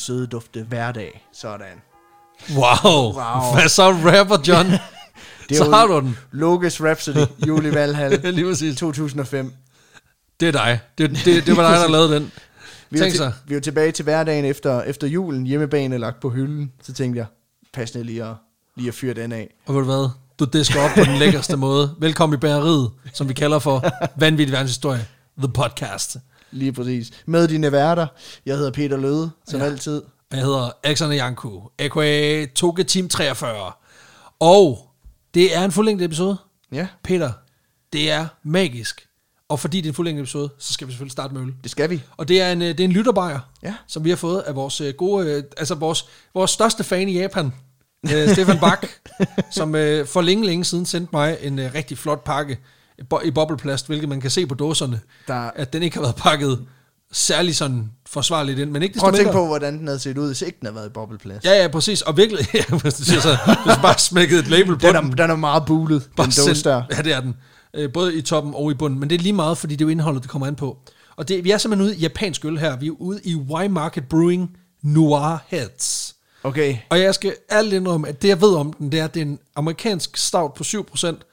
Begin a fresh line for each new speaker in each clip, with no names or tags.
Søde dufte hverdag. Sådan.
Wow.
Wow.
Hvad så, rapper John?
Det
så
jo
har du den.
Logos Rhapsody, Juli Valhall,
Lige præcis.
2005.
Det er dig. Det, det, det var dig, der lavede den.
Vi er,
Tænk så.
vi er tilbage til hverdagen efter, efter julen, hjemmebane lagt på hylden. Så tænkte jeg, passende lige at, lige at fyre den af.
Og ved du hvad? Du disker op på den lækkerste måde. Velkommen i bæreriet, som vi kalder for Vanvittig Verdenshistorie. The Podcast.
Lige præcis. Med dine værter. Jeg hedder Peter Løde, som
Ja.
altid.
Og Jeg hedder Alexander Janku, a.k.a. Toge Team 43. Og det er en fuldlængde episode.
Ja,
Peter, det er magisk. Og fordi det er en fuldlængde episode, så skal vi selvfølgelig starte med øl.
det skal vi.
Og det er en, øh, det er en lytterbajer,
Ja.
som vi har fået af vores øh, gode, øh, altså vores, vores største fan i Japan, Stefan Bak, som for længe, længe siden sendte mig en rigtig flot pakke i bo- i bobleplast, hvilket man kan se på dåserne,
Der,
at den ikke har været pakket særlig sådan forsvarligt ind, men ikke desto
prøv at tænke på, hvordan den havde set ud, hvis ikke den havde været i bobleplast.
Ja, ja, præcis. Og virkelig, ja, hvis du siger så, hvis du bare smækkede et label på
Den
den,
er, den er meget bulet, den
bare
dåse
send-
der.
Ja, det er den. Øh, både i toppen og i bunden. Men det er lige meget, fordi det er jo indholdet, det kommer an på. Og det, vi er simpelthen ude i japansk øl her. Vi er ude i Y Market Brewing Noir Heads.
Okay,
Og jeg skal ærligt indrømme, at det jeg ved om den, det er, at det er en amerikansk stout på 7%.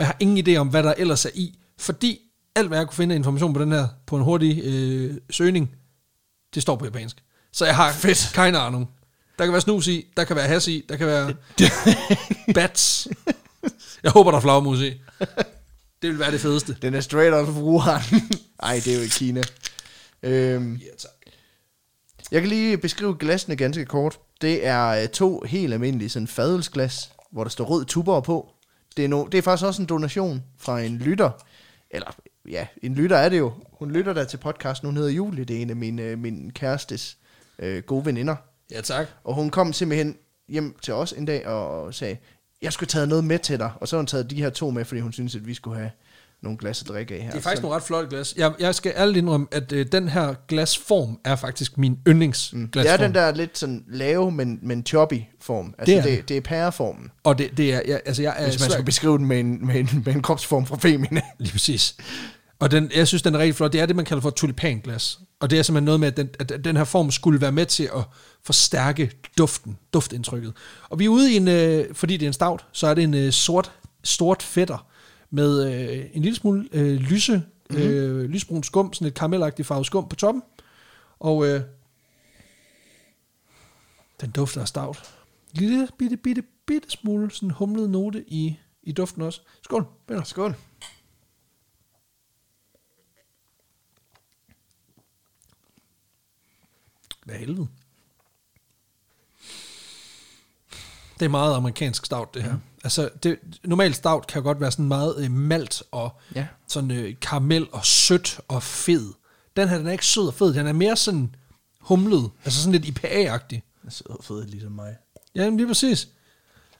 Jeg har ingen idé om, hvad der ellers er i. Fordi alt, hvad jeg kunne finde information på den her, på en hurtig øh, søgning, det står på japansk. Så jeg har
Fedt.
keine ahnung. Der kan være snus i, der kan være has i, der kan være bats. Jeg håber, der er flagermus i. Det vil være det fedeste.
den er straight out of Wuhan. Ej, det er jo i Kina. Øhm,
Ja, tak.
jeg kan lige beskrive glasene ganske kort. Det er øh, to helt almindelige sådan fadelsglas, hvor der står rød tuber på. Det er, no, det er faktisk også en donation fra en lytter. Eller, ja, en lytter er det jo. Hun lytter der til podcasten. Hun hedder Julie. Det er en af mine, øh, min kærestes øh, gode veninder.
Ja, tak.
Og hun kom simpelthen hjem til os en dag og sagde, jeg skulle tage noget med til dig. Og så har hun taget de her to med, fordi hun synes, at vi skulle have nogle glas at drikke af her.
Det er faktisk
så,
nogle ret flotte glas. Jeg, jeg skal ærligt indrømme, at øh, den her glasform er faktisk min yndlingsglasform.
Mm. det er den der lidt sådan lave, men, men choppy form. Altså
Det er
det,
det.
er pæreformen.
Og det, det er, jeg, altså jeg er
Hvis man skulle beskrive den med en, med en, med en kropsform fra Femina.
Lige præcis. Og den, jeg synes, den er rigtig flot. Det er det, man kalder for tulipanglas. Og det er simpelthen noget med, at den, at den her form skulle være med til at forstærke duften, duftindtrykket. Og vi er ude i en, øh, fordi det er en stout, så er det en øh, sort, stort fætter med øh, en lille smule øh, lyse, mm-hmm. øh, lysbrun skum, sådan et karamelagtigt farvet skum på toppen. Og øh, den dufter af stout. Lille bitte, bitte, bitte smule sådan humlet note i, i duften også. Skål, venner.
Skål.
Hvad helvede? Det er meget amerikansk stout, det her. Mm. Altså, det, normalt stout kan godt være sådan meget øh, malt og
Ja.
sådan øh, karamel og sødt og fed. Den her, den er ikke sød og fed. Den er mere sådan humlet. Altså sådan lidt IPA-agtig.
Den er sød og fed, ligesom mig.
Ja, jamen, lige præcis.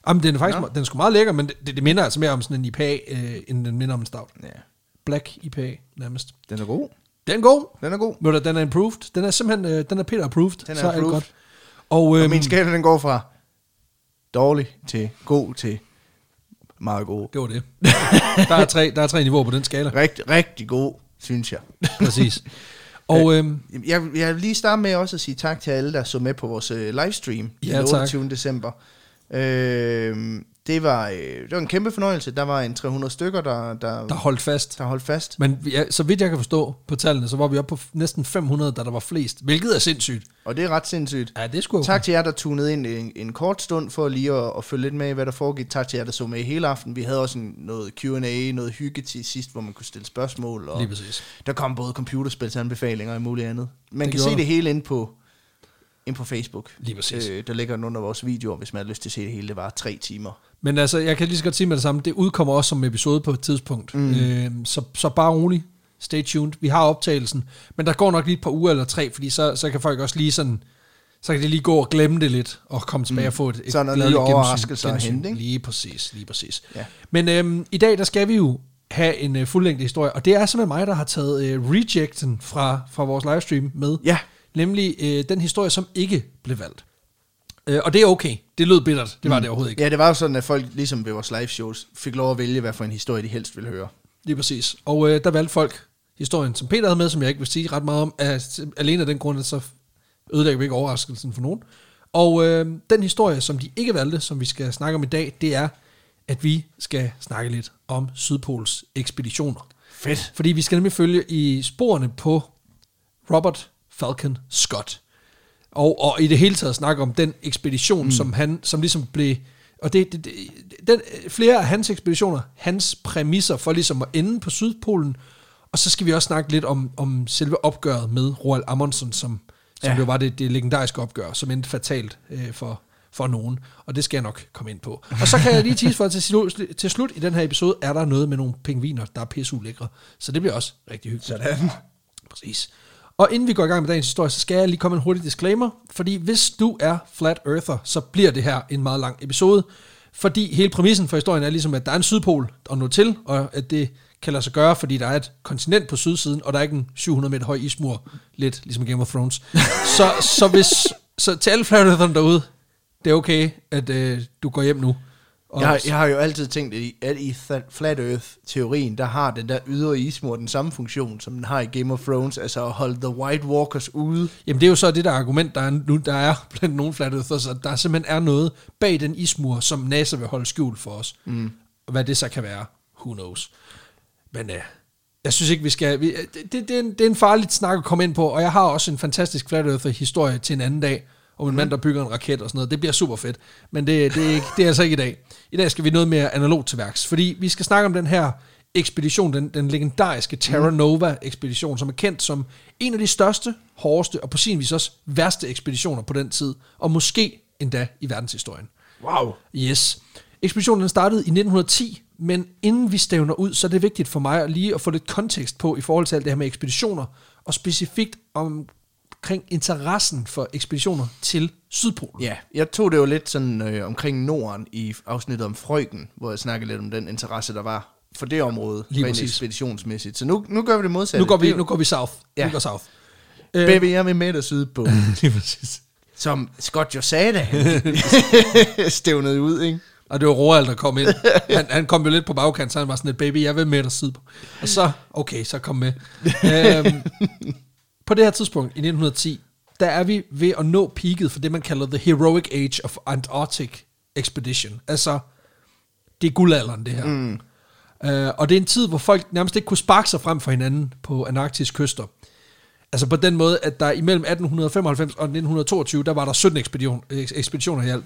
Jamen, den er faktisk ja. den er sgu meget lækker, men det, det minder altså mere om sådan en IPA, øh, end den minder om en stout.
Ja.
Black IPA, nærmest.
Den er god.
Den er god.
Den er god.
Ved du, Den er improved. Den er simpelthen, øh, den er Peter approved.
Den er
så er det
approved.
godt. Og,
Og
øhm,
min skala, den går fra dårlig til god til meget god.
Det var det. der, er tre, der er tre niveauer på den skala.
Rigtig, rigtig god, synes jeg.
Præcis. Og øhm,
Jeg, jeg vil lige starte med også at sige tak til alle, der så med på vores øh, livestream
Ja,
den
tak.
28. december. Øh, det, var, øh, det var en kæmpe fornøjelse. Der var en 300 stykker, der, der,
der holdt fast.
der holdt fast.
Men ja, så vidt jeg kan forstå på tallene, så var vi oppe på næsten 500, da der var flest. Hvilket er sindssygt.
Og det er ret sindssygt.
Ja, det okay.
Tak til jer, der tunede ind en, en kort stund for lige at, at følge lidt med i, hvad der foregik. Tak til jer, der så med hele aften. Vi havde også en, noget Q&A, noget hygge til sidst, hvor man kunne stille spørgsmål. Og
Lige præcis.
der kom både computerspilsanbefalinger og muligt andet. Man
Det
kan se
der.
det hele ind på, ind på Facebook.
Lige præcis.
Øh, der ligger den under vores videoer, hvis man har lyst til at se det hele. Det var tre timer.
Men altså, jeg kan lige så godt sige med det samme, det udkommer også som episode på et tidspunkt. Mm. Øhm, så, så bare rolig. Stay tuned. Vi har optagelsen. Men der går nok lige et par uger eller tre, fordi så, så kan folk også lige sådan... Så kan de lige gå og glemme det lidt, og komme tilbage mm. og få et, et
Så der
gladeligt
nye
gensyn-
overraskelser at
gensyn.
hente, ikke?
Lige præcis, lige præcis.
Ja.
Men øhm, i dag, der skal vi jo have en øh, fuldlængde historie, og det er simpelthen mig, der har taget øh, rejecten fra, fra vores livestream med.
Ja,
Nemlig øh, den historie, som ikke blev valgt. Øh, og det er okay. Det lød bittert. Det var mm. det overhovedet ikke.
ja, det var jo sådan, at folk, ligesom ved vores live shows, fik lov at vælge, hvad for en historie de helst ville høre.
Lige præcis. Og øh, der valgte folk historien, som Peter havde med, som jeg ikke vil sige ret meget om, af, alene af den grund, at så ødelægger vi ikke overraskelsen for nogen. Og øh, den historie, som de ikke valgte, som vi skal snakke om i dag, det er, at vi skal snakke lidt om Sydpols ekspeditioner.
Fedt.
Fordi vi skal nemlig følge i sporene på Robert Falcon Scott. Og, og i det hele taget snakke om den ekspedition, mm. som han som ligesom blev... Og det, det, det, den, flere af hans ekspeditioner, hans præmisser for ligesom at ende på Sydpolen, og så skal vi også snakke lidt om, om selve opgøret med Roald Amundsen, som, som
Ja.
jo var det, det legendariske opgør, som endte fatalt øh, for, for nogen. Og det skal jeg nok komme ind på. Og så kan jeg lige tease for, at til, slut, til slut i den her episode, er der noget med nogle pingviner, der er pisseulækre. Så det bliver også rigtig hyggeligt.
Sådan.
Præcis. Og inden vi går i gang med dagens historie, så skal jeg lige komme en hurtig disclaimer, fordi hvis du er flat earther, så bliver det her en meget lang episode, fordi hele præmissen for historien er ligesom, at der er en sydpol at nå til, og at det kan lade sig gøre, fordi der er et kontinent på sydsiden, og der er ikke en 700 meter høj ismur, lidt ligesom Game of Thrones. så, så, hvis, så til alle flat eartherne derude, det er okay, at øh, du går hjem nu. Og
Jeg, har- jeg har jo altid tænkt, at i, Flat Earth-teorien, der har den der ydre ismur den samme funktion, som den har i Game of Thrones, altså at holde The White Walkers ude.
Jamen det er jo så det der argument, der er nu, der er blandt nogle flat earthers, at der simpelthen er noget bag den ismur, som NASA vil holde skjult for os. Mm. Hvad det så kan være, who knows. Men uh, jeg synes ikke, vi skal... Vi, det, det, det, er en, det er en farligt snak at komme ind på, og jeg har også en fantastisk flat earther historie til en anden dag, om en mand, der bygger en raket og sådan noget. Det bliver super fedt. Men det, det, er, ikke, det er altså ikke i dag. I dag skal vi noget mere analogt til værks, fordi vi skal snakke om den her ekspedition, den, den legendariske Terra Nova ekspedition, som er kendt som en af de største, hårdeste og på sin vis også værste ekspeditioner på den tid, og måske endda i verdenshistorien.
Wow.
Yes. Ekspeditionen startede i 1910, men inden vi stævner ud, så er det vigtigt for mig lige at få lidt kontekst på i forhold til alt det her med ekspeditioner, og specifikt omkring interessen for ekspeditioner til Sydpolen.
Ja, jeg tog det jo lidt sådan øh, omkring Norden i afsnittet om Frøken, hvor jeg snakkede lidt om den interesse, der var for det område,
Lige
rent
præcis.
ekspeditionsmæssigt. Så nu, nu gør vi det modsatte.
Nu går vi,
er
nu går vi south.
Ja.
Vi går south.
Baby, jeg vil med dig syd på.
Lige præcis.
Som Scott jo sagde, da stævnede ud, ikke?
Og det var Roald, der kom ind. Han, han kom jo lidt på bagkant, så han var sådan lidt, baby, jeg vil med dig sydpå. Og så, okay, så kom med. øhm, på det her tidspunkt, i 1910, der er vi ved at nå peaket for det, man kalder the heroic age of Antarctic expedition. Altså, det er guldalderen, det her. Mm. Uh, og det er en tid, hvor folk nærmest ikke kunne sparke sig frem for hinanden på Antarktis kyster. Altså på den måde, at der imellem 1895 og 1922, der var der 17 ekspedition, eks- ekspeditioner i alt.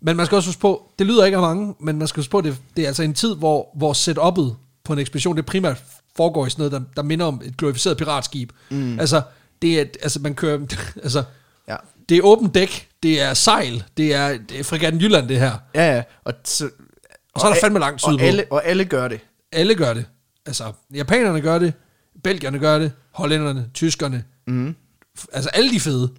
Men man skal også huske på, det lyder ikke af mange, men man skal huske på, det, det er altså en tid, hvor, hvor setup'et på en ekspedition, det primært foregår i sådan noget, der, der minder om et glorificeret piratskib. Mm. Altså, det er, altså man kører, altså,
Ja.
det er åbent dæk, det er sejl, det er, det er frigatten Jylland, det her.
Ja, ja. Og, så,
Og så er der fandme langt
og
sydpå.
alle, og alle gør det.
Alle gør det. Altså, japanerne gør det, belgierne gør det, hollænderne, tyskerne,
Mm.
altså alle de fede,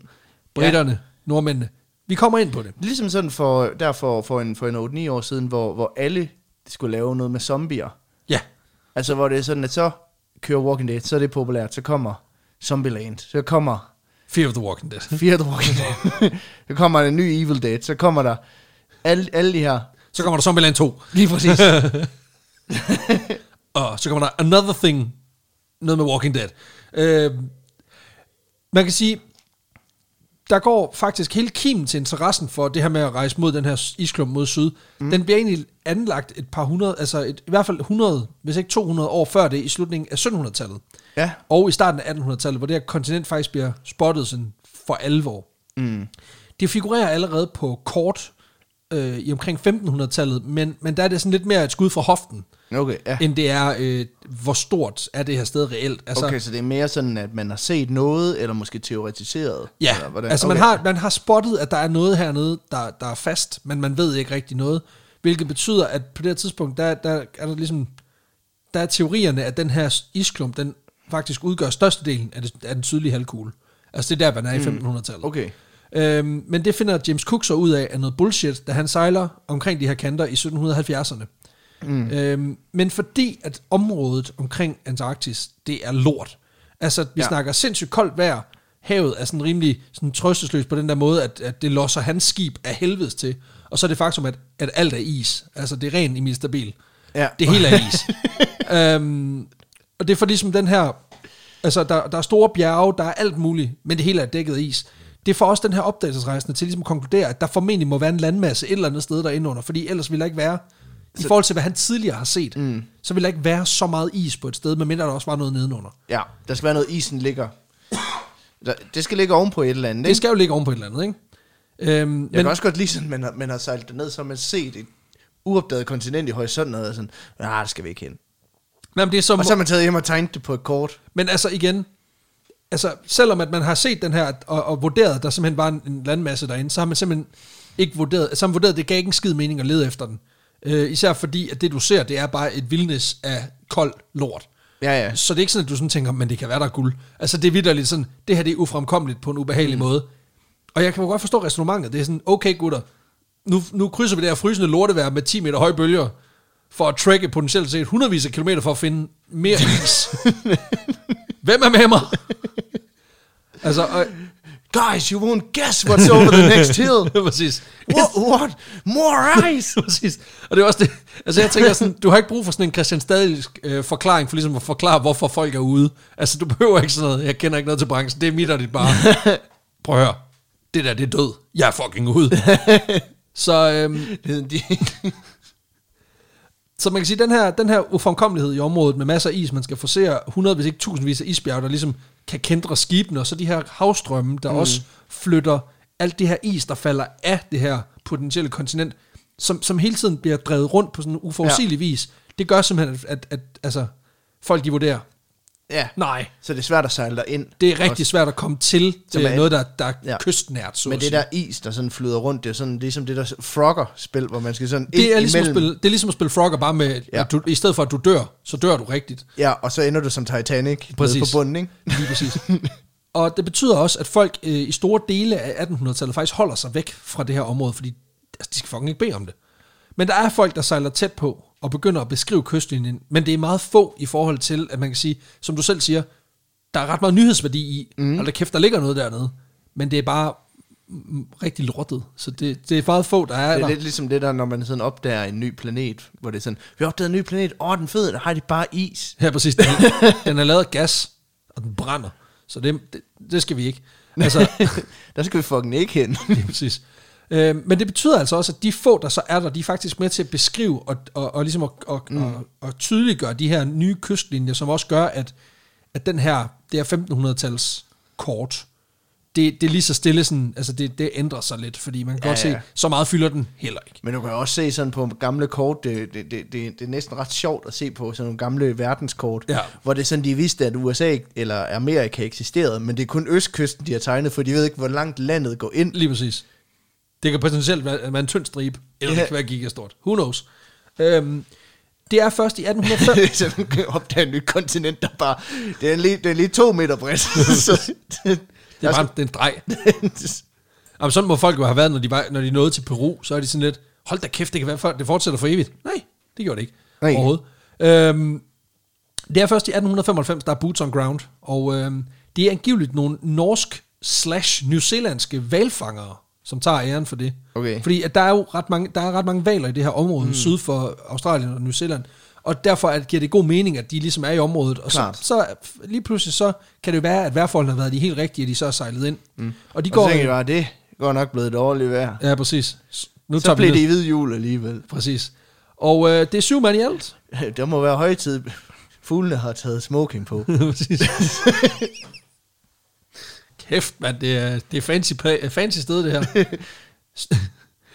britterne, ja. nordmændene. Vi kommer ind på det.
Ligesom sådan for, der for, for en, for en 8-9 år siden, hvor, hvor alle skulle lave noget med zombier. Altså, hvor det er sådan, at så kører Walking Dead, så er det populært. Så kommer Zombieland. Så kommer
Fear of the Walking Dead.
Fear the Walking Dead. så kommer der en ny Evil Dead. Så kommer der alle, alle de her.
Så kommer der Zombieland 2.
Lige præcis.
Og så kommer der Another Thing, noget med Walking Dead. Øh, man kan sige, der går faktisk hele kimen til interessen for det her med at rejse mod den her isklump mod syd. Mm. Den bliver egentlig anlagt et par hundrede, altså et, i hvert fald 100, hvis ikke 200 år før det, i slutningen af 1700-tallet.
ja.
Og i starten af 1800-tallet, hvor det her kontinent faktisk bliver spottet sådan for alvor.
Mm.
Det figurerer allerede på kort øh, i omkring 1500-tallet, men, men der er det sådan lidt mere et skud fra hoften,
Okay, ja.
end det er, øh, hvor stort er det her sted reelt. Altså,
Okay, så det er mere sådan, at man har set noget, eller måske teoretiseret?
Ja,
eller hvordan?
altså
okay.
man, har, man har spottet, at der er noget hernede, der, der er fast, men man ved ikke rigtig noget. Hvilket betyder, at på det her tidspunkt, der, der er der ligesom, der er teorierne, at den her isklump, den faktisk udgør størstedelen af, det, af den sydlige halvkugle. Altså det er der, man er i 1500-tallet.
Okay.
Øhm, men det finder James Cook så ud af, af noget bullshit, da han sejler omkring de her kanter i 1770'erne. Mm. Øhm, men fordi at området omkring Antarktis, det er lort. Altså, vi ja. Snakker sindssygt koldt vejr. Havet er sådan rimelig sådan trøstesløst på den der måde, at, at det losser hans skib af helvedes til. Og så er det faktum, at, at alt er is. Altså, det er ren Emil Stabil.
Ja.
Det hele er is. øhm, og det er for ligesom den her... Altså, der, der er store bjerge, der er alt muligt, men det hele er dækket af is. det får også den her opdagelsesrejsende til ligesom at konkludere, at der formentlig må være en landmasse et eller andet sted derinde under, fordi ellers vil der ikke være, i forhold til hvad han tidligere har set, mm. så vil der ikke være så meget is på et sted, medmindre der også var noget nedenunder.
Ja, der skal være noget, isen ligger. Der, det skal ligge ovenpå et eller andet,
Det
ikke?
skal jo ligge oven på et eller andet, ikke? Øhm,
Jeg kan også godt lide sådan, man har, man har sejlet ned, så man set et uopdaget kontinent i horisonten, og sådan, nej, det skal vi ikke hen.
nej, men det er som,
Og så har man taget hjem og tegnet det på et kort.
Men altså igen, altså selvom at man har set den her, og, og vurderet, at der simpelthen var en, en landmasse derinde, så har man simpelthen ikke vurderet, så har man vurderet, at det gav ikke en skid mening at lede efter den. Øh, især fordi, at det du ser, det er bare et vildnis af kold lort.
Ja, ja.
Så det er ikke sådan, at du sådan tænker, men det kan være, der er guld. Altså det er vidderligt sådan, det her det er ufremkommeligt på en ubehagelig mm. måde. Og jeg kan godt forstå resonemanget. Det er sådan, okay gutter, nu, nu krydser vi det her frysende lortevejr med 10 meter høje bølger, for at trække potentielt set hundredvis af kilometer for at finde mere is. Hvem er med mig? altså, og,
Guys, you won't guess what's over the next hill.
præcis.
What? what? More ice?
præcis. Og det er også det. Altså jeg tænker sådan, du har ikke brug for sådan en Christian Stadisk øh, forklaring, for ligesom at forklare, hvorfor folk er ude. Altså du behøver ikke sådan noget, jeg kender ikke noget til branchen, det er mit og dit bare. Prøv at høre, det der, det er død. Jeg er fucking ude. Så, øhm, så man kan sige, den her, den her ufremkommelighed i området med masser af is, man skal forsere 100, hvis ikke tusindvis af isbjerge, der ligesom kan kendre skibene, og så de her havstrømme, der mm. også flytter alt det her is, der falder af det her potentielle kontinent, som, som hele tiden bliver drevet rundt på sådan en uforudsigelig ja. vis. Det gør simpelthen, at, at, at altså, folk de vurderer,
ja,
nej,
så det er svært at sejle dig ind.
det er rigtig svært at komme til til
er-
noget, der, der er
Ja.
kystnært, så
Men
at
det der is, der sådan flyder rundt, det er sådan, det er som det der frogger-spil, hvor man skal sådan
det er, ligesom at
imellem.
spille, det er ligesom at spille Frogger, bare med,
Ja.
at du, i stedet for at du dør, så dør du rigtigt.
Ja, og så ender du som Titanic
Præcis.
på bunden, ikke?
Lige præcis. og det betyder også, at folk øh, i store dele af 1800-tallet faktisk holder sig væk fra det her område, fordi altså, de skal fucking ikke bede om det. Men der er folk, der sejler tæt på og begynder at beskrive kystlinjen, men det er meget få i forhold til, at man kan sige, som du selv siger, der er ret meget nyhedsværdi i, mm. og der kæft, der ligger noget dernede, men det er bare rigtig lortet, så det, det er meget få, der er
Det er
der.
lidt ligesom det der, når man sådan opdager en ny planet, hvor det er sådan, vi har opdaget en ny planet, åh, den er fed, der har de bare is.
Ja, præcis. Den, den er lavet af gas, og den brænder, så det, det, det skal vi ikke. Altså,
der skal vi fucking ikke hen.
Lige præcis. Øh, men det betyder altså også, at de få, der så er der, de er faktisk med til at beskrive og, og, og ligesom at, og, mm. og, og tydeliggøre de her nye kystlinjer, som også gør, at, at den her, det her 1500-tals kort, det, det er lige så stille sådan, altså det, det ændrer sig lidt, fordi man kan
Ja,
godt
ja.
se, så meget fylder den heller ikke.
Men du kan også se sådan på gamle kort, det, det, det, det, det er næsten ret sjovt at se på sådan nogle gamle verdenskort,
Ja.
hvor det sådan, de vidste, at USA eller Amerika eksisterede, men det er kun østkysten, de har tegnet, for de ved ikke, hvor langt landet går ind.
Lige præcis. Det kan potentielt være, være en tynd stribe, eller
Ja.
det kan være gigastort. Who knows? Øhm, det er først i 1805,
så man kan opdage et nyt kontinent, der bare, det er lige, det er lige to meter bredt. så, det,
det er bare det er en drej. Jamen, sådan må folk jo have været, når de, var, når de nåede til Peru, så er de sådan lidt, hold da kæft, det kan være, for, det fortsætter for evigt. Nej, det gjorde det ikke
Nej.
overhovedet. Øhm, det er først i 1895, der er boots on ground, og øhm, det er angiveligt nogle norsk slash newzealandske valfangere, som tager æren for det.
Okay.
Fordi at der er jo ret mange, der er ret mange valer i det her område, mm. syd for Australien og New Zealand, og derfor at, giver det god mening, at de ligesom er i området. Og så,
Klart.
så lige pludselig så kan det være, at vejrforholdene har været de helt rigtige, at de så er sejlet ind. Mm. Og de
og så
går...
tænker jeg bare, det går nok blevet dårligt vejr.
Ja, præcis. Nu
Så
ned.
det i hvid jul alligevel.
Præcis. Og øh, det er syv mand i alt.
Der må være højtid. Fuglene har taget smoking på.
Præcis. Kæft, mand, det er, det er fancy, pla- fancy sted, det her.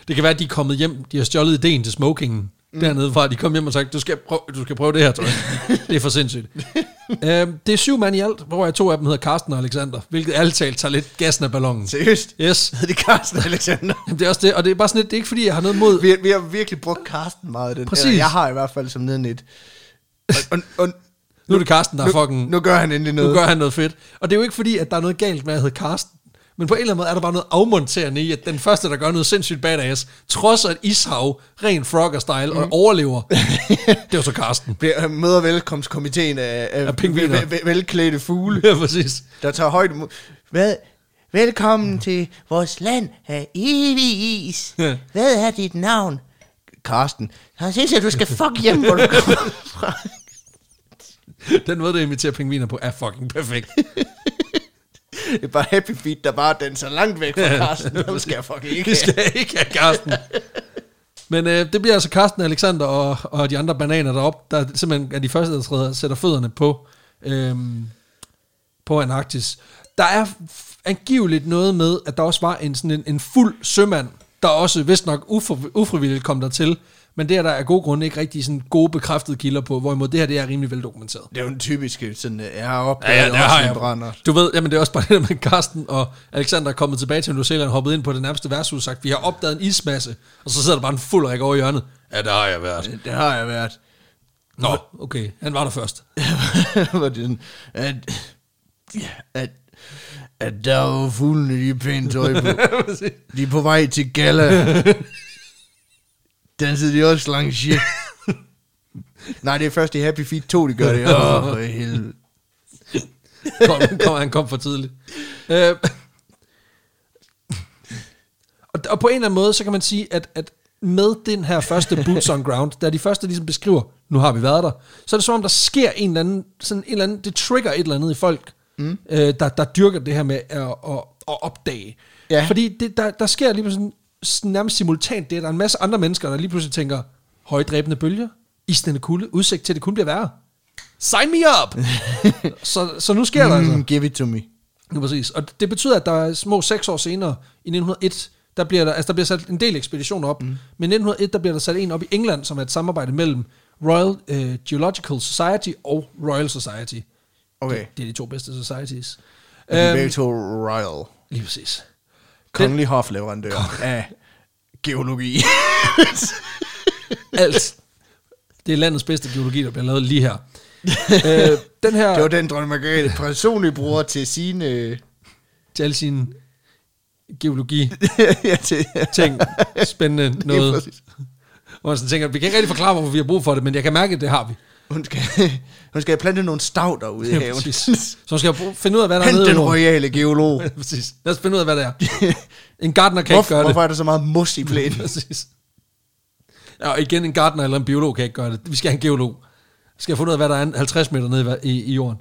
det kan være, at de er kommet hjem, de har stjålet ideen til smokingen mm. dernede fra. De kom hjem og sagt, du skal prøve, du skal prøve det her, tror jeg. det er for sindssygt. øhm, det er syv mand i alt, hvor jeg to af dem hedder Karsten og Alexander, hvilket alt talt tager lidt gassen af ballonen.
Seriøst?
Yes.
Hed det Carsten Alexander?
Jamen, det er også det, og det er bare sådan lidt, det er ikke fordi, jeg har noget mod...
Vi, vi har virkelig brugt Carsten meget. i Den.
Præcis.
Eller jeg har i hvert fald som neden et. Og, og, og,
Nu er det Karsten, der er fucking...
nu, nu gør han endelig
Nu
noget.
gør han noget fedt. Og det er jo ikke fordi, at der er noget galt med at hedde Karsten. Men på en eller anden måde er der bare noget afmonterende i, at den første, der gør noget sindssygt badass, trodser et ishav, ren Frogger-style, mm. og overlever, det var så Karsten.
Bliver- Han møder velkomstkomiteen af, af,
Af pingviner.
vel, vel, velklædte fugle,
Ja, præcis.
der tager højde. Hvad? Velkommen til vores land af evig is.
Ja.
Hvad er dit navn? Karsten. Han synes, at du skal fuck hjem, hvor du kommer fra.
Den måde, du inviterer pingviner på, er fucking perfekt.
det er bare Happy Feet, der bare danser langt væk fra Carsten. Det skal jeg fucking ikke
Vi skal ikke have Karsten. Men øh, det bliver altså Karsten, Alexander og, og de andre bananer derop, der simpelthen er de første, der træder, sætter fødderne på, øhm, på Antarktis. Der er angiveligt noget med, at der også var en, sådan en, en fuld sømand, der også vist nok ufri, ufrivilligt kom der til. Men det er der af gode grunde ikke rigtig sådan gode bekræftede kilder på, hvorimod det her det er rimelig veldokumenteret.
Det er jo den typiske, sådan, øh, jeg har opdaget
Ja, ja, det
også en
jeg.
brænder.
Du ved, jamen det er også bare det med Carsten og Alexander er kommet tilbage til New Zealand, hoppet ind på det nærmeste værtshus og sagt, vi har opdaget en ismasse, og så sidder der bare en fuld række over i hjørnet. Ja, det har jeg været.
Det, det har jeg været.
Nå, okay, han var der først.
Hvor det er sådan, at, at, at der er jo fuglene, de pænt tøj på. De er på vej til gala. Dansede de også langs shit. Nej, det er først i Happy Feet 2, de gør det. Åh, oh, for helvede.
kom, kom, han kom for tidligt. Øh, og, og på en eller anden måde, så kan man sige, at, at med den her første Boots on Ground, der er de første, ligesom beskriver, nu har vi været der, så er det som om, der sker en eller anden, sådan en eller anden det trigger et eller andet i folk, mm. øh, der, der dyrker det her med at, at, at opdage.
Ja.
Fordi det, der, der sker lige sådan nærmest simultant det, der er en masse andre mennesker, der lige pludselig tænker, højdræbende bølger, isnende kulde, udsigt til, at det kun bliver værre. Sign me up! så, så nu sker der altså.
Mm, give it to me.
Ja, præcis. Og det betyder, at der er små seks år senere, i 1901, der bliver der, altså der bliver sat en del ekspeditioner op, mm. men i 1901, der bliver der sat en op i England, som er et samarbejde mellem Royal uh, Geological Society og Royal Society.
Okay.
Det, det er de to bedste societies.
Og de er
Øhm,
begge to royal.
lige præcis.
Kongelig hofleverandør af geologi.
Alt. Det er landets bedste geologi, der bliver lavet lige her. øh, den her,
Det var den, dronning Margrethe personligt bruger til sine...
til alle sine geologi
ja, til,
ting, spændende noget. Hvor man sådan tænker, vi kan ikke rigtig forklare, hvorfor vi har brug for det, men jeg kan mærke, at det har vi.
Hun skal, hun skal plante nogle stav derude i
Ja,
haven.
præcis. Så skal bruge- finde ud af, hvad der er
Hent
nede i
den royale geolog.
Ja, præcis. Lad os finde ud af, hvad det er. En gartner kan ikke
Hvorfor,
gøre det.
hvorfor er der så meget mos i plænen?
Præcis. Ja, og igen, en gartner eller en biolog kan ikke gøre det. Vi skal have en geolog. Vi skal have fundet ud af, hvad der er 50 meter nede i, i, i jorden.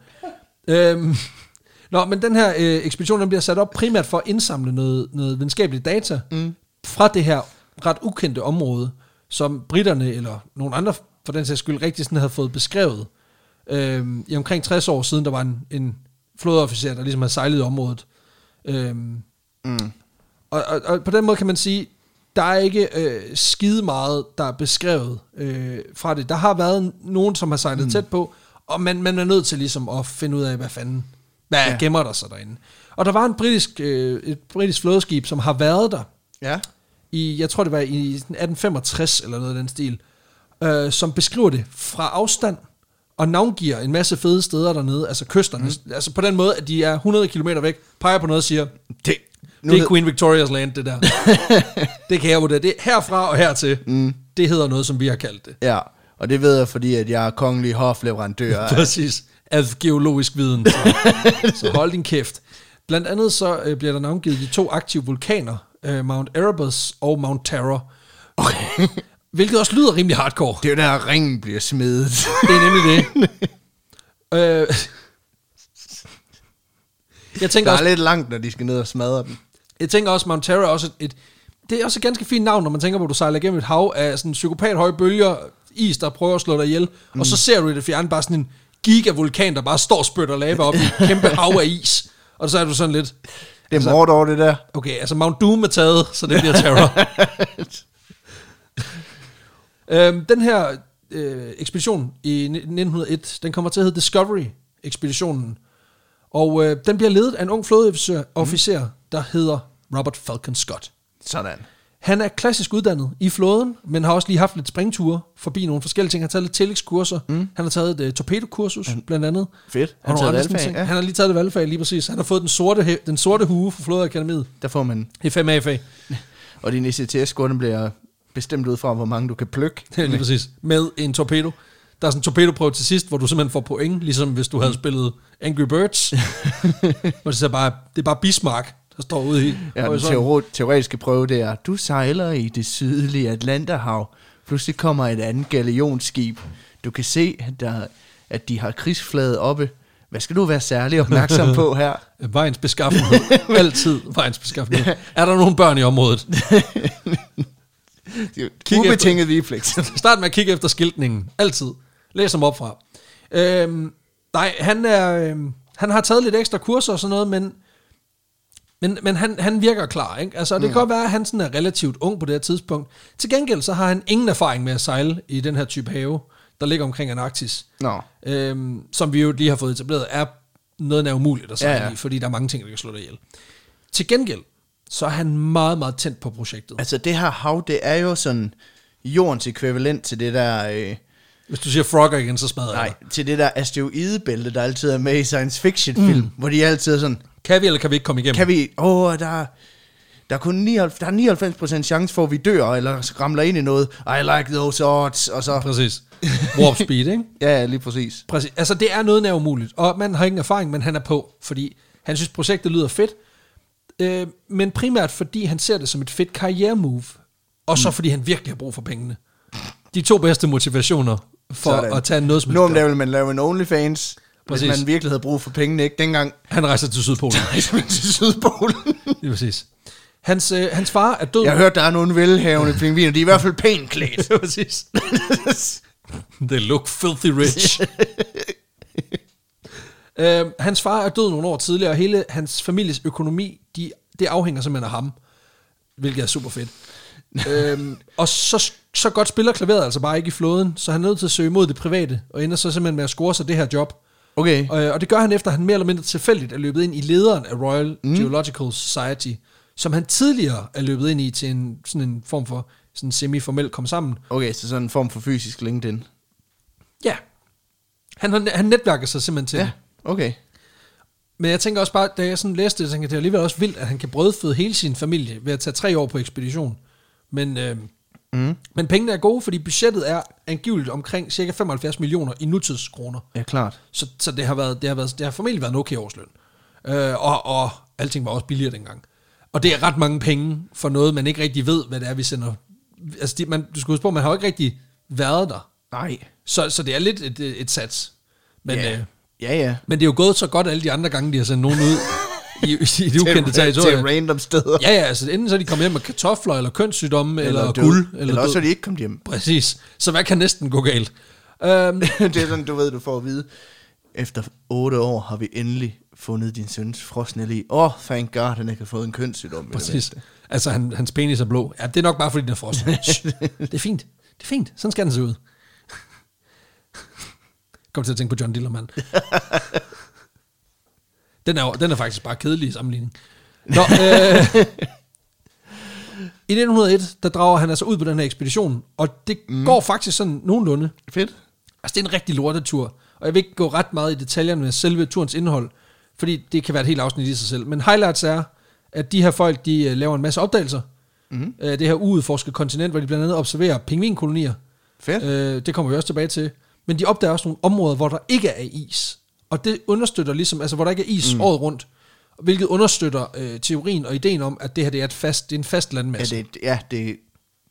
Øhm, nå, men den her øh, ekspedition den bliver sat op primært for at indsamle noget, noget videnskabeligt data mm. fra det her ret ukendte område, som britterne eller nogle andre for den sags skyld rigtig sådan havde fået beskrevet. Øhm, I omkring 60 år siden, der var en, en flådeofficer, der ligesom havde sejlet i området. Øhm,
Mm.
og, og, og på den måde kan man sige, der er ikke øh, skide meget, der er beskrevet øh, fra det. Der har været nogen, som har sejlet mm. tæt på, og man, man er nødt til ligesom at finde ud af, hvad fanden, hvad ja.
Ja.
gemmer der sig derinde. Og der var en britisk, øh, et britisk flådeskib, som har været der
Ja.
i, jeg tror det var i 1865 eller noget af den stil, øh, som beskriver det fra afstand, og navngiver en masse fede steder dernede, altså kysterne, mm. altså på den måde, at de er 100 km væk, peger på noget og siger,
Det, nu
det er Queen Victoria's Land, det der. det kan jeg vurdere. Det er herfra og hertil. Mm. Det hedder noget, som vi har kaldt det.
Ja, og det ved jeg, fordi at jeg er kongelig hofleverandør.
Præcis. Af geologisk viden. Så, så hold din kæft. Blandt andet så øh, bliver der navngivet de to aktive vulkaner, øh, Mount Erebus og Mount Terror. Okay. Hvilket også lyder rimelig hardcore.
Det er jo der, ringen bliver smedet.
Det er nemlig det. øh, jeg tænker
Der
også,
er lidt langt, når de skal ned og smadre dem.
Jeg tænker også, Mount Terror er også et, et, det er også et ganske fint navn, når man tænker på, at du sejler igennem et hav af sådan psykopat høje bølger, is, der prøver at slå dig ihjel, mm. og så ser du i det fjerne bare sådan en gigavulkan, der bare står og spytter lava op i et kæmpe hav af is. Og så er du sådan lidt,
Det er Mordor, det der.
okay, altså Mount Doom er taget, så det bliver terror. øhm, den her øh, ekspedition i 1901, den kommer til at hedde Discovery-ekspeditionen. Og øh, den bliver ledet af en ung flådeofficer, officer, der hedder Robert Falcon Scott.
Sådan.
Han er klassisk uddannet i flåden, men har også lige haft lidt springture forbi nogle forskellige ting. Han har taget lidt tillægskurser. Mm. Han har taget et uh, torpedokursus, blandt andet.
Fedt. Han
andre sådan
valgfag,
ting.
ja.
Han har lige taget det valgfag, lige præcis. Han har fået den sorte, den sorte hue fra Flådeakademiet
Der får man...
i 5 A-fag.
Og din ECTS-score bliver bestemt ud fra, hvor mange du kan plukke.
Det er lige præcis. Med en torpedo. Der er sådan en torpedoprøve til sidst, hvor du simpelthen får point, ligesom hvis du havde spillet Angry Birds. hvor det, er bare, det er bare Bismarck, der står ude i
Ja, den teori- teoretiske prøve, det er, du sejler i det sydlige Atlanterhav. Pludselig kommer et andet galeonskib. Du kan se, at, der, at de har krigsflaget oppe. Hvad skal du være særlig opmærksom på her?
Vejens beskaffenhed. Altid vejens beskaffenhed. Er der nogen børn i området? Kig
Ubetinget reflex.
Start med at kigge efter skiltningen. Altid. Læs dem op fra. Øhm, nej, han, er, øhm, han har taget lidt ekstra kurser og sådan noget, men, men, men han, han virker klar. Ikke? Altså, det mm. kan godt være, at han sådan er relativt ung på det her tidspunkt. Til gengæld så har han ingen erfaring med at sejle i den her type have, der ligger omkring Antarktis.
Nå.
Øhm, som vi jo lige har fået etableret, er noget, der er umuligt at sejle
ja.
ja. i, fordi der er mange ting, der kan slå dig ihjel. Til gengæld, så er han meget, meget tændt på projektet.
Altså det her hav, det er jo sådan jordens ekvivalent til det der... Øh,
Hvis du siger frogger igen, så smadrer
nej,
jeg dig.
til det der asteroidebælte, der altid er med i science fiction film, mm. hvor de altid er sådan,
Kan vi, eller kan vi ikke komme igennem?
kan vi, åh, oh, der, der er kun 99, der er 99% chance for, at vi dør, eller ramler ind i noget. I like those odds, og så...
Præcis. Warp speed, ikke?
Ja, lige præcis.
Præcis. Altså, det er noget nær umuligt. Og man har ingen erfaring, men han er på, fordi han synes, projektet lyder fedt. Øh, men primært, fordi han ser det som et fedt karrieremove. Og så fordi han virkelig har brug for pengene. De to bedste motivationer for
Sådan.
at tage noget som
Nu om dagen vil man lave en OnlyFans,
Præcis.
hvis man virkelig havde brug for pengene, ikke? Dengang
Han rejser til Sydpolen.
rejste man til Sydpolen.
Det er præcis. Hans, øh, hans far er død.
Jeg har hørt, der er nogle velhavende pingviner, de er i hvert fald pænt klædt.
Det præcis. They look filthy rich. Øh, hans far er død nogle år tidligere, og hele hans families økonomi, de, det afhænger simpelthen af ham. Hvilket er super fedt. øhm, og så, så godt spiller klaveret altså bare ikke i flåden, så han er nødt til at søge mod det private, og ender så simpelthen med at score sig det her job.
Okay.
Og, og det gør han efter, at han mere eller mindre tilfældigt er løbet ind i lederen af Royal mm. Geological Society, som han tidligere er løbet ind i til en, sådan en form for sådan semi-formel kom sammen.
Okay, så sådan en form for fysisk LinkedIn.
Ja. Han, han netværker sig simpelthen til
ja. Okay.
Men jeg tænker også bare, da jeg sådan læste det, tænkte jeg, det er alligevel også vildt, at han kan brødføde hele sin familie ved at tage tre år på ekspedition. Men, øh, mm. men pengene er gode, fordi budgettet er angiveligt omkring cirka 75 millioner i nutidskroner.
Ja, klart.
Så, så det, har været, det, har været, det har formentlig været en okay årsløn. Øh, og, og alting var også billigere dengang. Og det er ret mange penge for noget, man ikke rigtig ved, hvad det er, vi sender. Altså, de, man, du skal huske på, man har jo ikke rigtig været der.
Nej.
Så, så det er lidt et, et sats. Men,
ja.
øh,
ja, ja.
men det er jo gået så godt alle de andre gange, de har sendt nogen ud i, i det ukendte
til, til
territorium.
random steder.
Ja, ja, altså enten så er de kommet hjem med kartofler, eller kønssygdomme, eller, eller
død.
guld. Eller,
Eller også er de ikke kommet hjem.
Præcis. Så hvad kan næsten gå galt? Um,
det er sådan, du ved, du får at vide, efter otte år har vi endelig fundet din søns frosne lig. Åh, oh, thank god, han ikke har fået en kønssygdom.
præcis. Altså, han, hans penis er blå. Ja, det er nok bare, fordi den er frossen. Det er fint. Det er fint. Sådan skal den se ud. Kom til at tænke på John Dillermand. den, er, jo- den er faktisk bare kedelig i sammenligning. Nå, øh, I 1901, der drager han altså ud på den her ekspedition, og det mm. går faktisk sådan nogenlunde.
Fedt.
Altså, det er en rigtig lortetur, og jeg vil ikke gå ret meget i detaljerne med selve turens indhold, fordi det kan være et helt afsnit i sig selv. Men highlights er, at de her folk, de øh, laver en masse opdagelser. Mm. Det her uudforskede kontinent, hvor de blandt andet observerer pingvinkolonier.
Fedt.
Øh, det kommer vi også tilbage til. Men de opdager også nogle områder, hvor der ikke er is. Og det understøtter ligesom, altså hvor der ikke er is mm. året rundt. Hvilket understøtter øh, teorien og ideen om, at det her det er, et fast, det er en fast
Ja,
landmasse.
det, ja, det,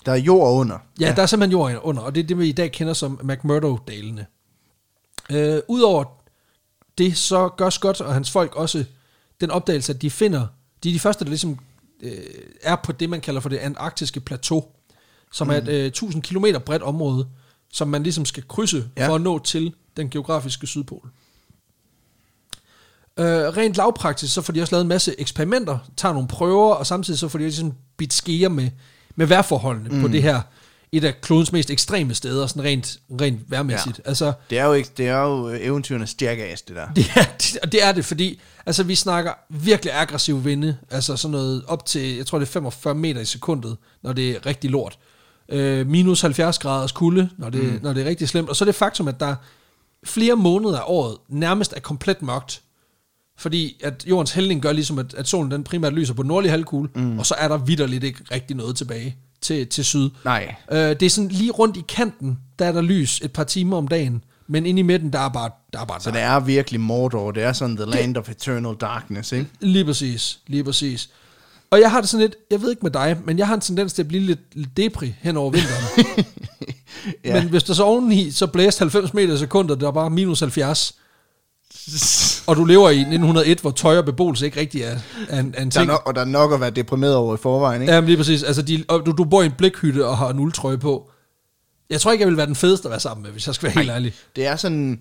der er jord under.
Ja, ja, der er simpelthen jord under, og det er det, vi i dag kender som McMurdo-dalene. Øh, Udover det, så gør Scott og hans folk også den opdagelse, at de finder, de er de første, der ligesom øh, er på det, man kalder for det antarktiske plateau, som mm. er et øh, 1000 km bredt område, som man ligesom skal krydse
Ja.
ja. for at nå til den geografiske sydpol. Øh, rent lavpraktisk, så får de også lavet en masse eksperimenter, tager nogle prøver, og samtidig så får de ligesom bidt skeer med, med vejrforholdene mm. på det her, et af klodens mest ekstreme steder, sådan rent, rent vejrmæssigt. Ja. Altså,
Det er jo, ikke, det er jo øh, eventyrernes jackass, det der.
det er, det, og det er det, fordi altså, vi snakker virkelig aggressiv vinde, altså sådan noget op til, jeg tror det er 45 meter i sekundet, når det er rigtig lort. Øh, minus 70 graders kulde, når det, mm. når det er rigtig slemt. Og så er det faktum, at der flere måneder af året nærmest er komplet mørkt. Fordi at jordens hældning gør ligesom, at, at solen den primært lyser på den nordlige halvkugle, mm. og så er der vidderligt ikke rigtig noget tilbage til, til syd.
Nej.
Øh, det er sådan lige rundt i kanten, der er der lys et par timer om dagen, men inde i midten, der er bare, der er bare
Så det er virkelig Mordor. Det er sådan the land of eternal darkness, ikke?
Lige præcis, lige præcis. Og jeg har det sådan lidt, jeg ved ikke med dig, men jeg har en tendens til at blive lidt, lidt depri hen over vinteren.
Ja.
Men hvis der så oveni, så blæste 90 meter i sekundet, der er bare minus 70, og du lever i 1901, hvor tøj og beboelse ikke rigtig er, er, en, er en
Der er
ting.
nok, og der er nok at være deprimeret over i forvejen, ikke?
Ja, men lige præcis. Altså, de, og du, du bor i en blikhytte og har en uldtrøje på. Jeg tror ikke, jeg vil være den fedeste at være sammen med, hvis jeg skal være helt ærlig.
Det er sådan...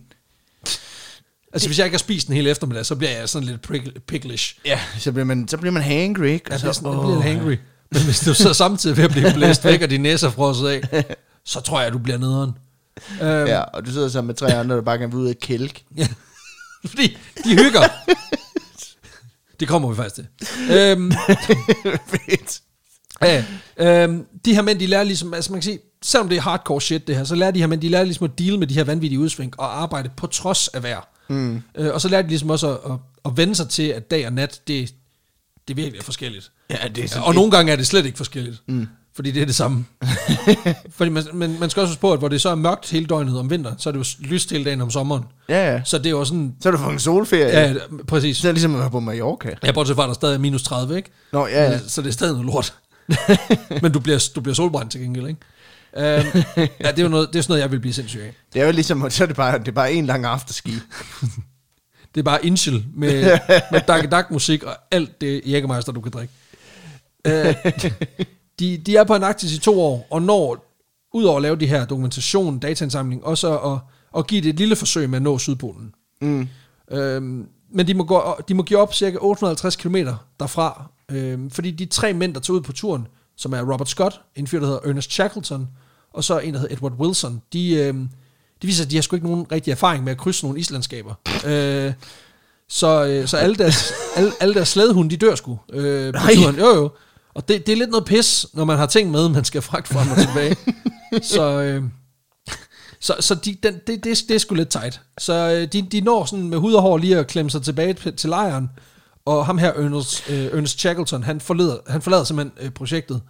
Altså, hvis jeg ikke har spist den hele eftermiddag, så bliver jeg sådan lidt picklish.
Ja, så bliver man, så bliver man hangry, ikke?
Ja,
Og
det er
så,
sådan, jeg bliver lidt hangry. Men hvis du så samtidig ved at blive blæst væk, og din næse er frosset af, så tror jeg, du bliver nederen. Øhm,
Ja, og du sidder sammen med tre andre, der bare kan være ude af kælk.
Ja. Fordi de hygger. det kommer vi faktisk til. Øhm,
Fedt.
ja, øhm, de her mænd, de lærer ligesom, altså man kan sige, selvom det er hardcore shit det her, så lærer de her mænd, de lærer ligesom at deal med de her vanvittige udsving og arbejde på trods af vejr. Mm. Øh, og så lærer de ligesom også at, at, at vende sig til, at dag og nat, det, det virkelig er forskelligt.
Ja, det er
Og nogle gange er det slet ikke forskelligt. Mm. Fordi det er det samme. fordi man, man, man skal også huske på, at hvor det så er mørkt hele døgnet om vinteren, så er det jo lyst hele dagen om sommeren.
Ja, ja.
Så det er jo sådan...
Så er du fået en solferie.
Ja, præcis.
Så er det ligesom at være på Mallorca.
Ja, bortset fra, at der stadig er minus 30, ikke?
Nå, ja, ja.
Så det er stadig noget lort. Men du bliver, du bliver solbrændt til gengæld, ikke? Um, ja, det er jo noget, det er sådan noget, jeg vil blive sindssyg af.
Det er jo ligesom, så er det bare, det er bare en lang afterski.
Det er bare Inchel med, med dak dak musik og alt det jægermeister, du kan drikke. Uh, de, de er på Antarktis i to år, og når, udover at lave de her dokumentation, dataindsamling, også at, at give det et lille forsøg med at nå Sydpolen.
Mm.
Øhm, men de må, gå, de må give op cirka 850 km derfra, øhm, fordi de tre mænd, der tog ud på turen, som er Robert Scott, en fyr, der hedder Ernest Shackleton, og så en, der hedder Edward Wilson, de, øhm, de viser, at de har sgu ikke nogen rigtig erfaring med at krydse nogle islandskaber. øh, så, øh, så alle deres, alle, alle deres slædehunde, de dør sgu øh, på turen. Jo, jo. Og det, det er lidt noget pis, når man har ting med, man skal fragte frem og tilbage. så... Øh, så, så de, den, det, det, det er sgu lidt tight. Så øh, de, de når sådan med hud og hår lige at klemme sig tilbage til, til lejren. Og ham her, Ernest, øh, Ernest Shackleton, han forlader, han forlader simpelthen øh, projektet,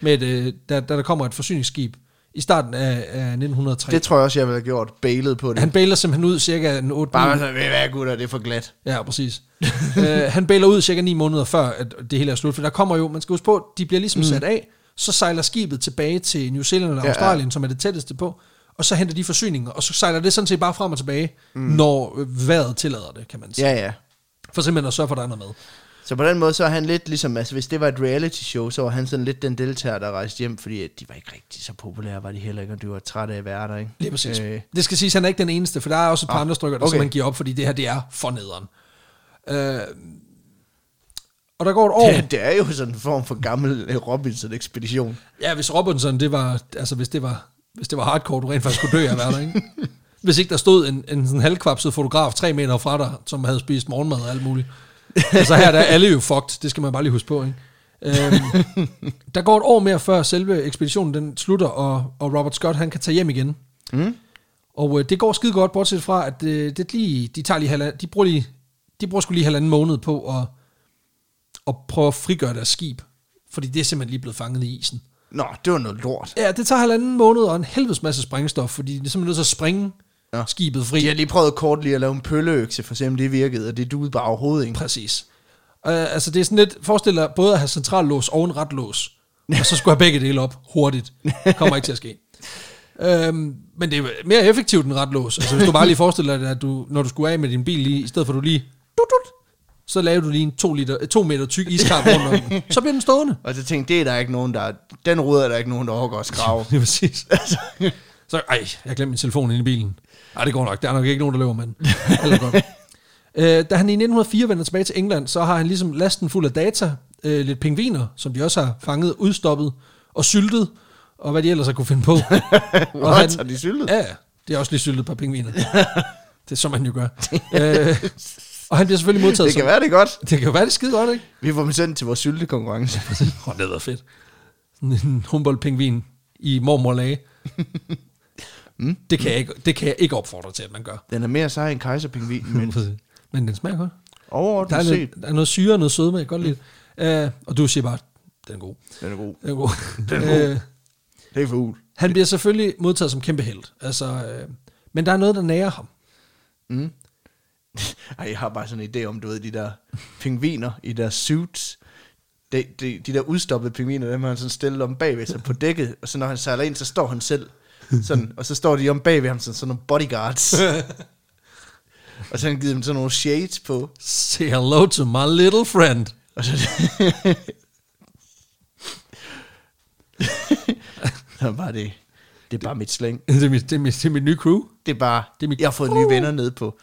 med et, øh, da, da der kommer et forsyningsskib i starten af, af 1903.
Det tror jeg også, jeg ville have gjort. Bailet på det.
han bailer simpelthen ud cirka en 8
bare sådan, ved hvad gutter, det er for glat.
Ja, præcis. øh, han bailer ud cirka 9 måneder før, at det hele er slut. For der kommer jo, man skal huske på, de bliver ligesom mm. sat af, så sejler skibet tilbage til New Zealand eller
Ja, ja.
Australien, som er det tætteste på, og så henter de forsyninger, og så sejler det sådan set bare frem og tilbage, mm. når vejret tillader det, kan man sige.
Ja, ja.
For simpelthen at sørge for, at der er noget med.
Så på den måde, så er han lidt ligesom, altså hvis det var et reality show, så var han sådan lidt den deltager, der rejste hjem, fordi at de var ikke rigtig så populære, var de heller ikke, og de var trætte af at være der, ikke?
Lige præcis. Øh. Det skal siges, han er ikke den eneste, for der er også et par
Ah,
andre stykker, der
okay.
okay. man giver op, fordi det her, det er for nederen. Øh, og der går et år.
det, det er jo sådan en form for gammel øh, Robinson-ekspedition.
Ja, hvis Robinson, det var, altså hvis det var, hvis det var hardcore, du rent faktisk kunne dø af at være der, ikke? Hvis ikke der stod en, en sådan halvkvapset fotograf tre meter fra dig, som havde spist morgenmad og alt muligt. Altså her der er alle jo fucked, det skal man bare lige huske på, ikke? Øhm, der går et år mere før selve ekspeditionen den slutter, og, og Robert Scott han kan tage hjem igen.
Mm.
Og øh, det går skide godt, bortset fra, at øh, det lige, de, tager lige halvand, de, bruger lige, de bruger sgu lige halvanden måned på at, at prøve at frigøre deres skib. Fordi det er simpelthen lige blevet fanget i isen.
Nå, det var noget lort.
Ja, det tager halvanden måned og en helvedes masse sprængstof, fordi det er simpelthen nødt til at springe
Ja.
skibet fri.
De har lige prøvet kort lige at lave en pølleøkse, for eksempel det virkede, og det duede bare overhovedet ikke.
Præcis. Uh, altså det er sådan lidt, forestil dig både at have centrallås og en retlås, og så skulle have begge dele op hurtigt. Kommer ikke til at ske. Um, men det er mere effektivt end retlås. Altså hvis du bare lige forestiller dig, at du, når du skulle af med din bil lige, i stedet for at du lige, dut, dut, så laver du lige en to, liter, to meter tyk iskamp rundt om den. Så bliver den stående.
Og så tænkte det er der ikke nogen, der... Den rude er der ikke nogen, der overgår at skrave.
Det er præcis. så, ej, jeg glemte min telefon inde i bilen. Nej, det går nok. Der er nok ikke nogen, der løber med den. Alt er godt. Øh, da han i 1904 vender tilbage til England, så har han ligesom lasten fuld af data, øh, lidt pingviner, som de også har fanget, udstoppet og syltet, og hvad de ellers har kunne finde på. og
What? Har de syltet?
Ja, det er også lige syltet et par pingviner. det er som man jo gør. øh, og han bliver selvfølgelig modtaget
Det kan
som...
være det godt.
Det kan være, det er skide godt, ikke?
Vi får dem sendt til vores syltekonkurrence.
Åh, oh, det var fedt. En Humboldt-pingvin i mormorlage. Mm. det, kan jeg ikke, det kan jeg ikke opfordre til, at man gør.
Den er mere sej end kejserpingvin, men
Men den smager godt. Der
overordnet
er,
set,
lidt, der er noget syre og noget sødme, jeg kan godt lide. Uh, og du siger bare, den er god.
den er god.
Den er god.
Den er god.
Øh,
Det er for ul.
han bliver selvfølgelig modtaget som kæmpe held. Altså, uh, men der er noget, der nærer ham.
Mm. Ej, jeg har bare sådan en idé om, du ved, de der pingviner i deres suits. De, de, de der udstoppede pingviner, dem har han sådan stillet om bagved sig på dækket, og så når han sejler ind, så står han selv sådan, og så står de om bagved ham sådan, sådan nogle bodyguards. Og så har han givet dem sådan nogle shades på.
Say hello to my little friend.
Og så, så bare det, det er bare mit slæng.
Det er mit, det er mit, det er mit nye crew.
Det er bare,
Det er mit-
jeg har fået nye venner nede på,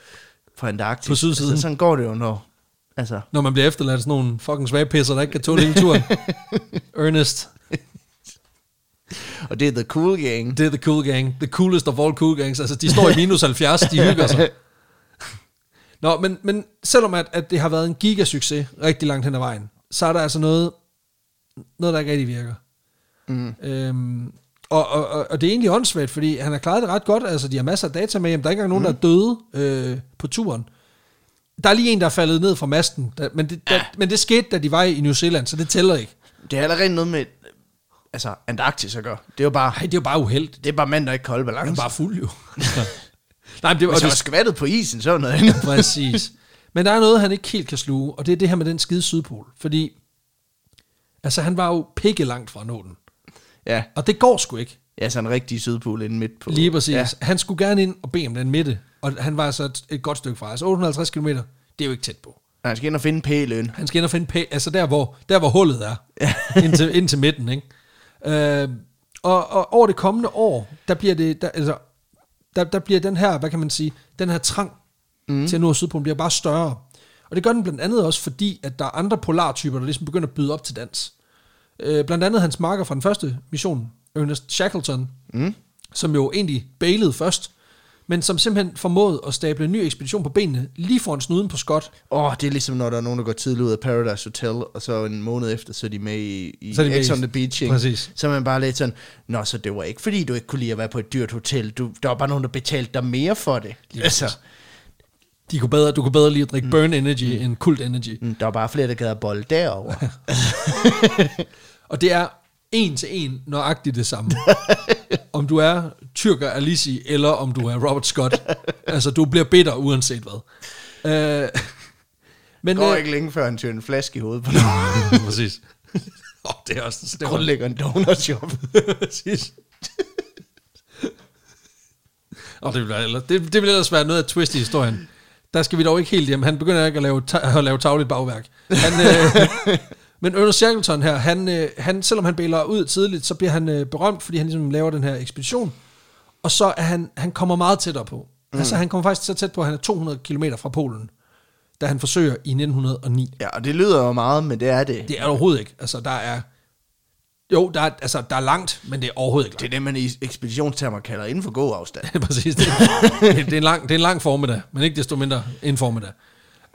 på Antarktis.
På sydsiden.
Så sådan går det jo, når... Altså,
Når man bliver efterladt sådan nogle fucking svagpisser, der ikke kan tåle hele turen. Ernest.
Og det er the cool gang.
Det er the cool gang. The coolest of all cool gangs. Altså, de står i minus 70, de hygger sig. Nå, men, men selvom at, at det har været en gigasucces rigtig langt hen ad vejen, så er der altså noget, noget der ikke rigtig virker.
Mm.
Øhm, og, og, og, og det er egentlig åndssvagt, fordi han har klaret det ret godt. Altså, de har masser af data med hjem. Der er ikke engang nogen, der er døde øh, på turen. Der er lige en, der er faldet ned fra masten, der, men, det, der, men det skete, da de var i New Zealand, så det tæller ikke.
Det er allerede noget med, altså, Antarktis at gøre. Det er jo bare,
Nej, det er jo bare uheldigt.
det er bare mand, der ikke kan holde
Han er
balance.
bare fuld jo. Nej, men det, og
Hvis
det,
var skvattet på isen, så er det noget andet.
Præcis. Men der er noget, han ikke helt kan sluge, og det er det her med den skide sydpol. Fordi, altså han var jo pikke langt fra at nå den.
Ja,
Og det går sgu ikke.
ja så en rigtig sydpol inde midt på.
Lige præcis.
Ja.
Han skulle gerne ind og bede om den midte, og han var altså et, et godt stykke fra. Altså 850 km, det er jo ikke tæt på.
Han skal ind og finde pæløn.
Han skal ind og finde pæ- altså der hvor, der hvor hullet er, ind, til, ind til midten, ikke? Øh, og, og over det kommende år, der bliver det, der, altså, der, der bliver den her, hvad kan man sige, den her trang mm. til at nå Sydpolen bliver bare større. Og det gør den blandt andet også, fordi at der er andre polartyper, der ligesom begynder at byde op til dans. Øh, blandt andet hans marker fra den første mission, Ernest Shackleton, mm. som jo egentlig bailede først, men som simpelthen formåede at stable en ny ekspedition på benene, lige foran snuden på Scott,
Åh, oh, det er ligesom, når der er nogen, der går tidligt ud af Paradise Hotel, og så en måned efter, så er de med i, i
Så er de
X on the Beach. Ikke?
Præcis.
Så er man bare lidt sådan, Nå, så det var ikke, fordi du ikke kunne lide at være på et dyrt hotel. Du, der var bare nogen, der betalte dig mere for det.
Lige
altså,
præcis. De kunne bedre, du kunne bedre lige at drikke Burn Energy mm. end Kult Energy.
mm, der var bare flere, der gad at bolle derovre.
Og det er en til en nøjagtigt det samme. om du er Tyrker Alisi, eller om du er Robert Scott. altså, du bliver bitter uanset hvad. Øh, men,
Det går
øh,
ikke længe før han tyrer en flaske i hovedet på nogen.
præcis. oh, det er også... Det
Grundlægger en donutshop.
præcis. Og det, bliver, det, det vil ellers være noget af twist i historien. Der skal vi dog ikke helt hjem. Han begynder ikke at lave, ta- at lave tagligt bagværk. Han, øh, men Ernest Shackleton her, han, øh, han, selvom han bailer ud tidligt, så bliver han øh, berømt, fordi han ligesom laver den her ekspedition. Og så er han, han kommer meget tættere på. Mm. Altså han kommer faktisk så tæt på, at han er 200 km fra Polen, da han forsøger i 1909.
ja, og det lyder jo meget, men det er det.
Det er overhovedet ikke. Altså der er... Jo, der er, altså, der er langt, men det er overhovedet ikke
Det er det, man i ekspeditionstermer kalder inden for god afstand.
langt. Præcis. Det, det, det, er en lang, det er en lang formiddag, men ikke desto mindre en formiddag.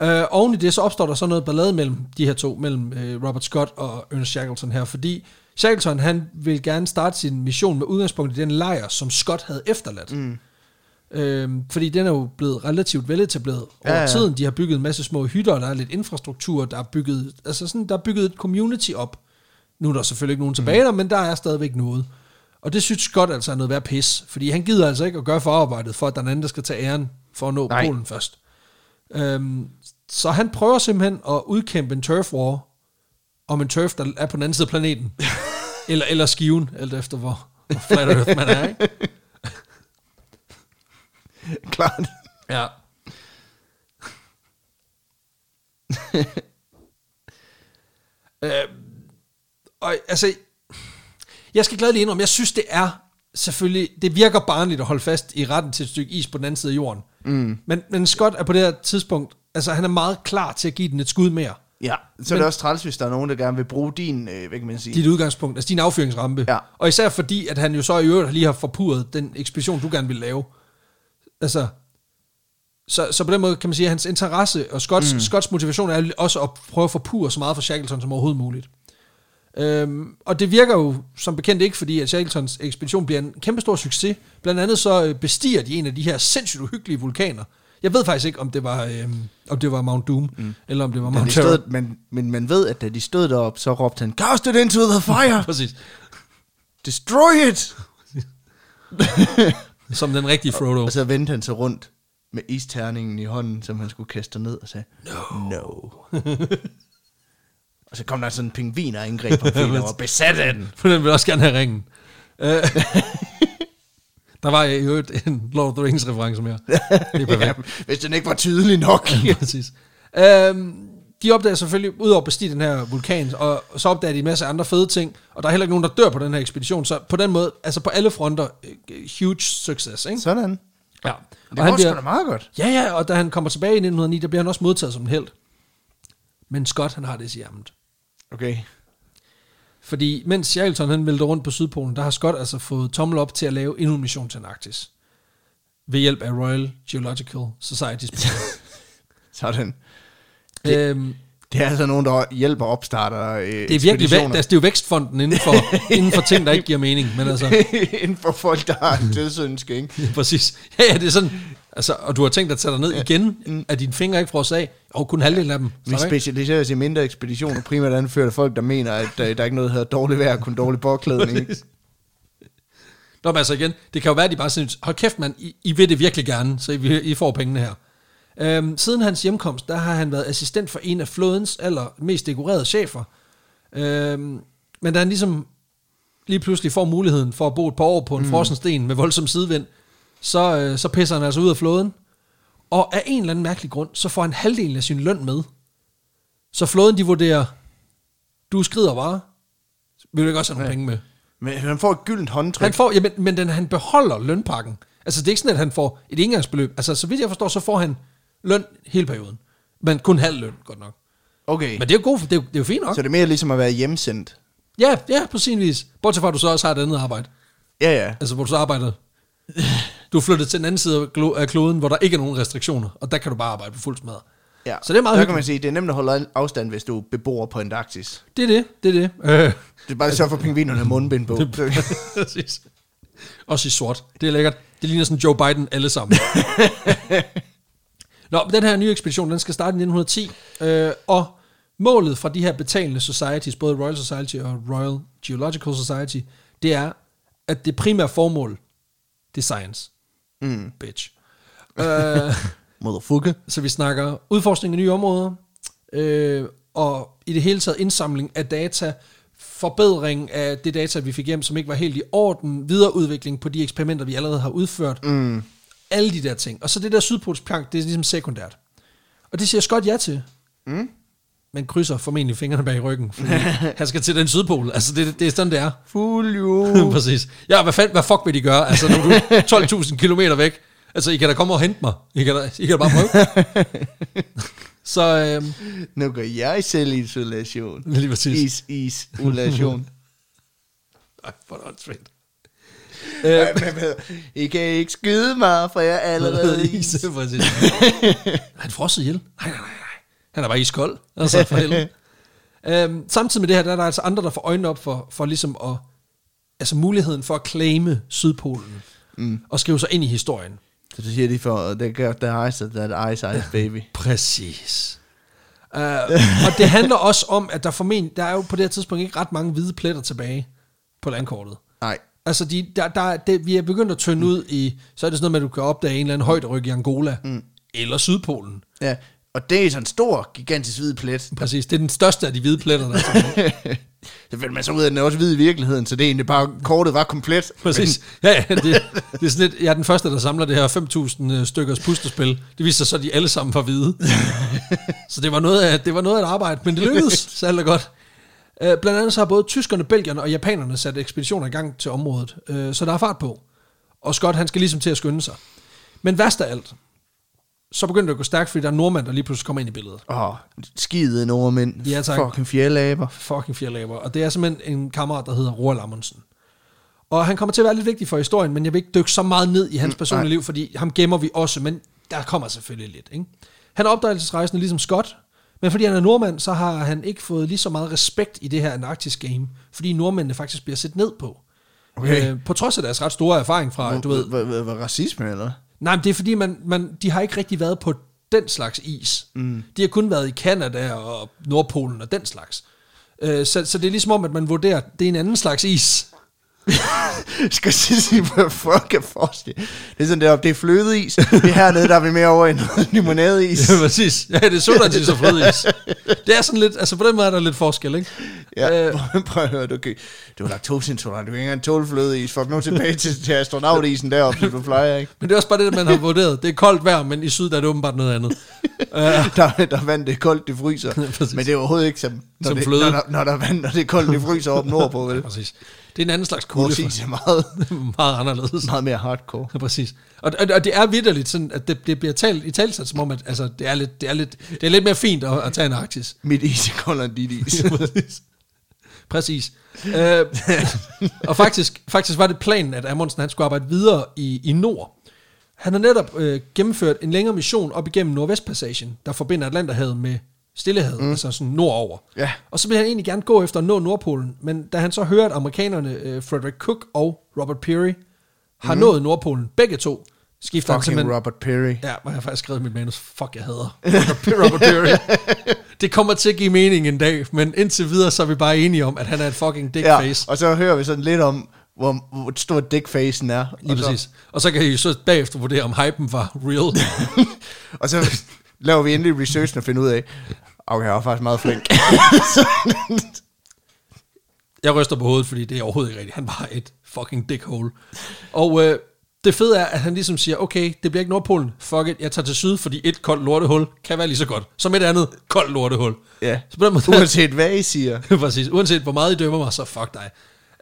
Øh, oven i det, så opstår der så noget ballade mellem de her to, mellem øh, Robert Scott og Ernest Shackleton her, fordi Shackleton, han vil gerne starte sin mission med udgangspunkt i den lejr, som Scott havde efterladt. Mm. Øhm, fordi den er jo blevet relativt veletableret over
Ja,
ja, tiden. De har bygget en masse små hytter, der er lidt infrastruktur, der er bygget, altså sådan, der er bygget et community op. Nu er der selvfølgelig ikke nogen tilbage der, men der er stadigvæk noget. Og det synes Scott altså er noget værd pis, fordi han gider altså ikke at gøre forarbejdet for, at der er en anden, der skal tage æren for at nå
Nej.
Polen først. Øhm, så han prøver simpelthen at udkæmpe en turf war om en turf, der er på den anden side af planeten. eller, eller skiven, alt efter hvor, hvor flat earth man er, ikke?
Klart.
Ja. øh, og altså, jeg skal glædeligt indrømme, jeg synes, det er selvfølgelig, det virker barnligt at holde fast i retten til et stykke is på den anden side af jorden. Mm. Men, men Scott er på det her tidspunkt, altså han er meget klar til at give den et skud mere.
Ja, så er det også træls, hvis der er nogen, der gerne vil bruge din, øh, hvad kan man sige?
Dit udgangspunkt, altså din affyringsrampe.
Ja.
Og især fordi, at han jo så i øvrigt lige har forpurret den ekspedition, du gerne vil lave. Altså, så, så på den måde kan man sige, at hans interesse og Scotts, mm. Scotts motivation er også at prøve at forpure så meget fra Shackleton som overhovedet muligt. Øhm, og det virker jo som bekendt ikke, fordi at Shackletons ekspedition bliver en kæmpe stor succes. Blandt andet så øh, bestiger de en af de her sindssygt uhyggelige vulkaner. Jeg ved faktisk ikke, om det var, øhm, om det var Mount Doom, mm. eller om det var Mount Terror.
stod, men, men man ved, at da de stod derop, så råbte han, Cast it into the fire!
Præcis.
Destroy it!
Som den rigtige Frodo.
Og så vendte han sig rundt med isterningen i hånden, som han skulle kaste ned og sagde, No. no. og så kom der sådan en pingvin og angreb ham, fordi der var besat af den.
For den vil også gerne have ringen. Øh, der var jo en Lord of the Rings reference mere. Det er perfekt.
Ja, hvis den ikke var tydelig nok.
Ja, præcis. Øhm, de opdager selvfølgelig, udover at bestige den her vulkan, og så opdager de en masse andre fede ting, og der er heller ikke nogen, der dør på den her ekspedition, så på den måde, altså på alle fronter, øh, huge success, ikke?
Sådan.
Ja.
Det går sgu da meget godt.
Ja, ja, og da han kommer tilbage i 1909, der bliver han også modtaget som en held. Men Scott, han har det i hjermet.
Okay.
Fordi mens Shackleton han vælter rundt på Sydpolen, der har Scott altså fået tommel op til at lave endnu en mission til Antarktis. Ved hjælp af Royal Geological Society's
Sådan.
det, øhm,
Det er altså nogen, der hjælper opstarter øh,
det er virkelig væk, altså, det er jo vækstfonden inden for, inden for ting, der ikke giver mening. Men altså,
Inden for folk, der har en dødsønske, ikke?
ja, præcis. Ja, ja, det er sådan, altså, og du har tænkt at tage dig ned igen, at dine fingre ikke frosset af, og kun halvdelen af dem.
Vi specialiserer os i mindre ekspeditioner, primært anført af folk, der mener, at øh, der er ikke noget, der hedder dårligt vejr, kun dårlig påklædning.
Nå, men altså igen, det kan jo være, at de bare synes, hold kæft mand, I, I vil det virkelig gerne, så I, I får pengene her. Øhm, siden hans hjemkomst, der har han været assistent for en af flådens aller mest dekorerede chefer. Øhm, men da han ligesom lige pludselig får muligheden for at bo et par år på en mm. frossen sten med voldsom sidevind, så, øh, så pisser han altså ud af flåden. Og af en eller anden mærkelig grund, så får han halvdelen af sin løn med. Så flåden de vurderer, du skrider bare, vil du ikke også have nogle
Ja.
penge med?
Men han får et gyldent håndtryk.
Han får, jamen, men den, han beholder lønpakken. Altså, det er ikke sådan, at han får et engangsbeløb. Altså, så vidt jeg forstår, så får han løn hele perioden. Men kun halv løn, godt nok.
Okay,
Men det er jo god, det er jo, det er jo fint nok.
så det er mere ligesom at være hjemsendt.
Ja, ja, på sin vis. Bortset fra, at du så også har et andet arbejde.
Ja, ja.
Altså, hvor du så arbejder... Du er flyttet til den anden side af kloden, hvor der ikke er nogen restriktioner, og der kan du bare arbejde på fuld smadret.
ja.
Så det er meget
Der kan man sige, det er nemt at holde afstand, hvis du bebor på Antarktis.
Det er det, det er det. Øh,
Det er bare sørge for, pingvinerne mundbind på.
præcis. Også i sort. Det er lækkert. Det ligner sådan Joe Biden alle sammen. Nå, men den her nye ekspedition, den skal starte i 1910, øh, og målet fra de her betalende societies, både Royal Society og Royal Geological Society, det er, at det primære formål, det er science.
Mm.
Bitch. øh,
Motherfucker.
så vi snakker udforskning af nye områder, øh, og i det hele taget indsamling af data, forbedring af det data, vi fik hjem, som ikke var helt i orden, videreudvikling på de eksperimenter, vi allerede har udført,
Mm.
alle de der ting. Og så det der sydpolsplank, det er ligesom sekundært. Og det siger Scott ja til.
Mm.
Men krydser formentlig fingrene bag ryggen, fordi han skal til den sydpol. Altså, det, det er sådan, det er.
Fuld jo.
Præcis. Ja, hvad, fand, hvad fuck vil de gøre? Altså, når du er 12.000 kilometer væk. Altså, I kan da komme og hente mig. I kan da, I kan da bare prøve. Så, øhm,
Nu går jeg selv i isolation.
lige præcis.
Is, isolation.
Ej, hvor er det.
Øh, men, I kan ikke skyde mig, for jeg er allerede is.
præcis. Han frosset ihjel? Nej, nej, nej. Han er bare iskold. Altså, for helvede. øhm, samtidig med det her, der er der altså andre, der får øjnene op for, for ligesom at, altså muligheden for at claime Sydpolen. Mm. Og skrive sig ind i historien.
Så du siger de for, they got the ice, that ice ice baby.
Præcis. Uh, og det handler også om, at der formentlig, der er jo på det her tidspunkt ikke ret mange hvide pletter tilbage på landkortet.
Nej.
Altså, de, der, der, det, vi er begyndt at tynde ud i, så er det sådan noget med, at du kan opdage en eller anden højderyg i Angola, mm. eller Sydpolen.
Ja, og det er sådan en stor, gigantisk hvid plet.
Præcis, det er den største af de hvide pletter, der er.
Så finder man så ud af, at den er også hvid i virkeligheden, så det er egentlig bare, kortet var komplet.
Præcis. Ja, ja, det, det er sådan lidt, jeg er den første, der samler det her 5.000 øh, stykkers puslespil. Det viser sig så, at de alle sammen var hvide. så det var noget af, det var noget af et arbejde, men det lykkedes, er godt. Øh, Blandt andet så har både tyskerne, belgierne og japanerne sat ekspeditioner i gang til området, øh, så der er fart på. Og Scott, han skal ligesom til at skynde sig. Men værst af alt, så begynder det at gå stærkt, fordi der er nordmænd, der lige pludselig kommer ind i billedet.
Åh, oh, skide nordmænd.
Ja, tak.
Fucking fjerlaber.
fucking fjerlaber. Og det er simpelthen en kammerat, der hedder Roald Amundsen. Og han kommer til at være lidt vigtig for historien, men jeg vil ikke dykke så meget ned i hans personlige
nej.
liv, fordi ham gemmer vi også, men der kommer selvfølgelig lidt. Ikke? Han er opdagelsesrejsende ligesom Scott, men fordi han er nordmand, så har han ikke fået lige så meget respekt i det her Antarktis game, fordi nordmændene faktisk bliver set ned på.
Okay.
Øh, på trods af deres ret store erfaring fra, du ved,
hvad, racisme, eller?
Nej, men det er fordi, man, man, de har ikke rigtig været på den slags is. Mm. De har kun været i Kanada og Nordpolen og den slags. Øh, så, så det er ligesom om, at man vurderer, at det er en anden slags is.
skal sige, hvad fuck er forskel? Det er sådan deroppe, det er flødeis. Det er hernede, der er vi mere over i noget limonadeis.
Ja, præcis. Ja, det er sodavandsis og flødeis. Det er sådan lidt, altså på den måde er der lidt forskel, ikke?
Ja,
Øh.
prøv, prøv at høre, du, kan, du er laktoseintolerant, du kan ikke engang tåle flødeis. Fuck nu tilbage til, til astronautisen deroppe, som du plejer, ikke?
Men det er også bare det, man har vurderet. Det er koldt vejr, men i syd der er det åbenbart noget andet. Uh,
Der, der er vand, det er koldt, det fryser.
Præcis.
Men det er overhovedet ikke som, når,
Som
det, når, der, når der er vand, og det er koldt, det fryser op nordpå, vel?
præcis. Det er en anden slags kulde.
Vores is er meget,
meget anderledes.
meget mere hardcore.
Ja, præcis. Og, og, og det er vidderligt sådan, at det, det bliver talt i talsat, som om, at altså, det, er lidt, det, er lidt, det er lidt mere fint at, at tage en Arktis.
Mit is er koldere end dit is.
præcis. Præcis. Øh, og faktisk, faktisk var det planen, at Amundsen han skulle arbejde videre i, i nord. Han har netop øh, gennemført en længere mission op igennem Nordvestpassagen, der forbinder Atlanterhavet med Stillehavet, mm. altså sådan nordover.
Ja.
Og så vil han egentlig gerne gå efter at nå Nordpolen, men da han så hører, at amerikanerne øh, Frederick Cook og Robert Peary har mm. nået Nordpolen, begge to, skifter han
Fucking
simpelthen...
Robert Perry.
Ja, hvor jeg har faktisk skrevet mit manus, fuck, jeg hader Robert, Robert Peary. det kommer til at give mening en dag, men indtil videre, så er vi bare enige om, at han er et fucking dickface.
Ja, og så hører vi sådan lidt om, hvor, hvor stor dickfacen er.
Lige
og så,
præcis. Og så kan I så bagefter vurdere, om hypen var real.
og så laver vi endelig researchen og finder ud af, okay, jeg var faktisk meget flink.
Jeg ryster på hovedet, fordi det er overhovedet ikke rigtigt. Han var et fucking dickhole. Og øh, det fede er, at han ligesom siger, okay, det bliver ikke Nordpolen. Fuck it, jeg tager til syd, fordi et koldt lortehul kan være lige så godt, som et andet koldt lortehul.
ja.
Så på den måde,
Uanset hvad I siger.
præcis, uanset hvor meget I dømmer mig, så fuck dig.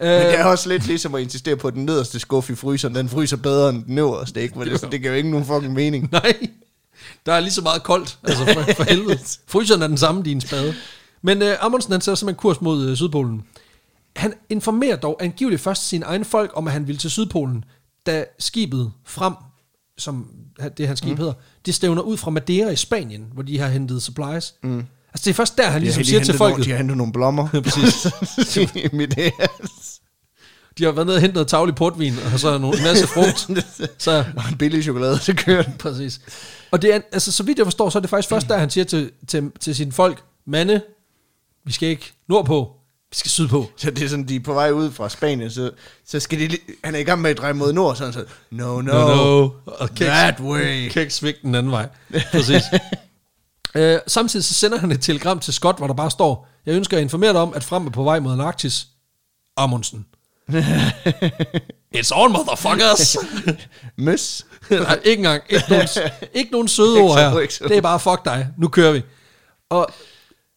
Men det
Øh,
er også lidt ligesom at insistere på, at den nederste skuffe i fryseren, den fryser bedre end den øverste, ikke? Men det, det giver jo ikke nogen fucking mening.
nej, der er lige så meget koldt, altså for, for helvede. Fryseren er den samme, din spade. Men øh, Amundsen, han sætter simpelthen kurs mod øh, Sydpolen. Han informerer dog angiveligt først sine egne folk om, at han ville til Sydpolen, da skibet frem, som det hans skib mm. hedder, det stævner ud fra Madeira i Spanien, hvor de har hentet supplies. Mm. Altså det er først der, han ligesom siger til folket,
Nogle, de har hentet nogle blommer.
Præcis.
Mit.
De har været nede og hentet noget tavlig portvin, og så en masse frugt. Så,
Og en billig chokolade, så kører den.
Præcis. Og det er, altså, så vidt jeg forstår, så er det faktisk først der, han siger til, til, til sine folk, Mande, vi skal ikke nordpå, vi skal sydpå.
Så det er sådan, de er på vej ud fra Spanien, så, så skal de, han er i gang med at dreje mod nord, sådan så, no, no,
No, no. Og kan
that way.
kan ikke svigte den anden vej. Præcis. øh, samtidig så sender han et telegram til Scott, hvor der bare står, jeg ønsker at informere dig om, at frem er på vej mod Antarktis. Amundsen. It's on, motherfuckers!
Møs.
Nej, ikke engang. Ikke nogen, ikke nogen søde ord her. Det er bare, fuck dig. Nu kører vi. Og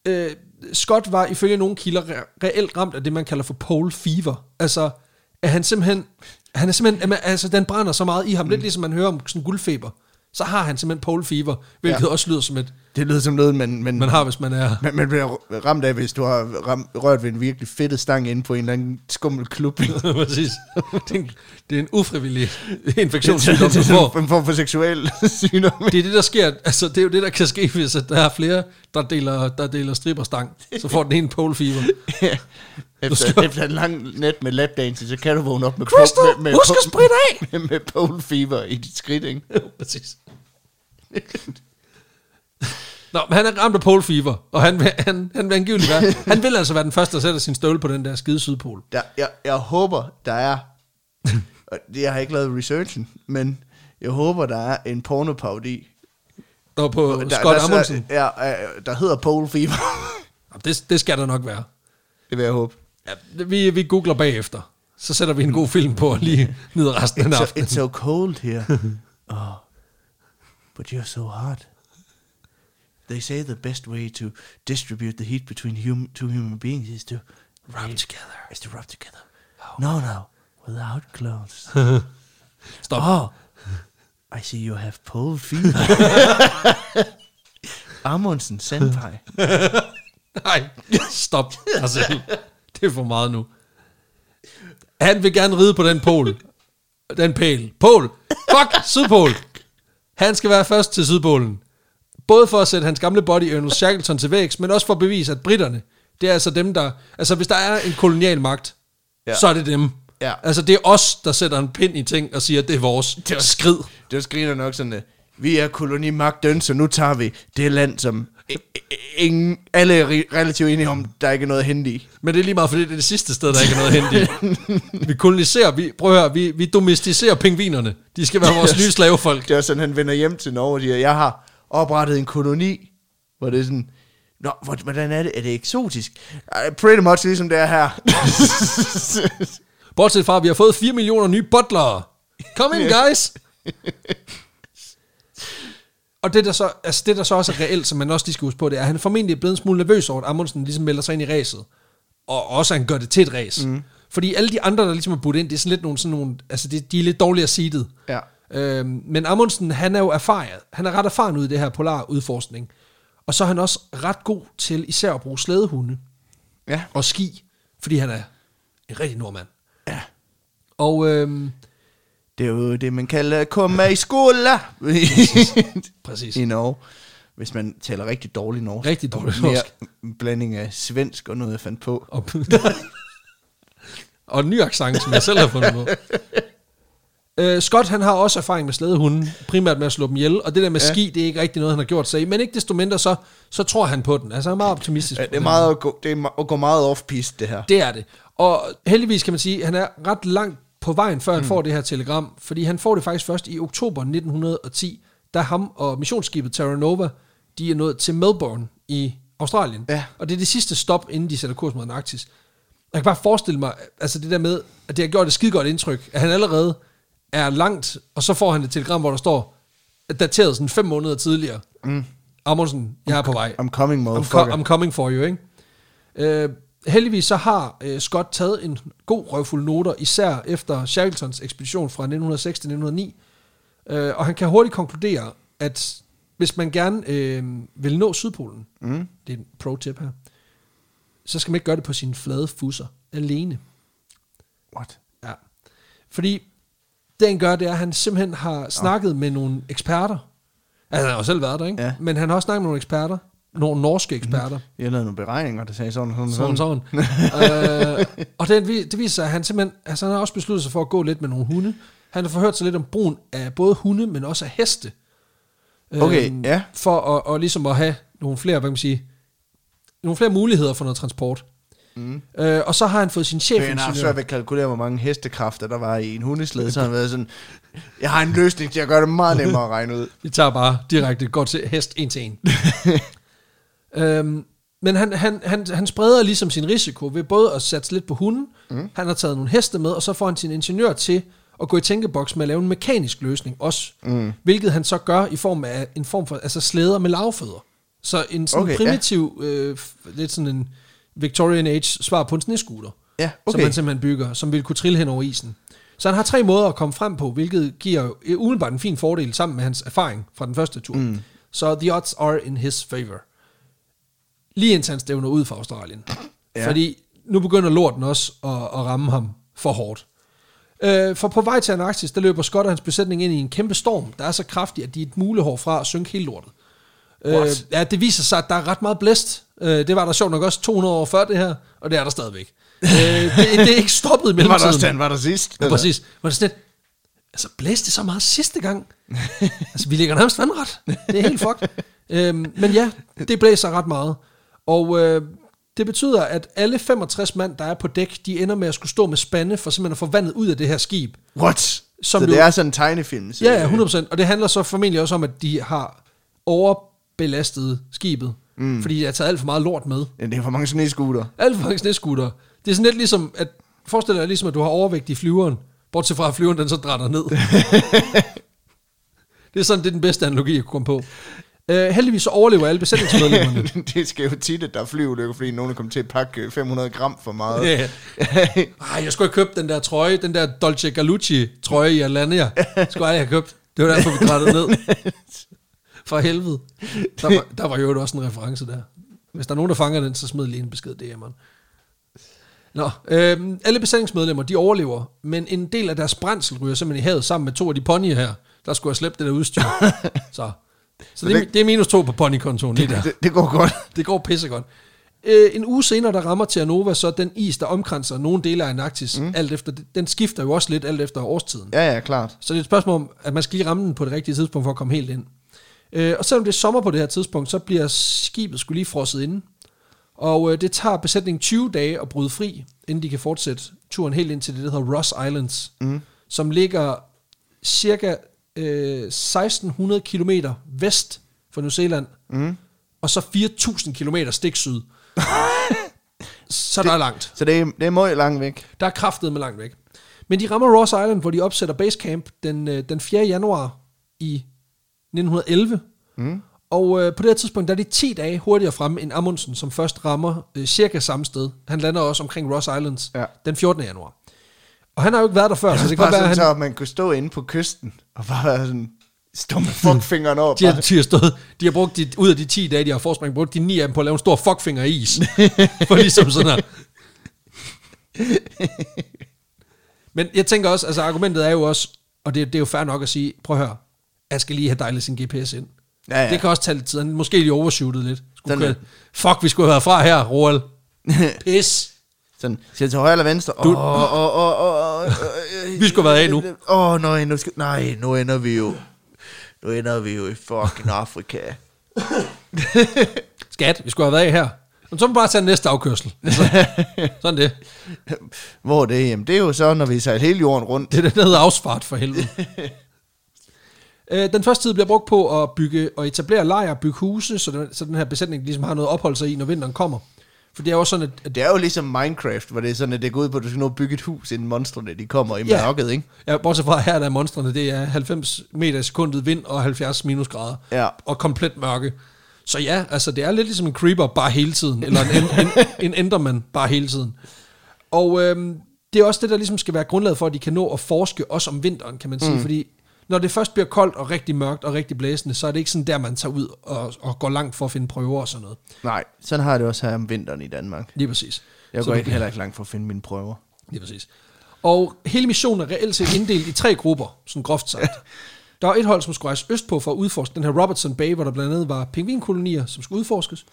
øh, Scott var ifølge nogle kilder re- reelt ramt af det, man kalder for pole fever. Altså, at han simpelthen... Han er simpelthen, altså, den brænder så meget i ham, mm. lidt ligesom man hører om sådan guldfeber. Så har han simpelthen pole fever, hvilket. Ja. også lyder som et,
Det lyder som noget, man, man,
man har, hvis man er...
man, man bliver ramt af, hvis du har ram, rørt ved en virkelig fedtet stang inde på en eller anden skummel klub.
Præcis. Det er en, det er en ufrivillig infektionssygdom, du får.
en form for seksuel sygdom.
Det er det, der sker. Altså, det er jo det, der kan ske, hvis at der er flere, der deler, der deler stripperstang. Så får den ene pole fever.
efter,
skal-
efter en lang nat med lapdance, så kan du vågne op med,
Crystal,
med, med,
husk at spritte af!
med, med pole fever i dit skridt, ikke?
Præcis. Nå, men han er ramt af pole fever, og han vil, han, han vil angiveligt være, han vil altså være den første, der sætter sin støvle på den der skide sydpol.
Der, jeg, jeg håber, der er... og det, jeg har ikke lavet researchen, men jeg håber, der er en pornopaudi.
Der på
der,
Scott
der,
Amundsen.
Der, ja, der hedder pole fever.
Det, det skal der nok være.
det vil jeg håbe.
Ja, vi, vi googler bagefter. Så sætter vi en god film på og lige nyder resten af aftenen.
it's so cold here. oh, but you're so hot. They say the best way to distribute the heat between hum- two human beings is to
Rub together.
Is to rub together. No, no, without clothes.
Stop.
oh, I see you have pole fever. Amundsen senpai.
Nej, stop dig selv. Det er for meget nu. Han vil gerne ride på den pol. Den pæl. Pol. Fuck, Sydpol. Han skal være først til Sydpolen. Både for at sætte hans gamle body Ernest Shackleton til vægs, men også for at bevise, at britterne, det er altså dem, der... Altså, hvis der er en kolonial magt, ja. Så er det dem.
Ja.
Altså, det er os, der sætter en pind i ting og siger, at det er vores det er skrid.
Det var skriner nok sådan, at vi er kolonimagten, så nu tager vi det land, som i- ingen, alle er relativt enige om, der ikke er noget at hente i.
Men det er lige meget, fordi det er det sidste sted, der ikke er noget at hente i. Vi koloniserer, vi, prøv at høre, vi, vi domesticerer pingvinerne. De skal være vores nye slavefolk.
Det er sådan, han vender hjem til Norge og siger, jeg har oprettet en koloni, hvor det er sådan, Nå, hvor- hvordan er det? Er det eksotisk? Pretty much ligesom det er her.
Bortset fra, at vi har fået 4 millioner nye butlere. Come in, guys! Og det der, så, altså det, der så også er reelt, som man også lige skal huske på, det er, at han er formentlig blevet en smule nervøs over, at Amundsen ligesom melder sig ind i ræset. Og også, at han gør det til et ræs. Mm. Fordi alle de andre, der ligesom er budt ind, det er sådan lidt nogle, sådan nogle altså det, de er lidt dårligere seedet.
ja.
Øhm, men Amundsen, han er jo erfaret. Han er ret erfaren ud i det her polar udforskning. Og så er han også ret god til især at bruge slædehunde
Ja.
og ski, fordi han er en rigtig nordmand.
ja.
Og øhm,
Det er jo det, man kalder komme i skole
præcis.
i Norge. Hvis man taler rigtig dårligt norsk.
Rigtig dårligt
Mere
norsk.
en blanding af svensk og noget, jeg fandt på.
Og, og en ny accent, som jeg selv har fundet på. Uh, Scott, han har også erfaring med slædehunden, primært med at slå dem ihjel, og det der med
Ja.
ski, det er ikke rigtig noget, han har gjort sig men ikke desto mindre, så, så tror han på den. Altså, han er meget optimistisk.
Ja, det er meget at gå, det er at gå meget off-piste, det her.
Det er det. Og heldigvis kan man sige, at han er ret langt på vejen, før han mm. får det her telegram, fordi han får det faktisk først i oktober 1910, da ham og missionsskibet Terra Nova, de er nået til Melbourne i Australien.
Ja.
Og det er det sidste stop, inden de sætter kurs mod Antarktis. Jeg kan bare forestille mig, altså det der med, at det har gjort et skide godt indtryk, at han allerede er langt, og så får han et telegram, hvor der står, dateret sådan fem måneder tidligere. Mm. Amundsen, jeg er på vej.
I'm coming,
I'm,
motherfucker.
co- I'm coming for you, ikke? Øh, heldigvis så har øh, Scott taget en god røvfuld noter, især efter Shackletons ekspedition fra 1906 til 1909. Øh, og han kan hurtigt konkludere, at hvis man gerne øh, vil nå Sydpolen, mm. det er en pro-tip her, så skal man ikke gøre det på sine flade fusser alene.
What?
Ja. Fordi det han gør, det er, at han simpelthen har snakket med nogle eksperter. Altså, han har jo selv været der, ikke?
Ja.
Men han har også snakket med nogle eksperter. Nogle norske eksperter.
Jeg lavede nogle beregninger, der sagde sådan, sådan,
Sådan,
sådan.
sådan. øh, og det, vi- det viser sig, at han simpelthen, altså han har også besluttet sig for at gå lidt med nogle hunde. Han har forhørt sig lidt om brugen af både hunde, men også af heste.
Okay, ja.
For at, og ligesom at have nogle flere, hvad kan man sige, nogle flere muligheder for noget transport. Mm. Øh, og så har han fået sin chef
Men har svært ved at kalkulere, hvor mange hestekræfter der var i en hundeslede, så har han været sådan, jeg har en løsning til at gøre det meget nemmere at regne ud.
Vi tager bare direkte godt til hest en til en. øhm, men han, han, han, han spreder ligesom sin risiko ved både at satse lidt på hunden, mm. han har taget nogle heste med, og så får han sin ingeniør til at gå i tænkeboks med at lave en mekanisk løsning også. Mm. Hvilket han så gør i form af en form for altså slæder med lavfødder. Så en sådan
Okay,
okay,
ja.
primitiv, øh, lidt sådan en Victorian Age svar på en snescooter.
Ja,
Som
okay.
han simpelthen bygger, som vil kunne trille hen over isen. Så han har tre måder at komme frem på, hvilket giver umiddelbart en fin fordel sammen med hans erfaring fra den første tur. Mm. Så the odds are in his favor. Lige indtil han stævner ud fra Australien.
Ja.
Fordi nu begynder lorten også at, at ramme ham for hårdt. Øh, for på vej til Antarktis, der løber Scott og hans besætning ind i en kæmpe storm, der er så kraftig, at de er et mulehår fra at synke hele lortet. Øh,
What?
ja, det viser sig, at der er ret meget blæst. Øh, det var der sjovt nok også 200 år før det her, og det er der stadigvæk. øh, det, det er ikke stoppet i
Det var der
mellemtiden.
også, han var der sidst.
Ja, præcis. Var det sådan lidt, altså blæste det så meget sidste gang? altså, vi ligger nærmest vandret. Det er helt fucked. øhm, men ja, det blæser ret meget. Og øh, det betyder, at alle 65 mand, der er på dæk, de ender med at skulle stå med spande for simpelthen at få vandet ud af det her skib.
What?
Som
så
jo-
det er sådan en tegnefilm? så-
Ja, ja, 100%. Og det handler så formentlig også om, at de har overbelastet skibet. Mm. Fordi de har taget alt for meget lort med.
Ja, det er for mange sneskuter.
Alt for mange sneskutter. Det er sådan lidt ligesom, at forestil dig ligesom, at du har overvægt i flyveren, bortset fra at flyveren den så drætter ned. det er sådan, det er den bedste analogi, jeg kunne komme på. Uh, heldigvis så overlever alle besætningsmedlemmerne.
det sker jo tit, at der er flyulykker, fordi nogen er kommet til at pakke øh, 500 gram for meget.
Ja. Ej, jeg skulle have købt den der trøje, den der Dolce Galucci trøje i Alania. Skulle jeg have købt. Det var derfor, vi drættede ned. For helvede. Der var, der var jo også en reference der. Hvis der er nogen, der fanger den, så smid lige en besked DM'eren. Nå, øhm, alle besætningsmedlemmer, de overlever, men en del af deres brændsel ryger simpelthen i havet sammen med to af de ponyer her, der skulle have slæbt det der udstyr. så så det, er- det er minus to på ponykontoen lige der.
Det, det går godt.
Det går pissegodt. Øh, en uge senere, der rammer Terranova så den is, der omkranser nogle dele af Antarktis, mm. alt efter, den skifter jo også lidt alt efter årstiden.
Ja, ja, klart.
Så det er et spørgsmål om, at man skal lige ramme den på det rigtige tidspunkt for at komme helt ind. Øh, og selvom det er sommer på det her tidspunkt, så bliver skibet skulle lige frosset inde. Og øh, det tager besætningen 20 dage at bryde fri, inden de kan fortsætte turen helt ind til det, der hedder Ross Islands, mm. som ligger cirka øh, 1600 km vest for New Zealand, mm. og så 4000 km stik syd. så der er langt.
Så det er, det er meget langt væk.
Der er kraftet med langt væk. Men de rammer Ross Island, hvor de opsætter basecamp den, øh, den 4. januar i 1911. Mm. Og øh, på det her tidspunkt, der er de 10 dage hurtigere fremme end Amundsen, som først rammer øh, cirka samme sted. Han lander også omkring Ross Islands
Ja.
den 14. januar. Og han har jo ikke været der før, så det kan
Bare
være,
sådan, så
han,
at man kunne stå inde på kysten, og bare være sådan, stå med fuckfingeren over.
de, har, de, har stået, de har brugt de, ud af de 10 dage, de har forspring, brugt de 9 af dem på at lave en stor fuckfinger i is. For ligesom sådan her. Men jeg tænker også, altså argumentet er jo også, og det, det er jo fair nok at sige, prøv at høre, jeg skal lige have dejligt sin GPS ind.
Ja, ja.
Det kan også tage lidt tid. Han Måske lige overshootet lidt. Skulle køre, fuck, vi skulle have været fra her, Roald. Pis.
Sådan, siger jeg til højre eller venstre? Åh, åh, åh, åh, åh, åh,
Vi skulle have været af nu.
Åh, oh, nej, nu skal, nej, nu ender vi jo, nu ender vi jo i fucking Afrika.
Skat, vi skulle have været af her. Men så må vi bare tage næste afkørsel. Altså, sådan det.
Hvor er det? Jamen, det er jo så, når vi sejler hele jorden rundt.
Det er det, der hedder afsfart for helvede. Øh, Den første tid bliver brugt på at bygge og etablere lejre, bygge huse, så den, så den her besætning ligesom har noget at opholde sig i, når vinteren kommer. For det er jo også sådan, at, at
Det er jo ligesom Minecraft, hvor det er sådan, at det går ud på, at du skal nå at bygge et hus, inden monstrene de kommer i
Ja.
mørket, ikke?
ja, bortset fra her, der er monstrene, det er 90 meter i sekundet vind og 70 minusgrader.
Ja.
Og komplet mørke. Så ja, altså det er lidt ligesom en creeper bare hele tiden, eller en, en, en, en enderman bare hele tiden. Og øhm, det er også det, der ligesom skal være grundlaget for, at de kan nå at forske også om vinteren, kan man sige. Mm. Fordi når det først bliver koldt og rigtig mørkt og rigtig blæsende, så er det ikke sådan der, man tager ud og, og går langt for at finde prøver og sådan noget.
Nej, sådan har jeg det også her om vinteren i Danmark.
Lige præcis.
Jeg
Så
går ikke heller ikke langt for at finde mine prøver.
Lige præcis. Og hele missionen er reelt set inddelt i tre grupper, sådan groft sagt. Der var et hold, som skulle rejse østpå for at udforske den her Robertson Bay, hvor der blandt andet var pingvinkolonier, som skulle udforskes.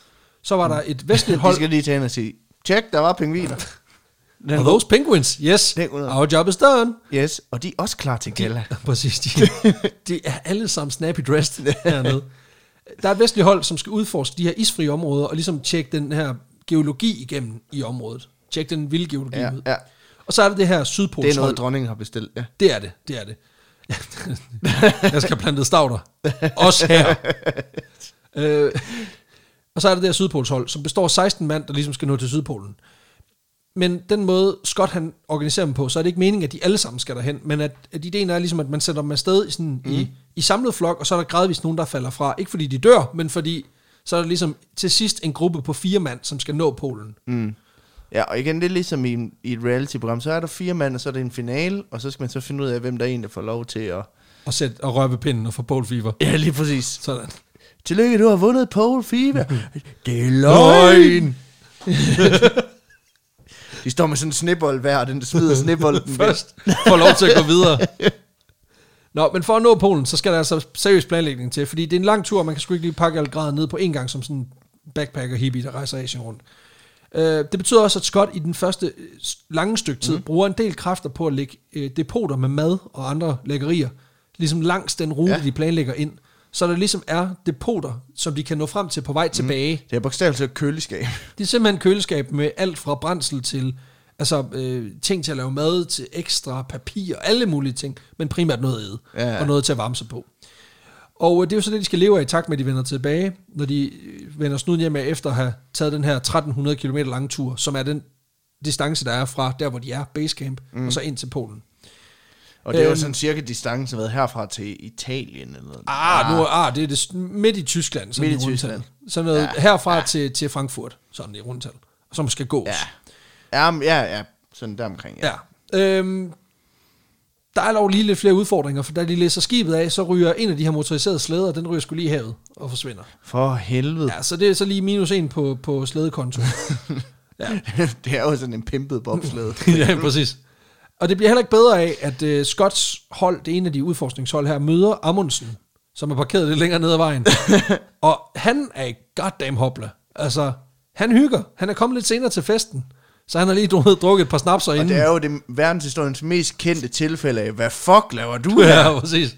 Så var der et vestligt
De
hold,
skal lige tage ind og sige, tjek, der var pingviner.
Og those penguins, yes, our job is done.
Yes, og de er også klar til gala.
Præcis, de, de er alle sammen snappy dressed hernede. Der er et vestligt hold, som skal udforske de her isfrie områder, og ligesom tjekke den her geologi igennem i området. Tjekke den vilde geologi
Ja,
ud.
ja.
Og så er der det her sydpolshold.
Det er noget, dronningen har bestilt, ja.
Det er det, det er det. jeg skal have plantet stavter. Også her. øh, og så er der det her Sydpolshold, som består af 16 mand, der ligesom skal nå til Sydpolen. Men den måde Scott han organiserer dem på, så er det ikke meningen, at de alle sammen skal derhen, men at, at ideen er ligesom, at man sætter dem afsted i, sådan, mm. i, i samlet flok, og så er der gradvist nogen, der falder fra. Ikke fordi de dør, men fordi så er der ligesom til sidst en gruppe på fire mand, som skal nå Polen.
Mm. Ja, og igen, det er ligesom i, en- i et reality-program. Så er der fire mand, og så er det en finale, og så skal man så finde ud af, hvem der egentlig får lov til at...
Og, sætte, og røre ved pinden og få Pole Fever.
Ja, lige præcis.
Sådan.
Tillykke, du har vundet Pole Fever. det er løgn. De står med sådan en snebold hver, og den smider snebolden
først får lov til at gå videre. Nå, men for at nå Polen, så skal der altså seriøs planlægning til, fordi det er en lang tur, og man kan sgu ikke lige pakke alle grader ned på en gang, som sådan en backpacker hippie, der rejser Asien rundt. Uh, det betyder også, at Scott i den første øh, lange stykke tid mm. bruger en del kræfter på at lægge uh, depoter med mad og andre lækkerier, ligesom langs den rute. Ja. de planlægger ind, så der ligesom er depoter, som de kan nå frem til på vej tilbage.
Det er bogstaveligt talt køleskab.
Det er simpelthen køleskab med alt fra brændsel til altså, øh, ting til at lave mad, til ekstra papir, alle mulige ting, men primært noget æde,
Ja, ja.
og noget til at varme sig på. Og øh, det er jo så det, de skal leve af i takt med, at de vender tilbage, når de øh, vender snuden hjem efter at have taget den her 1300 km lange tur, som er den distance, der er fra der, hvor de er, basecamp, mm. og så ind til Polen.
Og det er jo
Øhm.
sådan cirka distancen været herfra til Italien eller noget.
Ah, nu, ah det er det midt i Tyskland. Sådan
Midt i
rundtal.
Tyskland.
Sådan noget
Ja.
herfra ja. til, til Frankfurt, sådan i rundtal, som skal gås.
Ja. Ja, ja, ja. Sådan der omkring, ja.
Ja. Øhm, der er dog lige lidt flere udfordringer, for da de læser skibet af, så ryger en af de her motoriserede slæder, den ryger skulle lige i havet og forsvinder.
For helvede.
Ja, så det er så lige minus en på, på slædekonto. ja.
det er jo sådan en pimpet bobsled.
ja, præcis. Og det bliver heller ikke bedre af, at uh, Scotts hold, det ene af de udforskningshold her, møder Amundsen, som er parkeret lidt længere ned ad vejen. og han er i goddamn hopla. Altså, han hygger. Han er kommet lidt senere til festen. Så han har lige drukket, drukket et par snapser
Og
inden.
det er jo det verdenshistoriens mest kendte tilfælde af, hvad fuck laver du her?
Ja, præcis.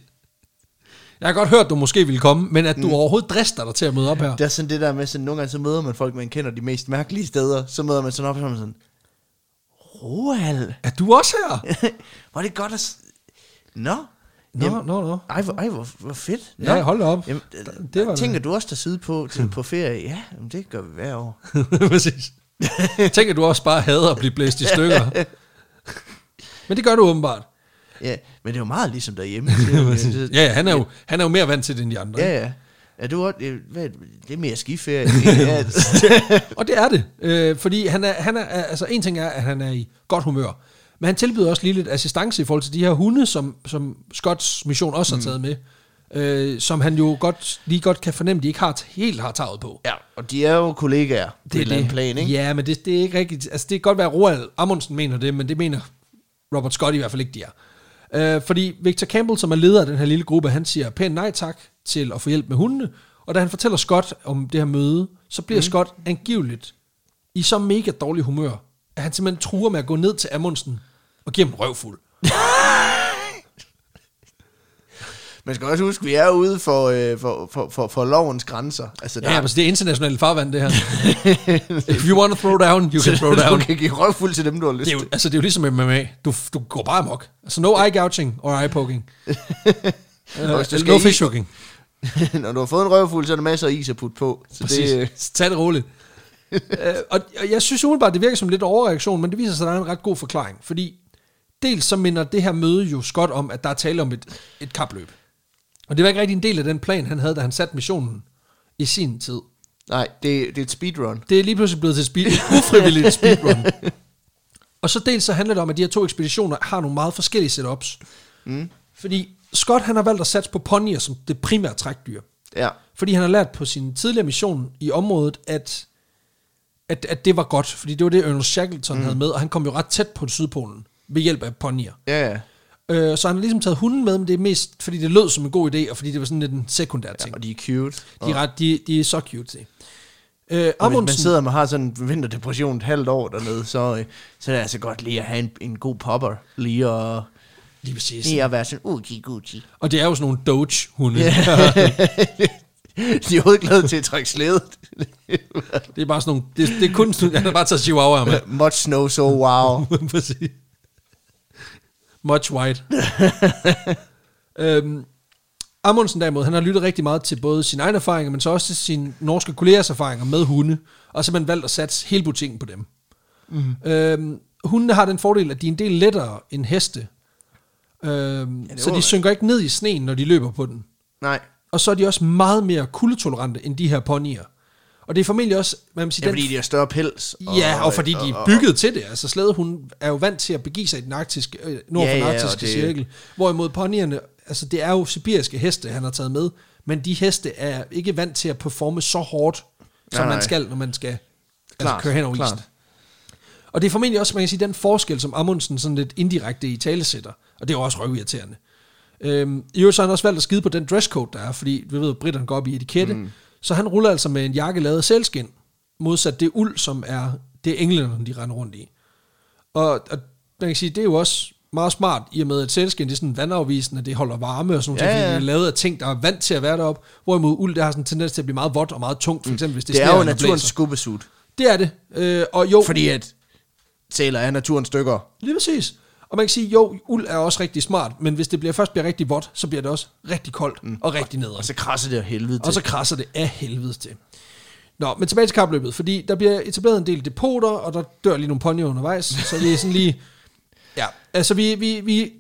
Jeg har godt hørt, du måske ville komme, men at du overhovedet drister dig til at møde op her.
Det er sådan det der med, sådan, nogle gange så møder man folk, man kender de mest mærkelige steder. Så møder man sådan op, og sådan, Roald,
Er du også her?
var det godt at... s- Nå?
Nå, nå, nå.
Ej, hvor, ej, hvor, hvor fedt. Nå.
Ja, hold da op.
Jamen,
Det
det
var-
tænker du også der side på, til, på ferie? Ja, jamen, det gør vi hver år.
Præcis. Tænker du også bare hader at blive blæst i stykker? Men det gør du åbenbart.
Ja, men det er jo meget ligesom derhjemme. Det-
Ja, ja, han er jo, han er jo mere vant til det end de andre. ikke?
ja, ja. Er du også, det- hvad, det er mere skiferie. ja,
Og det er det. Øh, fordi han er, han er, altså en ting er, at han er i godt humør. Men han tilbyder også lige lidt assistance i forhold til de her hunde, som, som Scotts mission også har taget med. Øh, som han jo godt, lige godt kan fornemme, de ikke har, helt har taget på.
ja, og de er jo kollegaer på
Det
et
er
eller andet
det.
plan, ikke?
Ja, men det, det er ikke rigtigt. Altså, det kan godt være, at Roald Amundsen mener det, men det mener Robert Scott i hvert fald ikke, de er. Øh, fordi Victor Campbell, som er leder af den her lille gruppe, han siger pænt nej tak til at få hjælp med hundene. Og da han fortæller Scott om det her møde, så bliver mm. Scott angiveligt i så mega dårlig humør, at han simpelthen truer med at gå ned til Amundsen og give ham røvfuld.
Man skal også huske, at vi er ude for, øh, for, for, for, for lovens grænser. Altså,
Ja, ja, altså det er internationalt farvand, det her. If you want to throw down, you can throw down.
Du kan give røvfuld til dem, du har lyst
Det er, jo,
til.
altså, det er jo ligesom MMA. Du, du går bare amok. Altså, no eye gouging or eye poking. Uh, no fish hooking.
Når du har fået en røvfuld, så er der masser af is at putte på. Så
Præcis.
det, øh,
tag det roligt. uh, og, og jeg synes umiddelbart, det virker som lidt overreaktion, men det viser sig, at der er en ret god forklaring. Fordi dels så minder det her møde jo Scott om, at der er tale om et, et kapløb. Og det var ikke rigtig en del af den plan, han havde, da han satte missionen i sin tid.
nej, det, det er et speedrun.
Det er lige pludselig blevet til speed, ufrivilligt speedrun. Og så dels så handler det om, at de her to ekspeditioner har nogle meget forskellige setups. Mm. Fordi Scott han har valgt at satse på ponyer som det primære trækdyr.
Ja.
Fordi han har lært på sin tidligere mission i området, at, at, at det var godt. Fordi det var det, Ernest Shackleton mm. havde med, og han kom jo ret tæt på Sydpolen ved hjælp af ponyer.
Ja, ja.
Øh, så han har ligesom taget hunden med, men det er mest, fordi det lød som en god idé, og fordi det var sådan lidt en sekundær ting.
Og de er cute.
De er, ret, de, de er så cute, se. Øh,
Og hvis man sidder og har sådan en vinterdepression et halvt år dernede, så, øh, så er det altså godt lige at have en, en god popper. Lige at,
lige præcis.
lige at være sådan, ugi gugi.
Og det er jo sådan nogle Doge-hunde.
De er jo ikke glade til at trække slædet.
Det er bare sådan nogle... Det, det er kun... sådan- Han har bare taget chihuahua med.
Much snow, so wow.
Præcis. Much white. øhm, Amundsen derimod, han har lyttet rigtig meget til både sine egne erfaringer, men så også til sine norske kollegers erfaringer med hunde, og simpelthen valgt at satse hele butikken på dem. Mm. Øhm, hundene har den fordel, at de er en del lettere end heste. Øhm,
det
så de
man.
synker ikke ned i sneen, når de løber på den.
Nej,
Og så er de også meget mere kuldetolerante end de her ponyer. Og det er formentlig også, hvad man siger,
ja,
den
fordi de har større pels.
Ja, og fordi de er bygget til det. Altså slædehund er jo vant til at begive sig i den arktiske, øh, nord for
Ja,
den
ja,
arktiske
og det-
cirkel. Hvorimod ponyerne, altså det er jo sibiriske heste, han har taget med, men de heste er ikke vant til at performe så hårdt, som
Nej,
man
nej.
skal, når man skal altså,
Klart,
køre hen over isen. Og det er formentlig også, man kan sige, den forskel, som Amundsen sådan lidt indirekte i talesætter, og det er jo også røvirriterende. Øhm, I øvrigt så har han også valgt at skide på den dresscode, der er, fordi vi ved, at britterne går op i etikette, mm. så han ruller altså med en jakke lavet af sælskin, modsat det uld, som er det englænderne, de render rundt i. Og, og man kan sige, det er jo også meget smart, i og med at sælskin det er sådan vandafvisende, det holder varme og sådan noget,
Ja,
ja, det er lavet af ting, der er vant til at være deroppe, hvorimod uld, det har sådan en tendens til at blive meget vådt og meget tungt, for eksempel hvis det,
Det er jo naturens skubbesuit.
Det er det. Øh, og jo,
Fordi at sæler er naturens stykker.
Lige præcis. Og man kan sige, jo, uld er også rigtig smart, men hvis det bliver, først bliver rigtig vådt, så bliver det også rigtig koldt mm. og rigtig nederen.
Og så krasser det af helvede til.
Og så krasser det af helvede til. Nå, men tilbage til kapløbet, fordi der bliver etableret en del depoter, og der dør lige nogle ponyer undervejs, så det er sådan lige... Ja, altså vi... vi, vi
det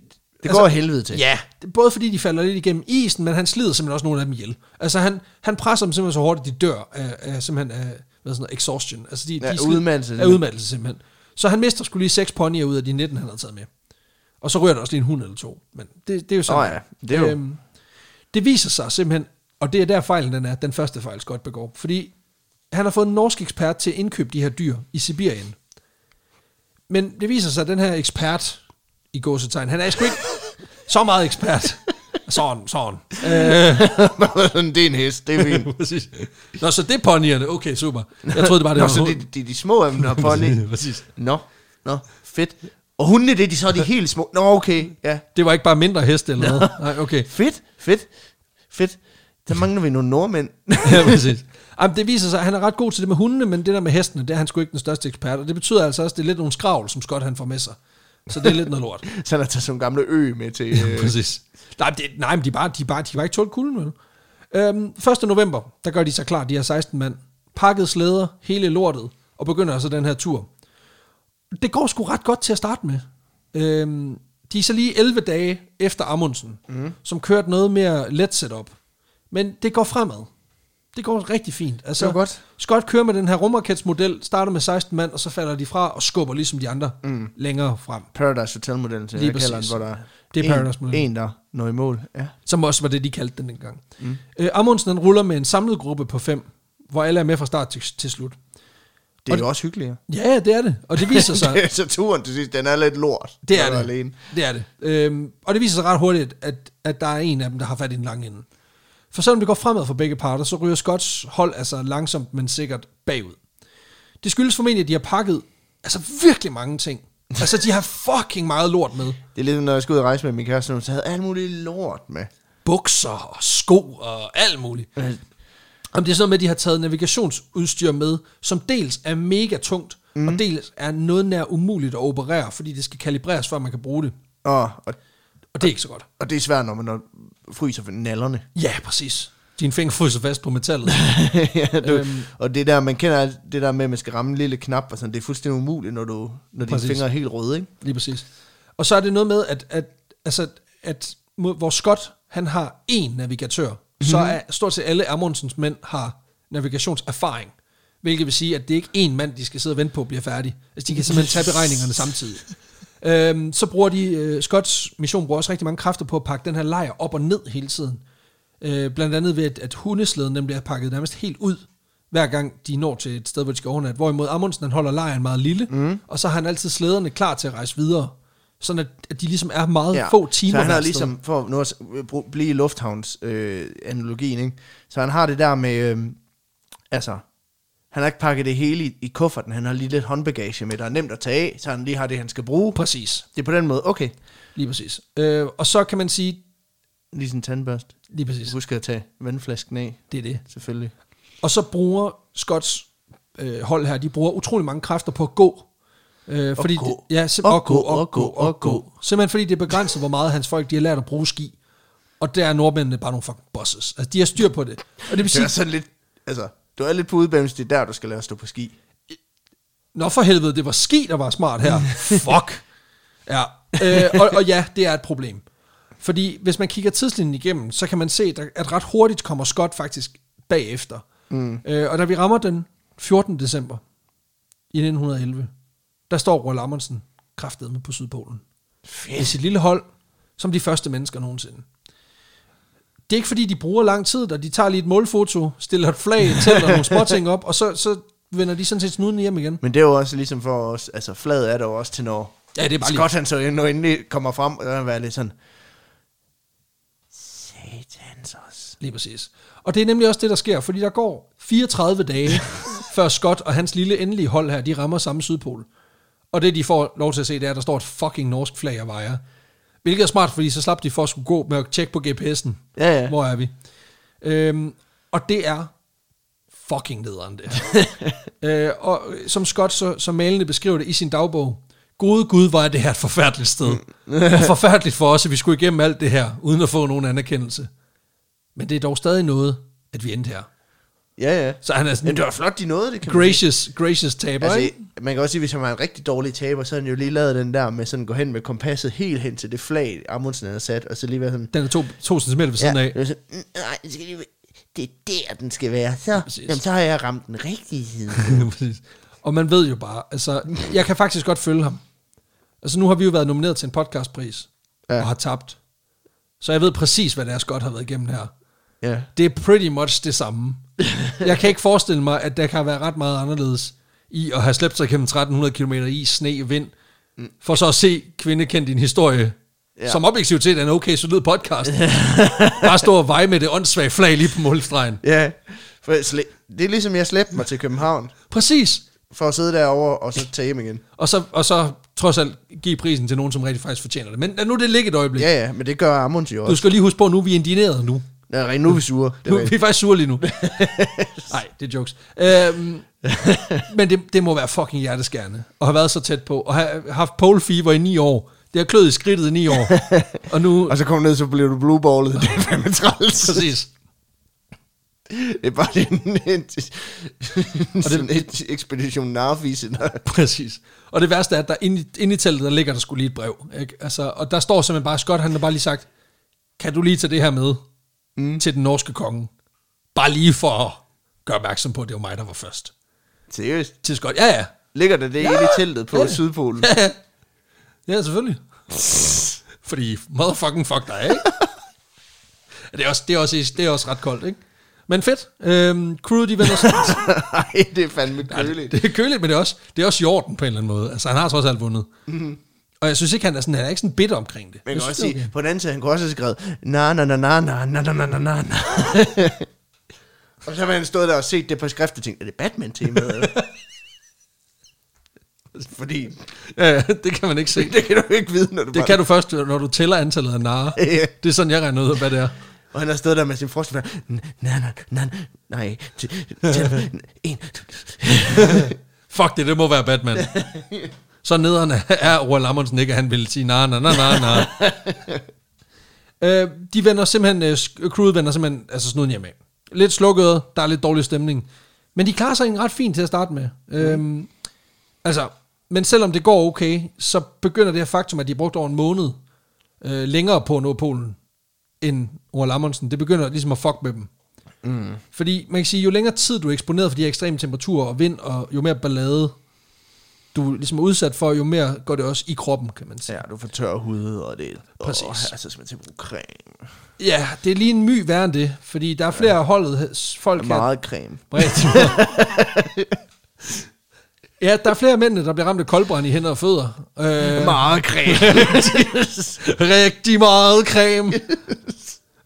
altså,
går af helvede til.
Ja, både fordi de falder lidt igennem isen, men han slider simpelthen også nogle af dem ihjel. Altså han, han presser dem simpelthen så hårdt, at de dør af, af simpelthen af hvad sådan noget, exhaustion. Altså de,
Ja,
de slid-
udmattelse.
Af udmattelse simpelthen. Så han mister skulle lige seks ponyer ud af de 19, han havde taget med. Og så rører der også lige en hund eller to. Men det, det er jo sådan.
Nå ja, det er jo-
Øhm, det viser sig simpelthen, og det er der fejlen den er, den første fejl Scott begår. Fordi han har fået en norsk ekspert til at indkøbe de her dyr i Sibirien. Men det viser sig, at den her ekspert, i gåsetegn, han er sgu ikke så meget ekspert. Sådan, sådan. Øh,
det er en hest, det er fint.
præcis. Nå, så det er ponyerne. Okay, super. Jeg troede det bare, det
Nå,
var
så det, det er de små af dem, der har pony.
præcis.
Nå, nå, fedt. Og hundene, det er de så er de helt små. Nå, okay, ja.
Det var ikke bare mindre heste eller noget. Nej, okay.
Fedt, fedt. Fedt. Der mangler vi nogle nordmænd.
ja, præcis. Jamen, det viser sig, at han er ret god til det med hundene, men det der med hestene, det er han sgu ikke den største ekspert. Og det betyder altså også, at det er lidt nogle skravl, som Scott han får med sig. Så det er lidt noget lort.
Så han har taget sådan nogle gamle ø med til... Øh,
Præcis. Nej, det, nej men de bare, de bare, de var ikke tålt kulden, vel? Øhm, 1. november, der gør de sig klar, de her 16 mand. Pakket slæder, hele lortet, og begynder altså den her tur. Det går sgu ret godt til at starte med. Øhm, de er så lige 11 dage efter Amundsen, mm. som kørte noget mere let setup. Men det går fremad. Det går rigtig fint. Altså,
Det var godt.
Scott kører med den her rumraketsmodel, starter med 16 mand, og så falder de fra og skubber ligesom de andre mm. længere frem.
Paradise Hotel-modellen, til jeg kalder den,
præcis.
hvor der
Det er
en-
Paradise-modellen.
En, der når i mål. Ja.
Som også var det, de kaldte den dengang. Mm. Øh, Amundsen han ruller med en samlet gruppe på fem, hvor alle er med fra start til, til slut.
Det er
Og-
jo også hyggeligere.
Ja, det er det. Og det viser sig...
så turen til sidst, den er lidt lort.
det er det.
Alene.
Det er det. Øhm, og det viser sig ret hurtigt, at, at der er en af dem, der har fat i den lange ende. For selvom det går fremad for begge parter, så ryger Scotts hold altså langsomt, men sikkert bagud. Det skyldes formentlig, at de har pakket altså virkelig mange ting. Altså, de har fucking meget lort med.
Det er lidt, når jeg skal ud og rejse med min kæreste, så havde alt muligt lort med.
bukser og sko og alt muligt. Om det er sådan noget med, at de har taget navigationsudstyr med, som dels er mega tungt, mm. og dels er noget nær umuligt at operere, fordi det skal kalibreres, før man kan bruge det.
Og, og,
Og det er ikke så godt.
og det er svært, når man når fryser for nallerne.
Ja, præcis. Dine fingre fryser fast på metallet.
ja, du,
Øhm.
Og det der, man kender det der med, at man skal ramme en lille knap, og sådan, det er fuldstændig umuligt, når, du, når dine fingre er helt røde, ikke?
Lige præcis. Og så er det noget med, at, at, altså, at hvor Scott, han har én navigatør, mm-hmm. så er stort set alle Amundsens mænd har navigationserfaring. Hvilket vil sige, at det er ikke én mand, de skal sidde og vente på at blive færdig. Altså, de kan simpelthen tage beregningerne samtidig. Øhm, så bruger de, uh, Scotts mission bruger også rigtig mange kræfter på at pakke den her lejr op og ned hele tiden. Øh, blandt andet ved, at, at hundeslæden den bliver pakket nærmest helt ud, hver gang de når til et sted, hvor de skal overnatte. Hvorimod Amundsen han holder lejren meget lille, mm. og så har han altid slæderne klar til at rejse videre. Sådan at, at de ligesom er meget ja. få timer
Så han har ligesom, for nu at blive i lufthavns øh, analogien, ikke? så han har det der med, øh, altså, han har ikke pakket det hele i, i kufferten, han har lige lidt håndbagage med, der er nemt at tage af, så han lige har det, han skal bruge.
Præcis,
Det er på den måde, okay,
lige præcis. Øh, og så kan man sige,
lige en tandbørst.
lige præcis,
Husk at tage vandflasken af,
det er det.
selvfølgelig.
Og så bruger Scotts øh, hold her, de bruger utrolig mange kræfter på at gå. Øh, fordi
gå.
Det, ja, sim-
Og
og, gå, og, gå, og gå. Simpelthen fordi det er begrænset, hvor meget hans folk de har lært at bruge ski. Og der er nordmændene bare nogle fucking bosses. Altså, de har styr på det. Og det vil
Det
sige,
er sådan lidt, altså, du er lidt på udbanen, det er der, du skal lære at stå på ski.
Nå for helvede, det var ski, der var smart her. Fuck. Ja, øh, og, og ja, det er et problem. Fordi hvis man kigger tidslinjen igennem, så kan man se, at- ret hurtigt kommer Scott faktisk bagefter. Mm. Øh, og da vi rammer den 14. december i 1911, der står Roald Amundsen kraftedeme på Sydpolen. Med sit lille hold, som de første mennesker nogensinde. Det er ikke fordi, de bruger lang tid, og de tager lige et målfoto, stiller et flag, tæller nogle småting op, og så, så vender de sådan set snuden hjem igen.
Men det er jo også ligesom for os, altså flaget er der jo også til når
Ja, det er bare lige...
Scott han så endelig kommer frem, og der være lidt sådan, satans også.
Lige præcis. Og det er nemlig også det, der sker, fordi der går 34 dage, før Scott og hans lille endelige hold her, de rammer samme sydpol. Og det, de får lov til at se, det er, at der står et fucking norsk flag og vejer. Hvilket er smart, fordi så slap de for at skulle gå med at tjekke på GPS'en.
Ja, ja.
Hvor er vi? Øhm, og det er fucking nederen, det øh, og som Scott så, så malende beskriver det i sin dagbog, Gode Gud, var det her et forfærdeligt sted. og forfærdeligt for os, at vi skulle igennem alt det her, uden at få nogen anerkendelse. Men det er dog stadig noget, at vi endte her.
Ja, ja.
Så han er
Men
sådan
det var flot, de nåede det, kan man sige.
gracious, gracious taber,
Altså,
ikke?
man kan også sige, hvis han var en rigtig dårlig taber, så havde han jo lige lavet den der med sådan gå hen med kompasset helt hen til det flag, Amundsen havde sat, og så lige være sådan,
Den er to, to centimeter ved siden
ja,
af.
det, var sådan, "Mm, nej, det, skal lige, det er der, den skal være. Så, jamen, så har jeg ramt den rigtige side.
Og man ved jo bare, altså, jeg kan faktisk godt følge ham. Altså, nu har vi jo været nomineret til en podcastpris, ja.
Ja.
og har tabt. Så jeg ved præcis, hvad det er, Scott har været igennem her.
ja.
Det er pretty much det samme. Jeg kan ikke forestille mig, at der kan være ret meget anderledes i at have slæbt sig gennem 1300 km i sne, vind, for så at se kvinde kendt din historie, ja. Som objektivt set er en okay solid podcast. Bare stå og veje med det åndssvage flag lige på målstregen.
Ja, for det er ligesom, jeg slæbte mig til København,
Præcis.
for at sidde derovre og så tage hjem igen.
Og så, og så trods alt give prisen til nogen, som rigtig faktisk fortjener det. Men nu det ligge et øjeblik.
Ja, ja, men det gør Amundsen jo
Du
også.
skal lige huske på, at nu er vi indineret nu.
Nej, nu er vi sure. Det er
vi er faktisk sure lige nu. Nej, det er jokes. Øhm, men det, det må være fucking hjerteskærende at have været så tæt på, og have haft pole fever i ni år. Det har kløet i skridtet i ni år. og nu...
Og så kommer du ned, så bliver du blueballet. Det er fandme træls.
Præcis.
Det er bare en, en, en, sådan et ekspedition narfise.
Præcis. Og det værste er, at der inde, inde i teltet, der ligger der skulle lige et brev. Ikke? Altså, og der står simpelthen bare, Scott han har bare lige sagt, kan du lige tage det her med mm. til den norske konge? Bare lige for at gøre opmærksom på, at det var mig, der var først.
Seriøst?
Til Scott, ja ja.
Ligger der det ja. inde i teltet på
Ja.
ja. Sydpolen?
Ja, ja. ja selvfølgelig. Fordi motherfucking fuck dig, ikke? det, er også, det, er også, det er også ret koldt, ikke? Men fedt. Øhm, crewet, de vender sig.
Nej, det er fandme køligt.
det er køligt, men det er, også, det er også i orden på en eller anden måde. Altså, han har trods alt vundet. Mm-hmm. Og jeg synes ikke, han er, sådan, han er ikke sådan bitter omkring det.
Men jeg
Jeg
kan også sige, på den anden side, han kunne også have skrevet, na na na na na na na na na na na. Og så har han stået der og set det på skrift og tænkt, er det Batman-temaet? Fordi
okay. Ja, ja, det kan man ikke se.
det kan du ikke vide, når du
Det
bare...
kan du først, når du tæller antallet af narer.
Ja.
Det er sådan, jeg regner ud af, hvad det er.
Og han har stået der med sin na nej. t- t- En.
Fuck det, det må være Batman. Så nederen er Roald Amundsen ikke, at han vil sige nej, nej, nej, nej, nej. øh, de vender simpelthen, øh, crewet vender simpelthen altså snuden hjemme. Lidt slukket, der er lidt dårlig stemning. Men de klarer sig egentlig ret fint til at starte med. Mm. Øhm, altså, men selvom det går okay, så begynder det her faktum, at de har brugt over en måned øh, længere på at nå Polen, end Roald Amundsen, det begynder ligesom at fuck med dem. Mm. Fordi man kan sige, jo længere tid du er eksponeret for de her ekstreme temperaturer og vind, og jo mere ballade du ligesom er udsat for, jo mere går det også i kroppen, kan man sige.
Ja, du får tør hud, og det...
Præcis.
Åh, altså, skal man til at bruge creme.
Ja, det er lige en my værre end det, fordi der er flere ja. holdet folk her.
Meget creme.
Ja, der er flere af mændene, der bliver ramt af koldbrand i hænder og fødder. Øh,
Meget creme.
rigtig meget creme.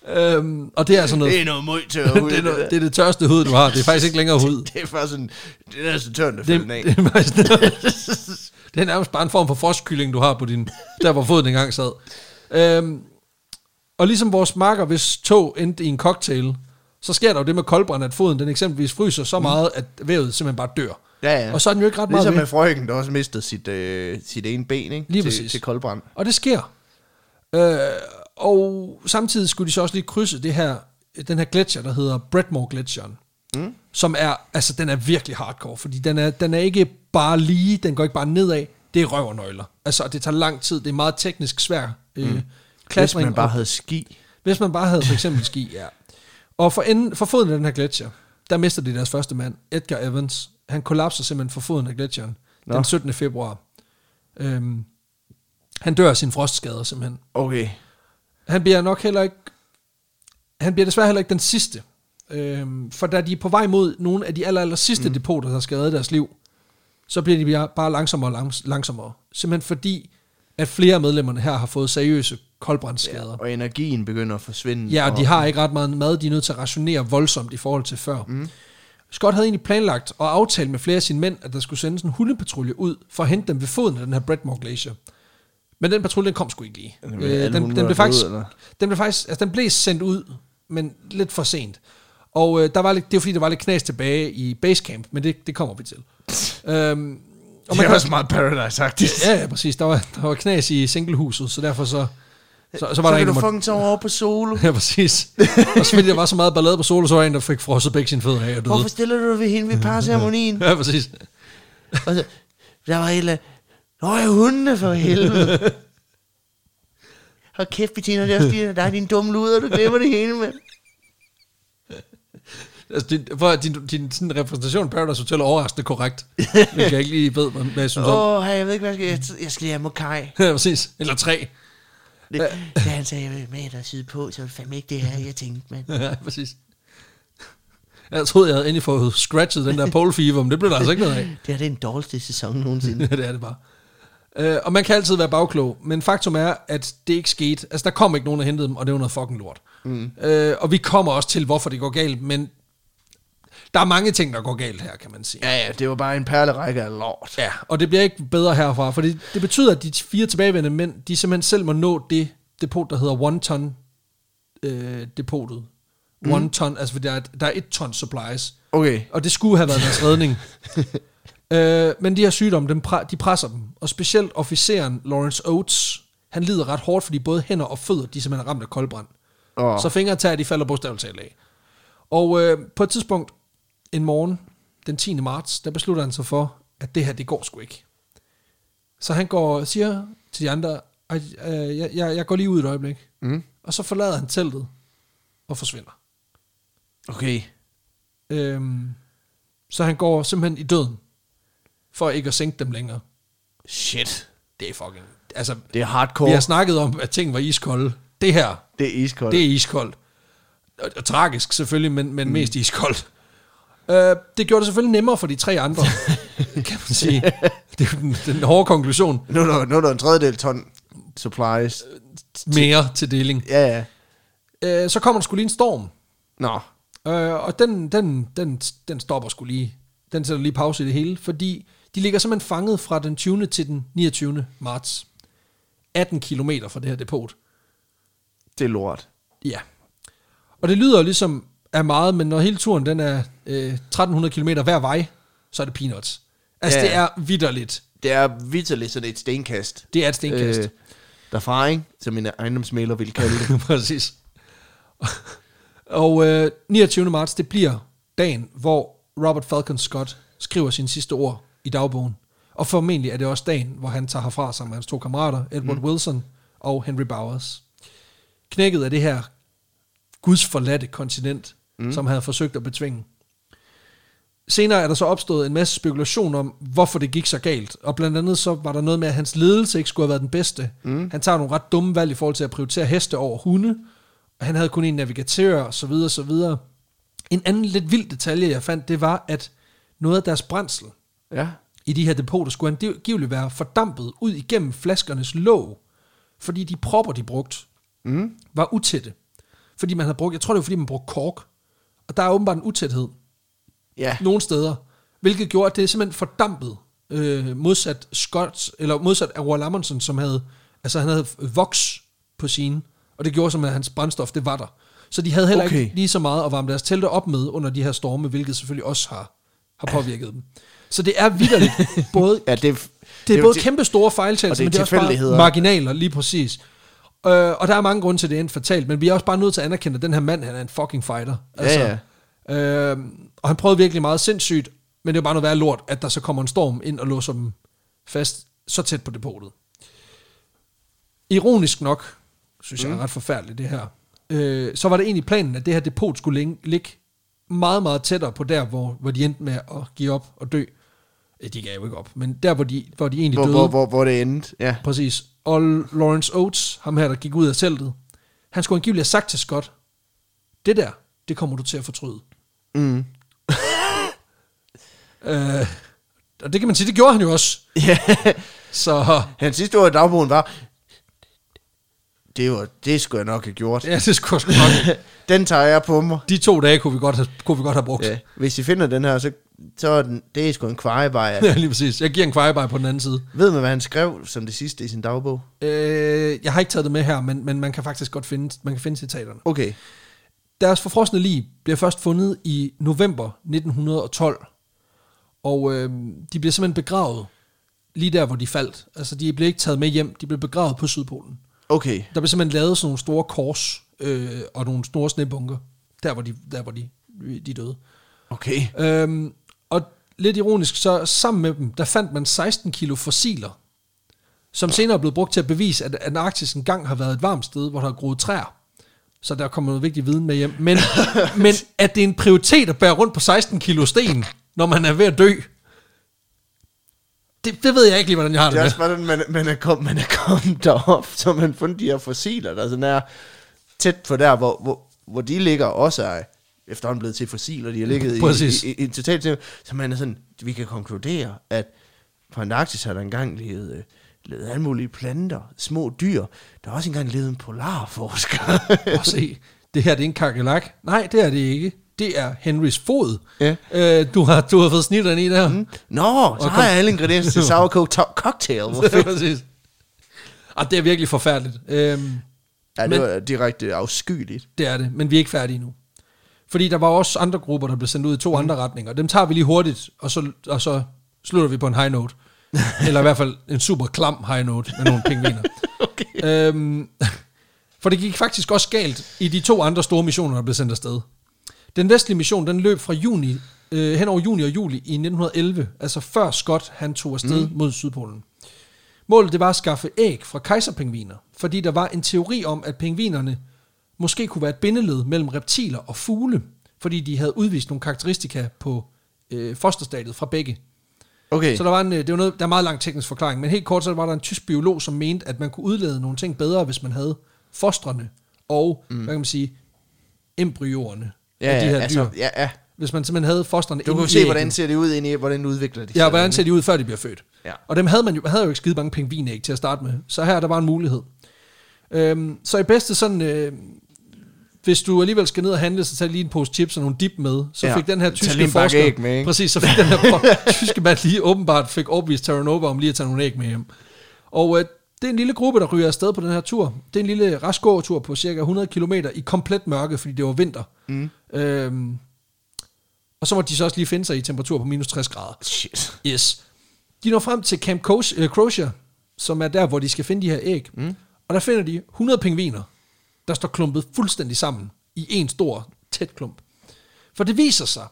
Øhm, og det er altså noget...
det er noget møg tør hud.
det, er noget, det er det tørste hud, du har. Det er faktisk ikke længere hud.
Det er faktisk sådan... Det er næsten tørt at
Det,
af.
det, er faktisk, det er nærmest bare en form for frostkylling, du har på din... Der, hvor foden engang sad. Øhm, og ligesom vores marker, hvis tog endte i en cocktail, så sker der jo det med koldbrand, at foden den eksempelvis fryser så meget, at vævet simpelthen bare dør.
Ja, ja.
Og så er den jo ikke ret meget
Ligesom med frøken, der også mistede sit, øh, sit ene ben, ikke?
Lige
til,
præcis.
Til koldbrand.
Og det sker. Øh, og samtidig skulle de så også lige krydse det her, den her gletsjer, der hedder Bredmore Gletsjeren. Mm. Som er, altså den er virkelig hardcore, fordi den er, den er ikke bare lige, den går ikke bare nedad, det er røv og nøgler. Altså, det tager lang tid, det er meget teknisk svær øh,
Hvis
klatring.
man bare
og-
havde ski.
hvis man bare havde for eksempel ski, ja. Og for, enden, for foden af den her gletsjer, der mister de deres første mand, Edgar Evans. Han kollapser simpelthen for foden af gletsjeren
Nå.
den 17. februar. Øhm, han dør af sin frostskader simpelthen.
Okay.
Han bliver nok heller ikke, han bliver desværre heller ikke den sidste. Øhm, for da de er på vej mod nogle af de aller, aller sidste mm. depoter, der skal redde deres liv, så bliver de bare- langsommere og langs, langsommere. Simpelthen fordi, at flere af medlemmerne her har fået seriøse koldbrændsskader.
Ja, og energien begynder at forsvinde.
Ja, og
og
de har ikke ret meget mad, de er nødt til at rationere voldsomt i forhold til før. Mm. Scott havde egentlig planlagt og aftalt med flere af sine mænd, at der skulle sendes en hundepatrulje ud for at hente dem ved foden af den her Bredmore Glacier. Men den patrulje den kom sgu ikke lige.
Den
Øh,
blev alle
den, den, blev faktisk,
ud,
den blev faktisk, altså den blev sendt ud, men lidt for sent. Og øh, der var lidt, det var fordi, der var lidt knas tilbage i basecamp, men det, det kommer vi til. øhm, og
Det er også meget paradise-agtigt.
Ja, ja, præcis. Der var, der var knas i singlehuset, så derfor så, så, så var
Så
der
kan
en,
du fucking tage over på solo.
Ja, præcis. og så fordi der var så meget ballade på solo, så var der en, der fik frosset begge sine fødder af og døde.
Hvorfor stiller du dig ved hende ved parceremonien?
Ja, præcis.
Og så, der var et eller. Nå, jeg hundene for helvede. Hold kæft, Bettina, det er også din, der er din dumme luder, du glemmer det hele, mand.
Altså, din, for din, din sådan repræsentation Paradise Hotel er overraskende korrekt. Hvilket jeg ikke lige ved, hvad hvad jeg synes om.
Åh, oh, jeg ved ikke, hvad jeg skal. Jeg, jeg skal lige have Mokai.
Ja, præcis. Eller tre.
Det, da han sagde, jeg vil med dig side på, så var det fandme ikke det her, jeg tænkte, mand.
Ja, præcis. Jeg troede, jeg havde endelig fået scratchet den der pole fever, men det blev der altså ikke noget af.
Det her det er den dårligste sæson nogensinde.
Ja, det er det bare. Øh, og man kan altid være bagklog, men faktum er, at det ikke skete. Altså, der kom ikke nogen og hentede dem, og det var noget fucking lort. Mm. Øh, og vi kommer også til, hvorfor det går galt, men der er mange ting, der går galt her, kan man sige.
Ja, ja, det var bare en perlerække af lort.
Ja, og det bliver ikke bedre herfra, for det, det betyder, at de fire tilbagevendende mænd, de simpelthen selv må nå det depot, der hedder One Ton øh, depotet, one ton, altså der er, et- der er et ton supplies.
Okay.
Og det skulle have været deres redning. øh, men de her sygdomme, dem pre- de presser dem. Og specielt officeren Lawrence Oates, han lider ret hårdt, fordi både hænder og fødder, de er simpelthen ramt af koldbrand.
Oh.
Så fingertager, de falder bogstaveligt talt af. Og øh, på et tidspunkt, en morgen, den 10. marts, der beslutter han sig for, at det her, det går sgu ikke. Så han går og siger til de andre, "Ej, øh, jeg, jeg, jeg går lige ud et øjeblik.
Mm.
Og så forlader han teltet og forsvinder.
Okay.
Øhm, så han går simpelthen i døden, for ikke at sænke dem længere.
Shit.
Det er fucking... Altså,
Det er hardcore.
vi har snakket om, at ting var iskolde. Det her,
Det er iskoldt.
det er iskoldt. Og, og tragisk selvfølgelig, men, men mm. mest iskoldt. Øh, det gjorde det selvfølgelig nemmere for de tre andre, kan man sige. Det er den, den hårde konklusion.
Nu er, der, nu er der en tredjedel ton supplies.
Mere til deling.
Ja, ja.
Øh, så kommer der skulle lige en storm.
Nå.
Øh, og den, den, den, den stopper skulle lige. Den sætter lige pause i det hele, fordi de ligger simpelthen fanget fra den 20. til den 29. marts. 18 kilometer fra det her depot.
Det er lort.
Ja. Og det lyder ligesom af meget, men når hele turen den er øh, 1300 km hver vej, så er det peanuts. Altså
Ja.
det er vidderligt.
Det er vitterligt sådan et stenkast.
Det er et stenkast.
Øh, derfra, ikke? Som en ejendomsmaler vil kalde det.
Præcis. Og øh, 29. marts, det bliver dagen, hvor Robert Falcon Scott skriver sine sidste ord i dagbogen. Og formentlig er det også dagen, hvor han tager herfra sammen med hans to kammerater, Edward mm. Wilson og Henry Bowers. Knækket af det her gudsforladte kontinent, mm. som han havde forsøgt at betvinge. Senere er der så opstået en masse spekulation om, hvorfor det gik så galt. Og blandt andet så var der noget med, at hans ledelse ikke skulle have været den bedste. Mm. Han tager nogle ret dumme valg i forhold til at prioritere heste over hunde. Og han havde kun en navigatør, og så videre, så videre. En anden lidt vild detalje, jeg fandt, det var, at noget af deres brændsel
Ja.
i de her depoter skulle angiveligt være fordampet ud igennem flaskernes låg, fordi de propper, de brugt,
Mm.
var utætte. Fordi man havde brugt, jeg tror det var fordi man brugte kork. Og der er åbenbart en utæthed
Ja.
nogle steder, hvilket gjorde, at det simpelthen fordampet, øh, modsat Scott, eller modsat Roald Amundsen, som havde, altså han havde voks på sine, og det gjorde som at hans brændstof, det var der. Så de havde heller. Okay. ikke lige så meget at varme deres telte op med under de her storme, hvilket selvfølgelig også har, har påvirket dem. Så det er vidderligt både
Ja, det, er-
det er både
det-
kæmpe store fejltagelser,
er
men det er også bare marginaler, lige præcis. Øh, og der er mange grunde til, at det er endt fatalt, men vi er også bare nødt til at anerkende, at den her mand, han er en fucking fighter.
Ja,
Øh, og han prøvede virkelig meget sindssygt, men det er bare noget værd lort, at der så kommer en storm ind og låser dem fast så tæt på depotet. Ironisk nok, synes mm. jeg er ret forfærdeligt det her, øh, så var det egentlig planen, at det her depot skulle ligge, ligge meget, meget tættere på der, hvor, hvor de endte med at give op og dø. Øh, De gav jo ikke op, men der, hvor de, hvor de egentlig
hvor,
døde.
hvor, hvor, hvor det endte. Ja.
Præcis. Og Lawrence Oates, ham her, der gik ud af teltet, han skulle angiveligt have sagt til Scott, det der, det kommer du til at fortryde.
Mm.
Øh, og det kan man sige, det gjorde han jo også.
ja.
Så
Hans sidste ord i dagbogen var, det, var, det skulle jeg nok have gjort.
ja, det skulle jeg nok.
Den tager jeg på mig.
De to dage kunne vi godt have, kunne vi godt have brugt.
Ja. Hvis I finder den her, så, så er den, det er sgu en kvejebajer.
Ja, lige præcis. Jeg giver en kvejebar på den anden side.
Ved man, hvad han skrev som det sidste i sin dagbog?
Øh, jeg har ikke taget det med her, men, men man kan faktisk godt finde, man kan finde citaterne.
Okay.
Deres forfrosne lig bliver først fundet i november 1912, og øh, de bliver simpelthen begravet lige der, hvor de faldt. Altså, de blev ikke taget med hjem, de blev begravet på Sydpolen.
Okay.
Der blev simpelthen lavet sådan nogle store kors øh, og nogle store snebunker, der hvor de, der, hvor de, de døde.
Okay.
Øhm, og lidt ironisk, så sammen med dem, der fandt man 16 kilo fossiler, som senere er blevet brugt til at bevise, at Antarktis engang har været et varmt sted, hvor der er groet træer. Så der kommer noget vigtig viden med hjem. Men, men at det er en prioritet at bære rundt på 16 kilo sten, når man er ved at dø, det, det ved jeg ikke lige, hvordan jeg har det,
Det er også bare, man, man, er kom, man er kommet derop, så man har fundet de her fossiler, der sådan er tæt på der, hvor, hvor, hvor de ligger også er efterhånden blevet til fossiler, de har ligget i,
Præcis.
i, i, i totalt så man er sådan, vi kan konkludere, at på Antarktis har der engang levet, øh, levet alle mulige planter, små dyr. Der har også engang levet en polarforsker.
Og se, det her det er en kakelak. Nej, det er det ikke. Det er Henrys fod.
Ja.
Øh, du, har, du har fået snitterne i der. Mm.
Nå, så
Og
har
kom-
jeg alle ingredienser til sourcoat to- cocktail. Hvor fedt.
Præcis. Og det er virkelig forfærdeligt. Øhm,
ja, det
Men-
var direkte afskyeligt.
det er det, men vi er ikke færdige nu. Fordi der var også andre grupper, der blev sendt ud i to mm. andre retninger. Dem tager vi lige hurtigt, og så, og så slutter vi på en high note. Eller i hvert fald en super klam high note med nogle pingviner.
Okay.
Øhm, for det gik faktisk også galt i de to andre store missioner, der blev sendt afsted. Den vestlige mission, den løb fra juni, øh, hen over juni og juli i 1911, altså før Scott han tog afsted mm. mod Sydpolen. Målet det var at skaffe æg fra kejserpingviner, fordi der var en teori om, at pingvinerne måske kunne være et bindeled mellem reptiler og fugle, fordi de havde udvist nogle karakteristika på øh, fosterstadiet fra begge.
Okay.
Så der var en, øh, det var noget, der er meget lang teknisk forklaring, men helt kort så var der en tysk biolog, som mente, at man kunne udlede nogle ting bedre, hvis man havde fostrene og, mm. hvad kan man sige, embryoerne
ja,
af de her
ja, altså,
dyr.
ja, ja.
Hvis man simpelthen havde fostrene
Du
i
se, hvordan ser det ud ind i, hvordan udvikler de
Ja, hvordan ser de ud, før de bliver født.
Ja.
Og dem havde man jo, havde jo ikke skide mange pingvinæg til at starte med. Så her der var en mulighed. Øhm, så i bedste sådan, øh, hvis du alligevel skal ned og handle, så tag lige en pose chips og nogle dip med. Så
Ja.
fik den her tyske forsker,
æg med, ikke?
præcis, så fik den her tyske mand lige åbenbart fik overbevist Terranova om lige at tage nogle æg med hjem. Og øh, det er en lille gruppe, der ryger afsted på den her tur. Det er en lille rask gåtur på cirka 100 km i komplet mørke, fordi det var vinter. Mm. Øhm, og så må de så også lige finde sig i temperatur på minus 60 grader.
Shit.
Yes. De når frem til Camp øh, Crozier, som er der, hvor de skal finde de her æg. Mm. Og der finder de 100 pingviner, der står klumpet fuldstændig sammen i en stor, tæt klump. For det viser sig,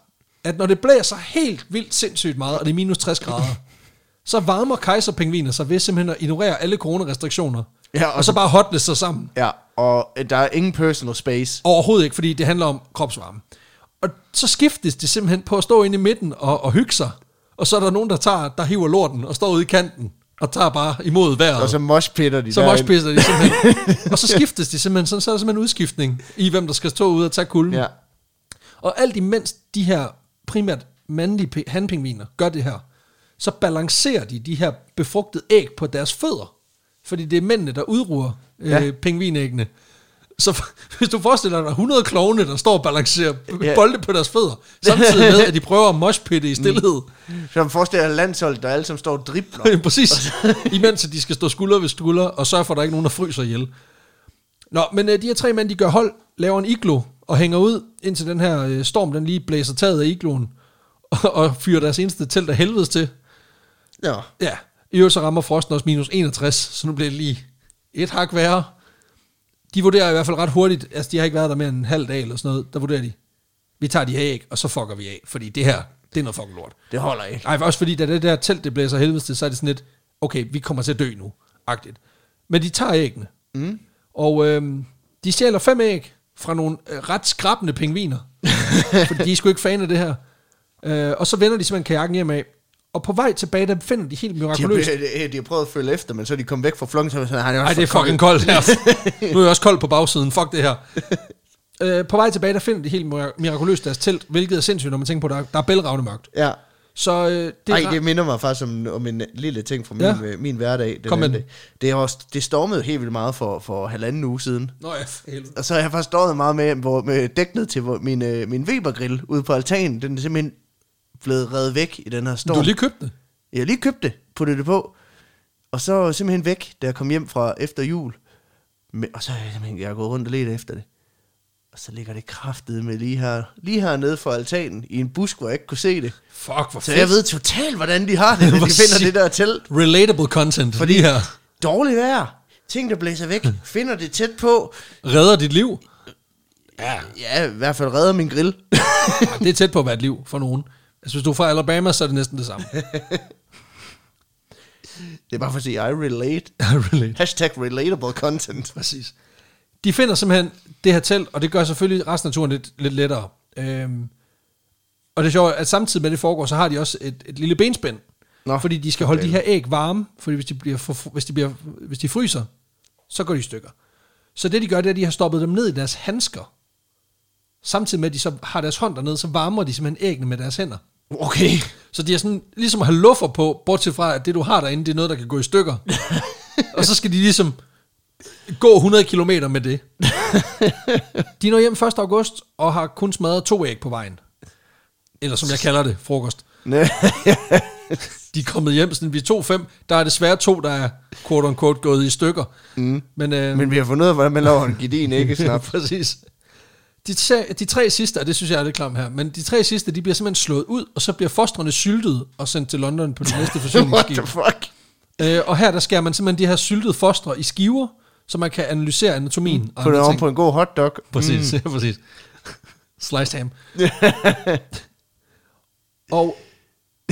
at når det blæser helt vildt sindssygt meget, og det er minus 60 grader, så varmer kejserpingviner sig ved simpelthen at ignorere alle coronarestriktioner.
Ja,
og,
og
så bare hotle sig sammen.
Ja, og øh, der er ingen personal space.
Overhovedet ikke, fordi det handler om kropsvarme. Og så skiftes det simpelthen på at stå inde i midten og, og hygge sig. Og så er der nogen, der tager, der hiver lorten og står ude i kanten og tager bare imod vejret.
Og så moshpitter de
så moshpisser de simpelthen. og så skiftes de simpelthen, sådan, så er der simpelthen udskiftning i, hvem der skal stå ude og tage kulden.
Ja.
Og alt imens de her primært mandlige pi- hanpingviner gør det her, så balancerer de de her befrugtede æg på deres fødder. Fordi det er mændene, der udruer øh,
Ja.
pingvinæggene. Så hvis du forestiller dig 100 klovne, der står og balancerer
Ja.
ja. bolde på deres fødder, samtidig med, at de prøver at moshpitte i stillhed.
Så man forestiller dig landshold, der alle som står og dribler.
Præcis. Imens at de skal stå skulder ved skulder og sørge for, at der ikke er nogen, der fryser ihjel. Nå, men øh, de her tre mænd, de gør hold, laver en iglo og hænger ud, indtil den her øh, storm, den lige blæser taget af igloen, og, og fyrer deres eneste telt af helvedes til.
Ja.
Ja, i øvrigt så rammer frosten også minus 61, så nu bliver det lige et hak værre. De vurderer i hvert fald ret hurtigt, altså de har ikke været der mere end en halv dag eller sådan noget, der vurderer de, vi tager de her æg, og så fucker vi af, fordi det her, det er noget fucking lort.
Det holder ikke.
Nej, også fordi da det der telt, det blæser helvedes til, så er det sådan lidt, okay, vi kommer til at dø nu, agtigt. Men de tager æggene. Mm. Og øhm, de stjæler fem æg fra nogle øh, ret skrabende pingviner. fordi de er sgu ikke fan af det her. Øh, og så vender de simpelthen kajakken hjem af. Og på vej tilbage, der finder de helt
De har,
mirakuløst.
de, har prøvet at følge efter, men så er de kommet væk fra flokken, så er sådan, han er
Nej, det er fucking koldt her. nu er jeg også kold på bagsiden. Fuck det her. øh, på vej tilbage, der finder de helt mira- mirakuløst deres telt, hvilket er sindssygt, når man tænker på, der, der er bælragende mørkt.
Ja.
Så øh, det
Ej, det minder mig faktisk om, om en lille ting fra min,
Ja.
ja. min hverdag. Den
Kom
anden. Det, er også, det stormede helt vildt meget for, for halvanden uge siden.
Nå ja, for helvede.
Og så har jeg faktisk stået meget med, hvor, med dæknet til hvor, min, øh, min Weber-grill ude på altanen. Den er simpelthen blevet reddet væk i den her storm.
Du har lige købt det.
Jeg har lige købt det, puttet det på. Og så simpelthen væk, da jeg kom hjem fra efter jul. Og så jeg simpelthen, jeg er gået rundt og let efter det. Og så ligger det kraftet med lige her, lige hernede for altanen, i en busk, hvor jeg ikke kunne se det.
Fuck, hvor
Så jeg ved totalt, hvordan de har det, når de finder det der telt.
Relatable content. Fordi
Fordi-
her
Dårligt vejr. Ting, der blæser væk. Finder det tæt på.
redder dit liv.
Ja, ja i hvert fald redder min grill.
Det er tæt på at være et liv for nogen. Altså, hvis du er fra Alabama, så er det næsten det samme.
Det er bare for at sige, I relate.
Relate.
Hashtag relatable content.
Præcis. De finder simpelthen det her telt, og det gør selvfølgelig resten af turen lidt, lidt lettere. Øhm, og det er sjovt, at samtidig med det foregår, så har de også et, et lille benspænd.
Nå,
fordi de skal holde de her æg varme, fordi hvis de, bliver for, hvis, de bliver, hvis de fryser, så går de i stykker. Så det de gør, det er, at de har stoppet dem ned i deres handsker. Samtidig med, at de så har deres hånd dernede, så varmer de simpelthen æggene med deres hænder.
Okay.
Så de er sådan, ligesom at have luffer på, bortset fra, at det du har derinde, det er noget, der kan gå i stykker. og så skal de ligesom gå 100 km med det. De når hjem 1. august, og har kun smadret to æg på vejen. Eller som jeg kalder det, frokost. De er kommet hjem, sådan vi to fem. Der er desværre to, der er quote unquote gået i stykker. Mm. Men, øh,
Men vi har fundet ud af, hvordan man laver en gedin æggesnap.
Præcis. De, tre, de tre sidste, og det synes jeg er lidt klam her, men de tre sidste, de bliver simpelthen slået ud, og så bliver fostrene syltet og sendt til London på det næste
What
forsyningsskib.
the fuck?
øh, og her der skærer man simpelthen de her syltede fostre i skiver, så man kan analysere anatomien. og
Put det
ting.
på en god hotdog.
Præcis, mm. præcis. Sliced ham. og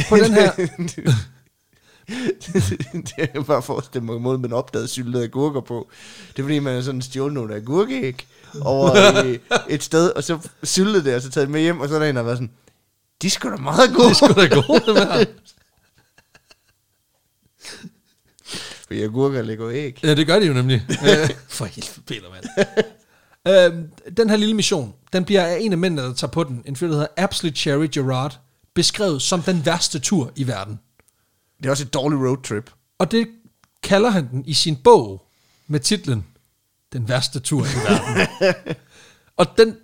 på den her...
det er bare forestille mig måde, man opdagede syltede agurker på. Det er fordi, man har sådan stjålet nogle agurkeæg over i et sted, og så syltede det, og så taget med hjem, og så er der en, der var sådan, de sgu da meget gode.
Det skulle da dem her.
Fordi agurker lægger æg.
Ja, det gør de jo nemlig. For helvede, Peter, mand. øhm, den her lille mission, den bliver af en af mændene, der tager på den, en fyr, der hedder Absolute Cherry Gerard, beskrevet som den værste tur i verden.
Det er også et dårligt roadtrip.
Og det kalder han den i sin bog med titlen Den værste tur i verden. og den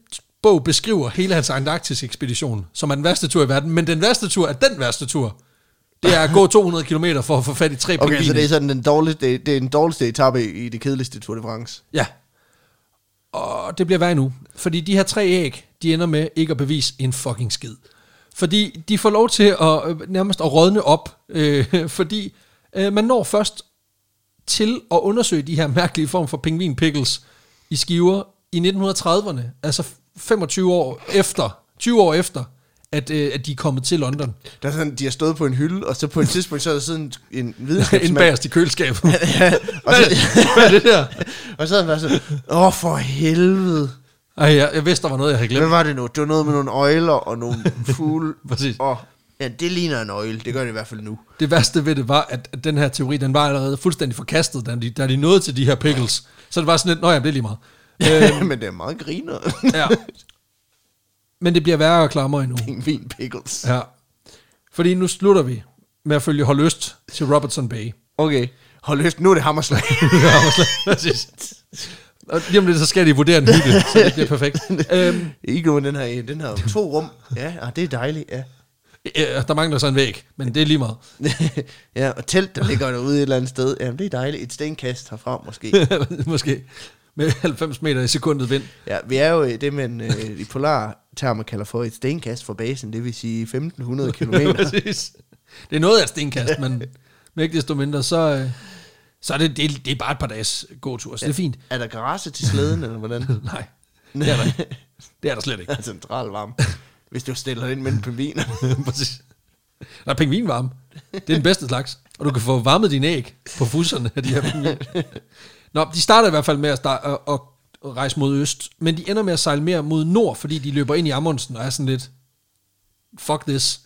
bog beskriver hele hans Antarktis ekspedition, som er den værste tur i verden, men den værste tur er den værste tur. Det er at gå 200 km for at få fat i tre
Okay, så
pingviner.
det er sådan den dårligste, det er den dårligste etape i det kedeligste Tour de France.
Ja. Og det bliver værre nu. Fordi de her tre æg, de ender med ikke at bevise en fucking skid. Fordi de får lov til at øh, nærmest at rådne op. Øh, fordi øh, man når først til at undersøge de her mærkelige form for pingvin pickles i skiver i 1930'erne. Altså 25 år efter, 20 år efter, at, øh, at de er kommet til London.
Der er sådan, de har stået på en hylde, og så på et tidspunkt, så er der sådan en videnskabsmand.
bagerst i køleskabet.
ja, og, så,
Hvad er det der?
og så er han sådan, åh for helvede.
Ej, jeg, jeg vidste, der var noget, jeg havde
Hvad
glemt.
var det nu? Det var noget med nogle øjler og nogle fugle.
Præcis.
Og, ja, det ligner en øjle. Det gør det i hvert fald nu.
Det værste ved det var, at, at den her teori, den var allerede fuldstændig forkastet, da de, da de nåede til de her pickles. Så det var sådan lidt, nå ja, det er lige meget. Øh,
Men det er meget griner.
ja. Men det bliver værre og klammer endnu.
Pingvin pickles.
Ja. Fordi nu slutter vi med at følge Hold Øst til Robertson Bay.
Okay, hold løst. Nu er det hammerslag.
Præcis. Og lige om lidt, så skal de vurdere en hytte, så det bliver perfekt. Øhm,
Ikke nu, den her, den her to rum. Ja, ah, det er dejligt, ja.
Ja, der mangler så en væg, men det er lige meget.
ja, og telt, der ligger derude et eller andet sted. Jamen, det er dejligt. Et stenkast herfra, måske.
Måske med 90 meter i sekundet vind.
Ja, vi er jo i det, man øh, i polar termer kalder for et stenkast fra basen. Det vil sige 1500 km.
Præcis. Det er noget af et stenkast, men, men ikke desto mindre, så, øh, så er det, det, er- det er bare et par dages gåtur, så det er fint.
er der garage til slæden, eller hvordan?
Nej, det er der ikke. Det er der slet ikke.
Central varme. Hvis du stiller ind mellem pingviner.
Præcis. Der er pingvinvarme. Det er den bedste slags. Og du kan få varmet dine æg på fusserne af de her pingviner. Nå, de starter i hvert fald med at, starte, at, at rejse mod øst, men de ender med at sejle mere mod nord, fordi de løber ind i Amundsen og er sådan lidt, fuck this.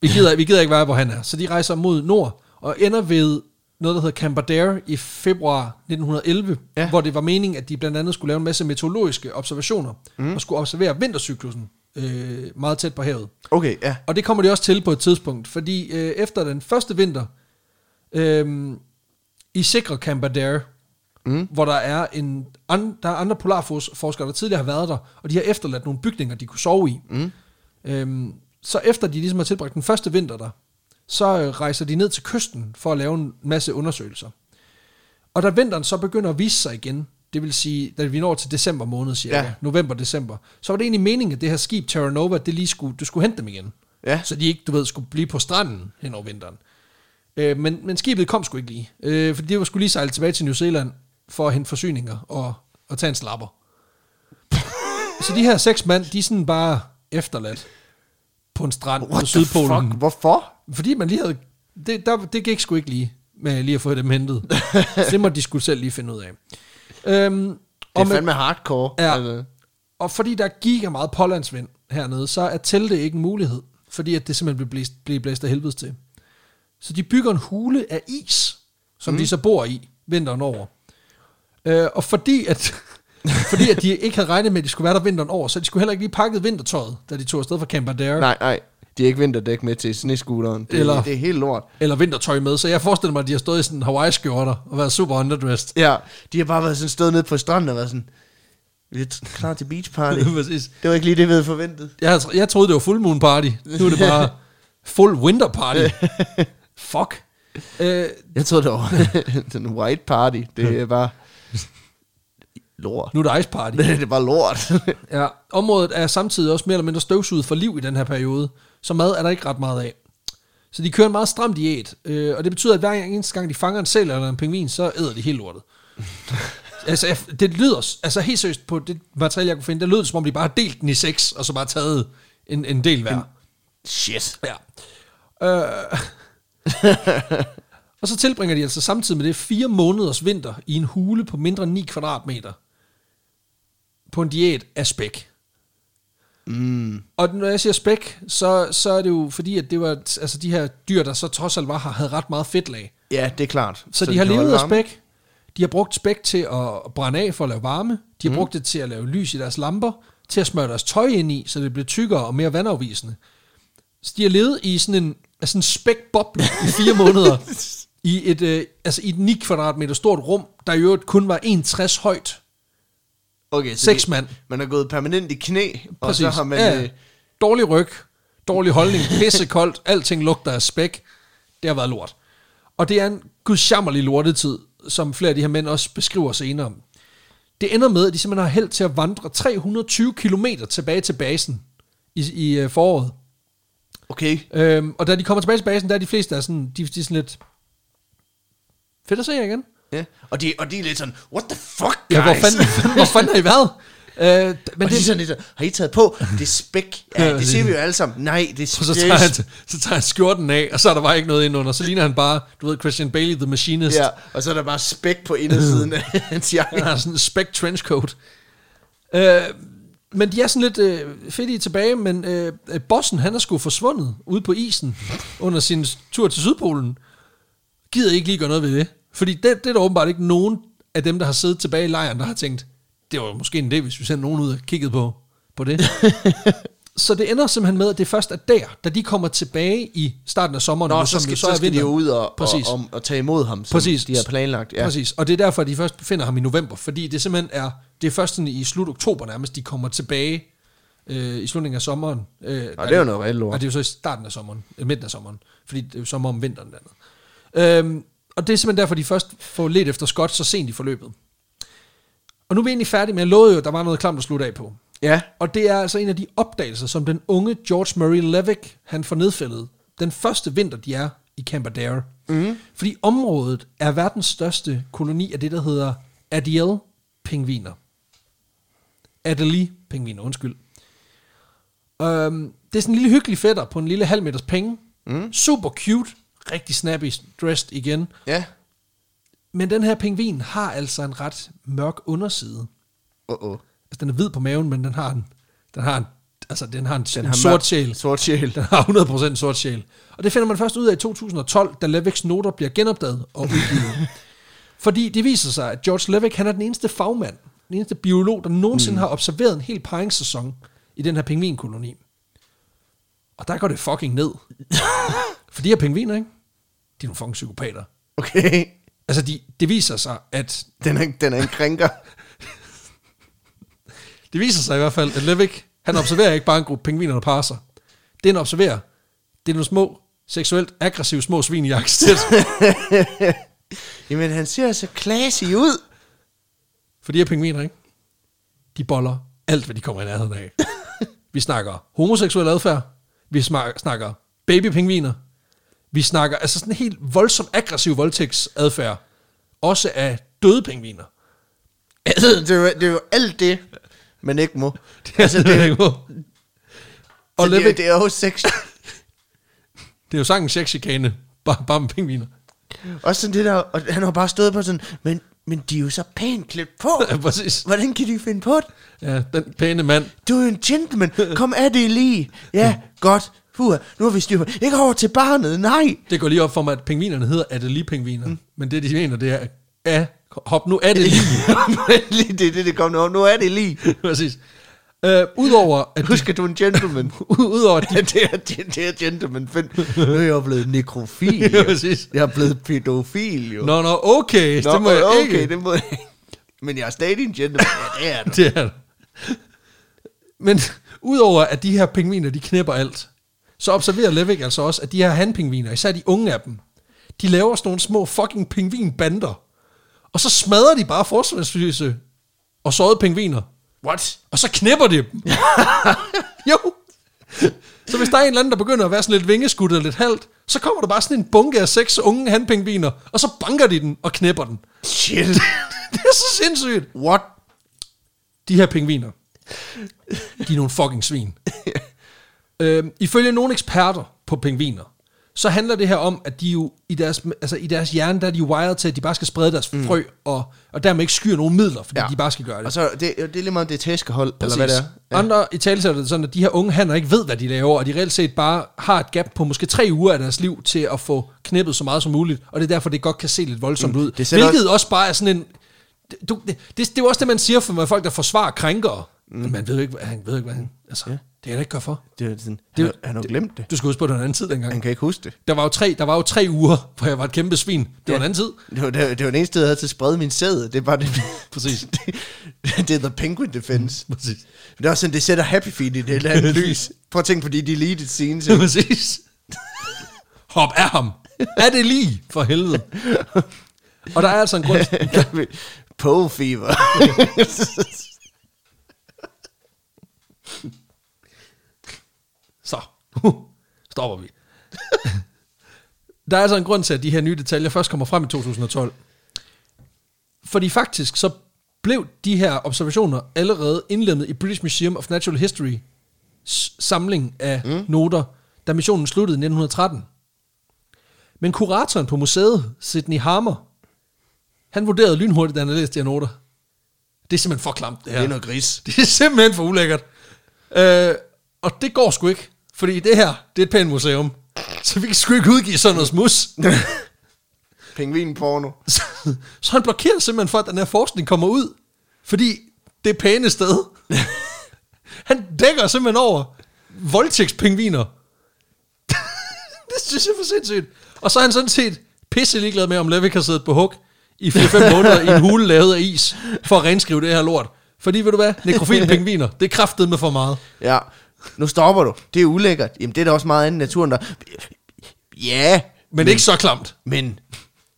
Vi gider, vi gider ikke være, hvor han er. Så de rejser mod nord og ender ved noget, der hedder Camberdaire i februar 1911,
Ja.
ja. hvor det var meningen, at de blandt andet skulle lave en masse meteorologiske observationer, mm. og skulle observere vintercyklusen øh, meget tæt på havet.
Okay, ja.
Og det kommer de også til på et tidspunkt, fordi øh, efter den første vinter, øh, i sikre Camberdaire, mm. hvor der er, en, an, der er andre polarforskere, der tidligere har været der, og de har efterladt nogle bygninger, de kunne sove i. Mm. Øh, så efter de ligesom har tilbragt den første vinter der, så øh, rejser de ned til kysten for at lave en masse undersøgelser. Og da vinteren så begynder at vise sig igen, det vil sige, da vi når til december måned cirka,
Ja.
ja. november-december, så var det egentlig meningen, at det her skib Terra Nova, det lige skulle, du skulle hente dem igen.
Ja.
Så de ikke, du ved, skulle blive på stranden hen over vinteren. Øh, men, men skibet kom sgu ikke lige, øh, fordi det var skulle lige sejle tilbage til New Zealand for at hente forsyninger og, og tage en slapper. så de her seks mand, de er sådan bare efterladt på en strand
What
på Sydpolen.
fuck? Hvorfor?
Fordi man lige havde... Det, der, det gik sgu ikke lige med lige at få dem hentet. Så det måtte de skulle selv lige finde ud af. Øhm,
Det er
med,
fandme hardcore.
Ja.
Altså.
og fordi der gik af meget pålandsvind hernede, så er telte ikke en mulighed. Fordi at det simpelthen blev blæst, blev blæst af helvedes til. Så de bygger en hule af is, som mm. de så bor i vinteren over. Øh, og fordi at, fordi at de ikke havde regnet med, at de skulle være der vinteren over, så de skulle heller ikke lige pakket vintertøjet, da de tog afsted fra Camberdaire.
Nej, nej. De har ikke vinterdæk med til snescooteren. Det,
Eller-
det er helt lort.
eller vintertøj med, så jeg forestiller mig, at de har stået i sådan Hawaii-skjorter og været super underdressed.
Ja, de har bare været sådan stået nede på stranden og været sådan, vi er klar til beach party.
Præcis.
det var ikke lige det, vi havde forventet.
Jeg, jeg troede, det var full moon party. Nu er det bare full winter party. Fuck. Øh,
Jeg troede, det var sådan en white party. Det er bare... Lort.
Nu er det Ice Party.
det er bare lort.
Ja, området er samtidig også mere eller mindre støvsuget for liv i den her periode, så mad er der ikke ret meget af. Så de kører en meget stram diæt, øh, og det betyder, at hver eneste gang de fanger en sæl eller en pingvin, så æder de helt lortet. altså, det lyder, altså helt seriøst på det materiale, jeg kunne finde, det lyder som om de bare har delt den i seks, og så bare taget en, en del hver.
Shit.
Ja. Øh. og så tilbringer de altså samtidig med det fire måneders vinter i en hule på mindre end 9 kvadratmeter. På en diæt af spæk.
Mm.
Og når jeg siger spæk, så, så er det jo fordi, at det var altså de her dyr, der så trods alt var, har- havde ret meget fedtlag.
Ja, det er klart.
Så, så de har
kan holde
levet af spæk. De har brugt spæk til at brænde af for at lave varme. De har
Mhm.
brugt det til at lave lys i deres lamper. Til at smøre deres tøj ind i, så det bliver tykkere og mere vandafvisende. Så de har levet i sådan en, altså en spækboble i fire måneder. I et, øh, altså i et 9 kvadratmeter stort rum, der i øvrigt kun var 1,60 højt.
Okay, så
Seks
de-
mand.
Man er gået permanent i knæ, og
Præcis.
så har man...
ja.
Øh,
Dårlig ryg, dårlig holdning, pisse koldt, alting lugter af spæk. Det har været lort. Og det er en gudsjammerlig lortetid, som flere af de her mænd også beskriver senere. Det ender med, at de simpelthen har held til at vandre 320 km tilbage til basen i, i øh, foråret.
okay,
Øhm, og da de kommer tilbage til basen, der er de fleste der er sådan, de, de er sådan lidt... Fedt at se jer igen.
Ja. Og de, og de er lidt sådan, what the fuck, guys?
Ja, hvor fanden, hvor fanden har I været? Øh, men
og de er
det,
sådan lidt, har I taget på? Det er spæk. Ja, det
det-
siger vi jo alle sammen. Nej, det er
Og så
spæk.
tager, han, så tager han skjorten af, og så er der bare ikke noget indunder. Så ligner han bare, du ved, Christian Bailey, The Machinist.
Ja, og så er der bare spæk på indersiden af hans jakke.
Han har sådan en spec trenchcoat. Øh, men de er sådan lidt øh, fedtige tilbage, men øh, øh, bossen, han er sgu forsvundet ude på isen under sin tur til Sydpolen. Gider ikke lige gøre noget ved det. Fordi det, det er der åbenbart ikke nogen af dem, der har siddet tilbage i lejren, der har tænkt, det var måske en idé, hvis vi sendte nogen ud og kiggede på, på det. så det ender simpelthen med, at det først er der, da de kommer tilbage i starten af sommeren.
Nå, så skal,
jo
så skal de jo ud og, og,
Præcis.
og, og tage imod ham, som
Præcis.
de har planlagt. Ja.
Præcis, og det er derfor, at de først finder ham i november, fordi det simpelthen er, det er først i slut oktober nærmest, de kommer tilbage øh, i slutningen af sommeren. Øh,
Og det er jo noget reelt lort.
Og det er jo så i starten af sommeren, øh, midten af sommeren, fordi det er jo sommer om vinteren dernede. Øhm, og det er simpelthen derfor, de først får let efter Scott så sent i forløbet. Og nu er vi egentlig færdige med, jeg lovede jo, at der var noget klamt at slutte af på.
Ja,
Og det er altså en af de opdagelser, som den unge George Murray Levick, han får nedfældet den første vinter, de er i Camp Adair. Mm. Fordi området er verdens største koloni af det, der hedder Adiel-pingviner. Adelie-pingviner, undskyld. Um, det er sådan en lille hyggelig fætter på en lille halv meters penge. Mm. Super cute, rigtig snappy dressed igen.
ja.
Men den her pingvin har altså en ret mørk underside.
Uh-oh.
Altså, den er hvid på maven, men den har en, den har en, altså, den har en,
Den
en
har
sort sjæl.
Sort sjæl.
Den har 100% sort sjæl. Og det finder man først ud af i 2012, da Levicks noter bliver genopdaget og udgivet. Fordi det viser sig, at George Levick, han er den eneste fagmand, den eneste biolog, der nogensinde mm. har observeret en hel paringssæson i den her pingvinkoloni. Og der går det fucking ned. For de her pingviner, ikke? De er nogle fucking psykopater.
Okay.
Altså, de, det viser sig, at
Den er, den er en krænker.
Det viser sig i hvert fald, at Levick, han observerer ikke bare en gruppe pingviner, der sig. Det, han observerer, det er nogle små, seksuelt aggressive små svin i jakkesæt.
Jamen, han ser så classy ud.
For de her pingviner, ikke? De boller alt, hvad de kommer i nærheden af. Vi snakker homoseksuel adfærd. Vi snakker babypingviner. Vi snakker altså sådan en helt voldsom aggressiv voldtægtsadfærd. Også af døde pingviner.
Altså, det, er, jo- det er jo alt det, man ikke må.
Altså, det, er, og
Og det, er,
Levick,
det er jo sex.
det er jo sangen sexchikane, bare, bare med pingviner.
Også sådan det der, og han har bare stået på sådan, men, men de er jo så pænt klædt på.
Ja, præcis.
Hvordan kan de finde på det?
Ja, den pæne mand.
Du er jo en gentleman. Kom af det lige. Ja, godt. Puh, nu har vi styr på. Ikke over til barnet, nej.
Det går lige op for mig, at pingvinerne hedder Adelie-pingviner. Mm. Men det, de mener, det er, ja, hop nu af det lige.
lige det, er det, det kom nu. Nu er det lige.
Præcis. Øh, Udover at,
Husk, at du er en gentleman.
udover at de,
Ja, det er, det er gentleman. Find. Nu er jeg jo blevet nekrofil.
Ja, præcis.
Jeg er blevet pædofil, jo.
Nå, nå, okay,
Nå,
det må jeg
okay,
ikke.
det må jeg ikke. Men jeg er stadig en gentleman. Ja, det er du.
Det er det. Men udover at de her pingviner, de knæpper alt, så observerer Levick altså også, at de her handpingviner, især de unge af dem, de laver sådan nogle små fucking pingvinbander. Og så smadrer de bare forsvarsløse og sårede pingviner.
What?
Og så knipper de dem. jo. Så hvis der er en eller anden, der begynder at være sådan lidt vingeskudt og lidt halvt, så kommer der bare sådan en bunke af seks unge handpingviner, og så banker de den og knipper den.
Shit.
Det er så sindssygt.
What?
De her pingviner, de er nogle fucking svin. øhm, ifølge nogle eksperter på pingviner, så handler det her om, at de jo i deres, altså i deres hjerne, der er de wired til, at de bare skal sprede deres frø, og, og dermed ikke skyr nogen midler, fordi ja. De bare skal gøre det.
Og så, det, det er lige meget det tæskehold, eller hvad det er.
Ja. Andre i tale det sådan, at de her unge hanner ikke ved, hvad de laver, og de reelt set bare har et gap på måske tre uger af deres liv til at få knippet så meget som muligt, og det er derfor, det godt kan se lidt voldsomt ud.
det
Hvilket også bare er sådan en... Du, det, det, det er jo også det, man siger for folk, der forsvarer krænkere. Mm. Man ved jo ikke, hvad han ved ikke, hvad han... Altså, ja. Det er jeg ikke gør for.
Det er sådan,
Det-
han, han har glemt det.
Du skal huske på, det var en anden tid dengang.
Han kan ikke huske det.
Der var jo tre, der var jo tre uger, hvor jeg var et kæmpe svin. Det var
Ja.
en anden tid.
Det var, det, var, det var den eneste, jeg havde til at sprede min sæd. Det bare det.
Præcis.
det, det er the penguin defense.
Præcis.
Det er også sådan, det sætter Happy Feet i det eller andet lys. Prøv at tænke på de deleted scenes.
Præcis. Hop af ham. Er det lige, for helvede. Og der er altså en grund...
Pole fever.
Så, stopper vi. Der er altså en grund til, at de her nye detaljer først kommer frem i 2012. Fordi faktisk så blev de her observationer allerede indlemmet i British Museum of Natural History samling af mm. noter, da missionen sluttede i 1913. Men kuratoren på museet, Sidney Harmer, han vurderede lynhurtigt, da han havde læst de her noter. Det er simpelthen for klamt, det her.
Det er noget gris.
Det er simpelthen for ulækkert. Øh, og det går sgu ikke, fordi det her, det er et pænt museum. Så vi kan sgu ikke udgive sådan noget smus.
Pingvinporno.
så, så han blokerer simpelthen for, at den her forskning kommer ud. Fordi det er pæne sted. han dækker simpelthen over voldtægtspingviner. det synes jeg er for sindssygt. Og så er han sådan set pisse ligeglad med, om Levick har siddet på hug i 4-5 måneder i en hule lavet af is, for at renskrive det her lort. Fordi, ved du hvad, nekrofile pingviner, det er kraftet med for meget.
Ja, nu stopper du. Det er ulækkert. Jamen, det er da også meget andet i naturen, der... Ja,
Men ikke så klamt.
men,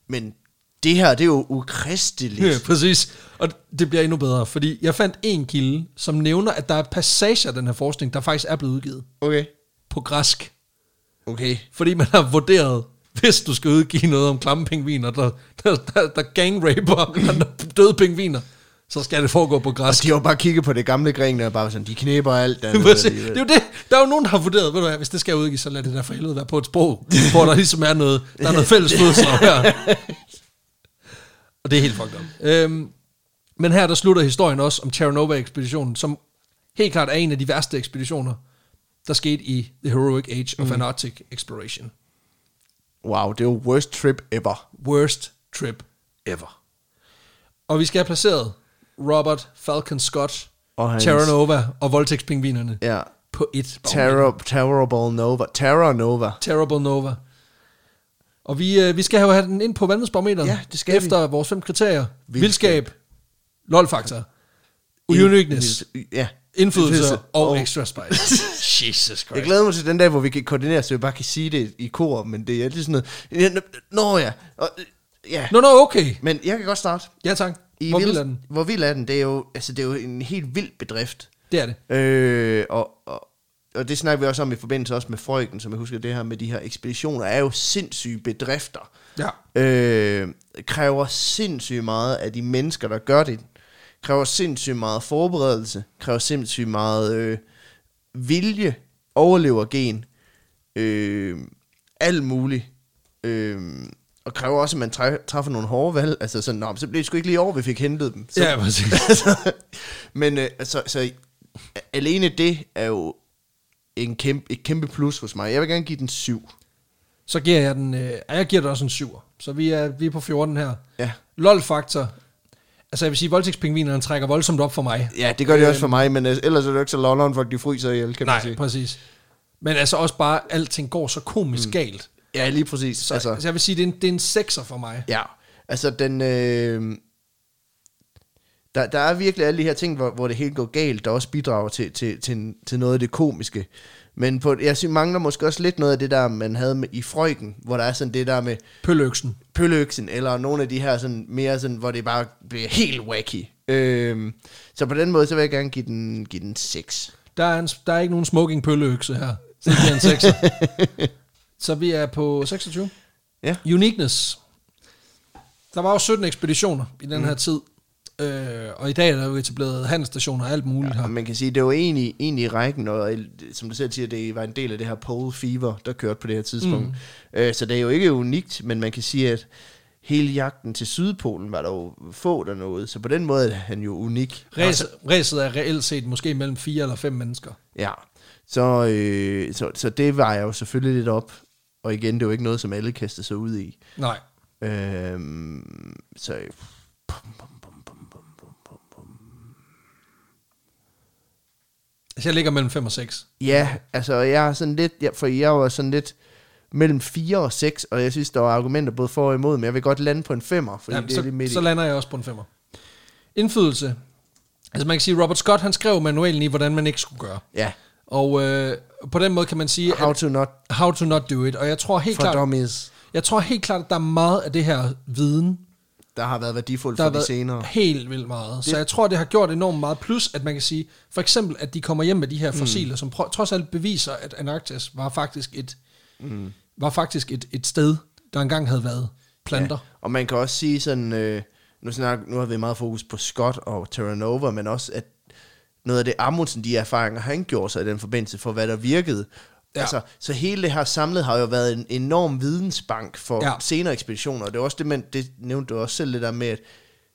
men det her, det er jo ukristeligt.
Ja, præcis. Og det bliver endnu bedre, fordi jeg fandt en kilde, som nævner, at der er passager af den her forskning, der faktisk er blevet udgivet
Okay.
på græsk.
Okay.
Fordi man har vurderet, hvis du skal udgive noget om klamme pingviner, der, der, der, der gangraper andre døde pingviner, så skal det foregå på
Og
græsk.
de har jo bare kigget på det gamle græn, og bare sådan, de knæber alt. Der
Præcis. det er jo det. Der er jo nogen, der har vurderet, ved du hvad, hvis det skal udgives, så lad det der for helvede være på et sprog, hvor der ligesom er noget, der er noget fælles fodslag her. Og det er helt fucked up. Øhm, men her der slutter historien også om Terra Nova-ekspeditionen, som helt klart er en af de værste ekspeditioner, der skete i The Heroic Age of mm. Antarctic Exploration.
Wow, det er jo worst trip ever.
Worst trip ever. Og vi skal have placeret Robert Falcon Scott,
Og hans-
Terra Nova og voldtægtspingvinerne
Ja.
på et.
Terror, terrible Nova. Terror Nova.
Terrible Nova. Og vi, øh, vi skal have den ind på vandhedsbarometeren.
Ja, det skal
Efter vores fem kriterier.
Vildskab.
Vildskab. LOL-faktor. Uniqueness.
Ja.
Indflydelse og,
og-
extra spice. Jesus Christ.
Jeg glæder mig til den dag, hvor vi kan koordinere, så vi bare kan sige det i kor, men det er altid sådan noget. Nå- ja. Og, øh, ja.
Nå, nå, okay.
Men jeg kan godt starte.
Ja, tak.
I
Hvor
vild-
er den?
Hvor vild er den? Det er jo, altså, det er jo en helt vild bedrift.
Det er det.
Øh, og, og, og det snakker vi også om i forbindelse også med Frøken, som jeg husker det her med de her ekspeditioner, er jo sindssyge bedrifter.
Ja.
Øh, kræver sindssygt meget af de mennesker, der gør det. Kræver sindssygt meget forberedelse. Kræver sindssygt meget øh, vilje, overlevergen. Øh, alt muligt. Øh, og kræver også, at man træ- træffer nogle hårde valg. Altså sådan, Nå, så blev det sgu ikke lige over, vi fik hentet dem. Så,
Ja, præcis.
altså, men øh, altså, så alene det er jo en kæmpe, et kæmpe plus hos mig. Jeg vil gerne give den 7.
Så giver jeg den... Øh, jeg giver det også en 7. Så vi er, vi er på 14 her.
Ja.
LOL-faktor. Altså, jeg vil sige, at voldtægtspingvinerne trækker voldsomt op for mig.
ja, det gør det også for mig, men øh, ellers er det ikke så London, for de fryser ihjel, kan man
Nej,
sige.
præcis. Men altså også bare, alting går så komisk mm. galt.
Ja, lige præcis.
Så
altså,
altså, jeg vil sige, det er en, det er en sekser for mig.
ja, altså den... Øh, Der, der er virkelig alle de her ting, hvor, hvor det helt går galt, der også bidrager til, til, til, til noget af det komiske. Men på, jeg synes, mangler måske også lidt noget af det der, man havde med, i Frøken, hvor der er sådan det der med
Pøløksen.
pøløksen, eller nogle af de her sådan, mere sådan, hvor det bare bliver helt wacky. Øhm, så på den måde, så vil jeg gerne give den, give den 6.
Der er, en, der er ikke nogen smoking pøløkse her. Så det bliver en 6. så vi er på 26.
Ja.
Uniqueness. Der var jo 17 ekspeditioner i den her tid. Øh, og i dag er der jo etableret handelsstationer og alt muligt her.
Og man kan sige, det var egentlig, egentlig i rækken, og som du selv siger, det var en del af det her pole fever, der kørte på det her tidspunkt. Mm. Øh, så det er jo ikke unikt, men man kan sige, at hele jagten til Sydpolen var der jo få der noget, så på den måde er han jo unik.
Ræs, ræset er reelt set måske mellem fire eller fem mennesker.
Ja, så, øh, så, så det var jeg jo selvfølgelig lidt op, og igen, det er jo ikke noget, som alle kaster sig ud i.
Nej.
Øhm, så... Bum, bum, bum, bum, bum, bum, bum, bum.
Altså jeg ligger mellem 5 og 6.
Ja, altså jeg er sådan lidt, ja, for jeg var sådan lidt mellem 4 og 6, og jeg synes, der var argumenter både for og imod, men jeg vil godt lande på en 5'er, fordi
Ja,
det er lige
så,
midt i.
så lander jeg også på en 5'er. Indflydelse. Altså man kan sige, Robert Scott han skrev manualen i, hvordan man ikke skulle gøre.
Ja,
Og øh, på den måde kan man sige,
how
at,
to not
how to not do it. Og jeg tror helt
for
klart,
dummies,
jeg tror helt klart, at der er meget af det her viden,
der har været værdifuldt for de senere.
helt vildt meget. Så
Det-
jeg tror, det har gjort enormt meget. Plus, at man kan sige, for eksempel, at de kommer hjem med de her fossiler, mm. som trods alt beviser, at Antarktis var faktisk et, mm. var faktisk et, et sted, der engang havde været planter.
Ja. Og man kan også sige sådan, øh, nu, snak, nu har vi meget fokus på Scott og Terra Nova, men også at noget af det Amundsen, de erfaringer, han gjorde sig i den forbindelse, for hvad der virkede.
Ja.
Altså, så hele det her samlet har jo været en enorm vidensbank for
Ja.
senere ekspeditioner, og det er også det, man, det nævnte du også selv, det der med, at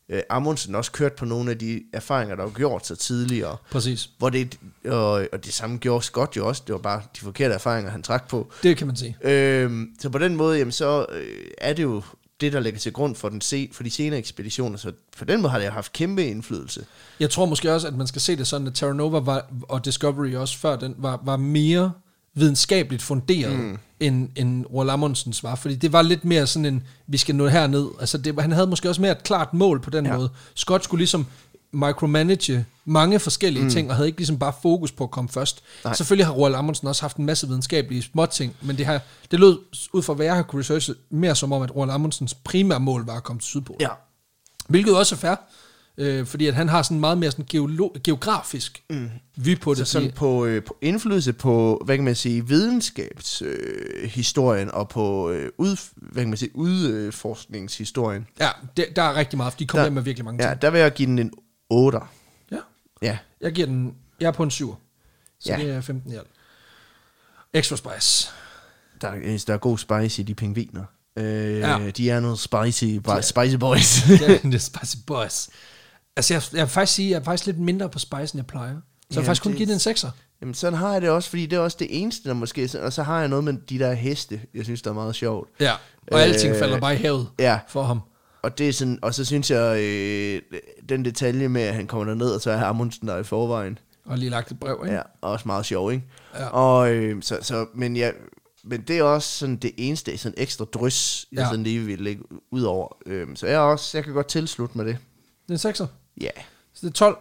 øh, Amundsen også kørte på nogle af de erfaringer, der var gjort så tidligere.
Præcis.
Hvor det, og, og det samme gjorde Scott jo også, det var bare de forkerte erfaringer, han trak på.
Det kan man sige.
Øhm, så på den måde, jamen, så øh, er det jo det, der ligger til grund for, den se, for de senere ekspeditioner. Så på den måde har det haft kæmpe indflydelse.
Jeg tror måske også, at man skal se det sådan, at Terra Nova var, og Discovery også før den, var, var mere videnskabeligt funderet, mm. end, end Roald Amundsens var. Fordi det var lidt mere sådan en, vi skal nå herned. Altså det, han havde måske også mere et klart mål på den. Ja. måde. Scott skulle ligesom micromanage mange forskellige mm. ting, og havde ikke ligesom bare fokus på at komme først. Nej. Selvfølgelig har Roald Amundsen også haft en masse videnskabelige småting, men det, har, det lød ud fra, hvad jeg har kunne researche, mere som om, at Roald Amundsens primære mål var at komme til Sydpolen.
Ja.
Hvilket også er fair, øh, fordi at han har sådan meget mere sådan geolo- geografisk mm. vy på
Så
det.
sådan
Sådan,
på, øh, på indflydelse på, hvad kan man sige, videnskabshistorien øh, og på øh, ud, hvad kan man sige, udforskningshistorien.
ja, det, der er rigtig meget, for de kommer
Der-
med virkelig mange
Ja,
ting.
der vil jeg give den en 8.
Ja.
Ja.
Jeg giver den, jeg er på en 7. Så
Ja.
det er 15 i alt. Extra spice.
Der, er- der er god spice i de pingviner. Øh,
Ja.
ja. De er noget spicy,
er-
spicy boys.
Er, det er spicy boys. Altså, jeg, jeg vil faktisk sige, jeg er faktisk lidt mindre på spice, end jeg plejer. Så jeg
Ja,
faktisk kun
det-
give det en 6'er.
Jamen, sådan har jeg det også, fordi det er også det eneste, der måske... Og så har jeg noget med de der heste, jeg synes, der er meget sjovt.
Ja, og øh,
Øh,
alting falder bare i havet
Ja,
for ham.
Og, det er sådan, og så synes jeg, øh, den detalje med, at han kommer derned, og så er Amundsen der i forvejen,
Og lige lagt et brev, ikke?
ja, også meget sjov, ikke?
Ja.
Og, øh, så, så, men, ja, men det er også sådan det eneste sådan ekstra drys, jeg
Ja.
sådan lige vil lægge ud over. Øh, så jeg, også, jeg kan godt tilslutte med det.
Det er en 6'er.
Ja.
Så det er 12.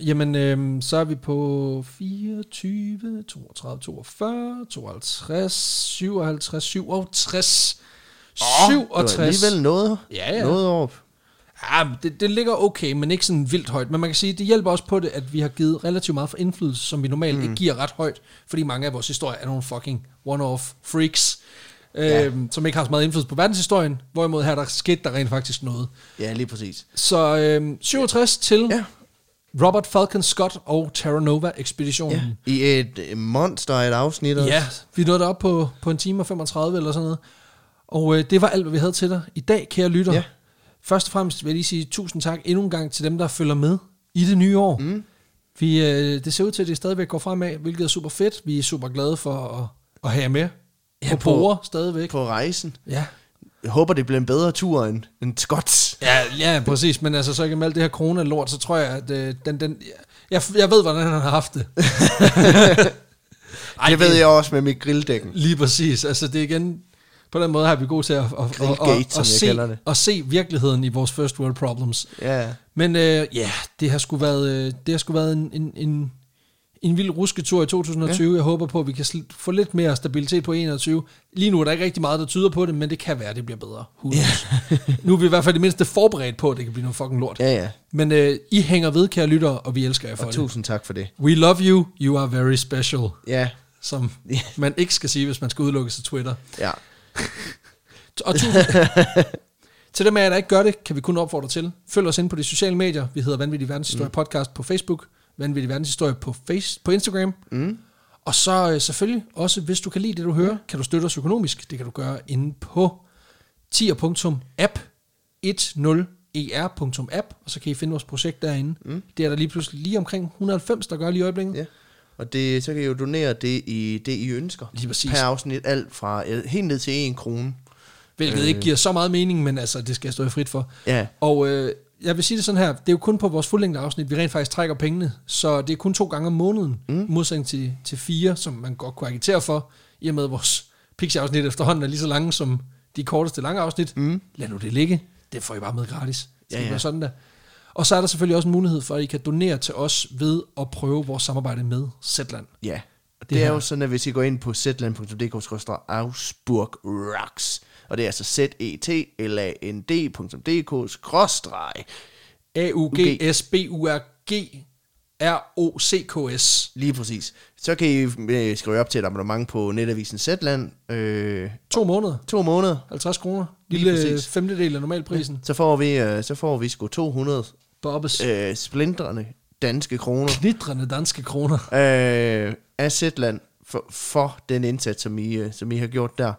Jamen, øhm, så er vi på 24, 32, 42, 52, 57, 67,
Det var
67.
alligevel noget,
Ja, ja.
noget op.
Ja, det, det ligger okay, men ikke sådan vildt højt. Men man kan sige, det hjælper også på det, at vi har givet relativt meget for indflydelse, som vi normalt mm. ikke giver ret højt, fordi mange af vores historier er nogle fucking one-off freaks,
Ja.
øhm, som ikke har så meget indflydelse på verdenshistorien, hvorimod her der skete der rent faktisk noget.
Ja, lige præcis.
Så øhm, 67 til
Ja.
Robert Falcon Scott og Terra Nova ekspeditionen.
Ja. I et øh, monster et afsnit også.
Ja, vi nåede op på, på en time og 35 eller sådan noget. Og øh, det var alt, hvad vi havde til dig i dag, kære lytter.
Ja.
Først og fremmest vil jeg lige sige tusind tak endnu en gang til dem, der følger med i det nye år. Mm. Vi, øh, det ser ud til, at det stadigvæk går fremad, hvilket er super fedt. Vi er super glade for at, at have jer med. Ja, på,
på-
på stadigvæk.
På rejsen.
Ja.
Jeg håber, det bliver en bedre tur end, end Scots.
Ja, ja, præcis. Men altså, så ikke med alt det her corona-lort, så tror jeg, at øh, den, den, jeg, jeg ved, hvordan han har haft det.
Ej, det ved jeg også med mit grilldækken.
Lige præcis. Altså, det er igen... på den måde har vi god til at, at, at, at,
Grillgate,
at, at,
jeg
se, at se virkeligheden i vores first world problems.
Ja,
Men øh, ja, det har sgu været, øh, det har sgu været en, en, en, en vild rusketur i 2020. Ja. Jeg håber på, at vi kan få lidt mere stabilitet på 21. Lige nu er der ikke rigtig meget, der tyder på det, men det kan være, at det bliver bedre. Ja. nu er vi i hvert fald det mindste forberedt på, at det kan blive noget fucking lort.
ja, ja.
Men øh, I hænger ved, kære lyttere, og vi elsker jer for
Og
det.
tusind tak for det.
We love you, you are very special.
Ja,
Som man ikke skal sige, hvis man skal udelukkes af Twitter.
ja.
Og tusind, til dem af jer, der ikke gør det, kan vi kun opfordre til. Følg os ind på de sociale medier. Vi hedder Vanvittig Verdenshistorie mm. Podcast på Facebook. Vanvittig Verdenshistorie på, face, på Instagram.
Mm.
Og så øh, selvfølgelig også, hvis du kan lide det, du hører, kan du støtte os økonomisk. Det kan du gøre inde på tier.app 10er.app, og så kan I finde vores projekt derinde. Mm. Det er der lige pludselig lige omkring 190, der gør lige i øjeblikket.
ja. Og det, så kan I jo donere det, i, det I ønsker.
Lige præcis.
Per afsnit, alt fra øh, helt ned til en krone.
Hvilket øh. ikke giver så meget mening, men altså, det skal jeg stå i frit for.
Ja.
Og øh, jeg vil sige det sådan her, det er jo kun på vores fuldlængde afsnit, vi rent faktisk trækker pengene, så det er kun to gange om måneden, mm. modsætning til, til fire, som man godt kunne agitere for, i og med at vores Pixie-afsnit efterhånden er lige så lange som de korteste lange afsnit. Mm. Lad nu det ligge, det får I bare med gratis. Det
ja.
ja. sådan der. Og så er der selvfølgelig også en mulighed for, at I kan donere til os ved at prøve vores samarbejde med Zetland.
Ja. Og
Det
det, er
her-
jo sådan, at hvis I går ind på zland.dk Augsburg Rocks, og det er altså z e t l a n d.dk skråstreg
A-U-G-S-B-U-R-G R-O-C-K-S.
Lige præcis. Så kan I øh, skrive op til et abonnement på netavisen Zetland. Øh,
To måneder.
to måneder.
50 kroner.
Lige
Lille
præcis.
femtedel af normalprisen.
Så får vi, øh, så får vi sgu 200
Bobbes.
øh, splindrende danske kroner
Knitrende danske kroner.
øh, af Zetland for, for den indsats, som I, øh, som I har gjort der.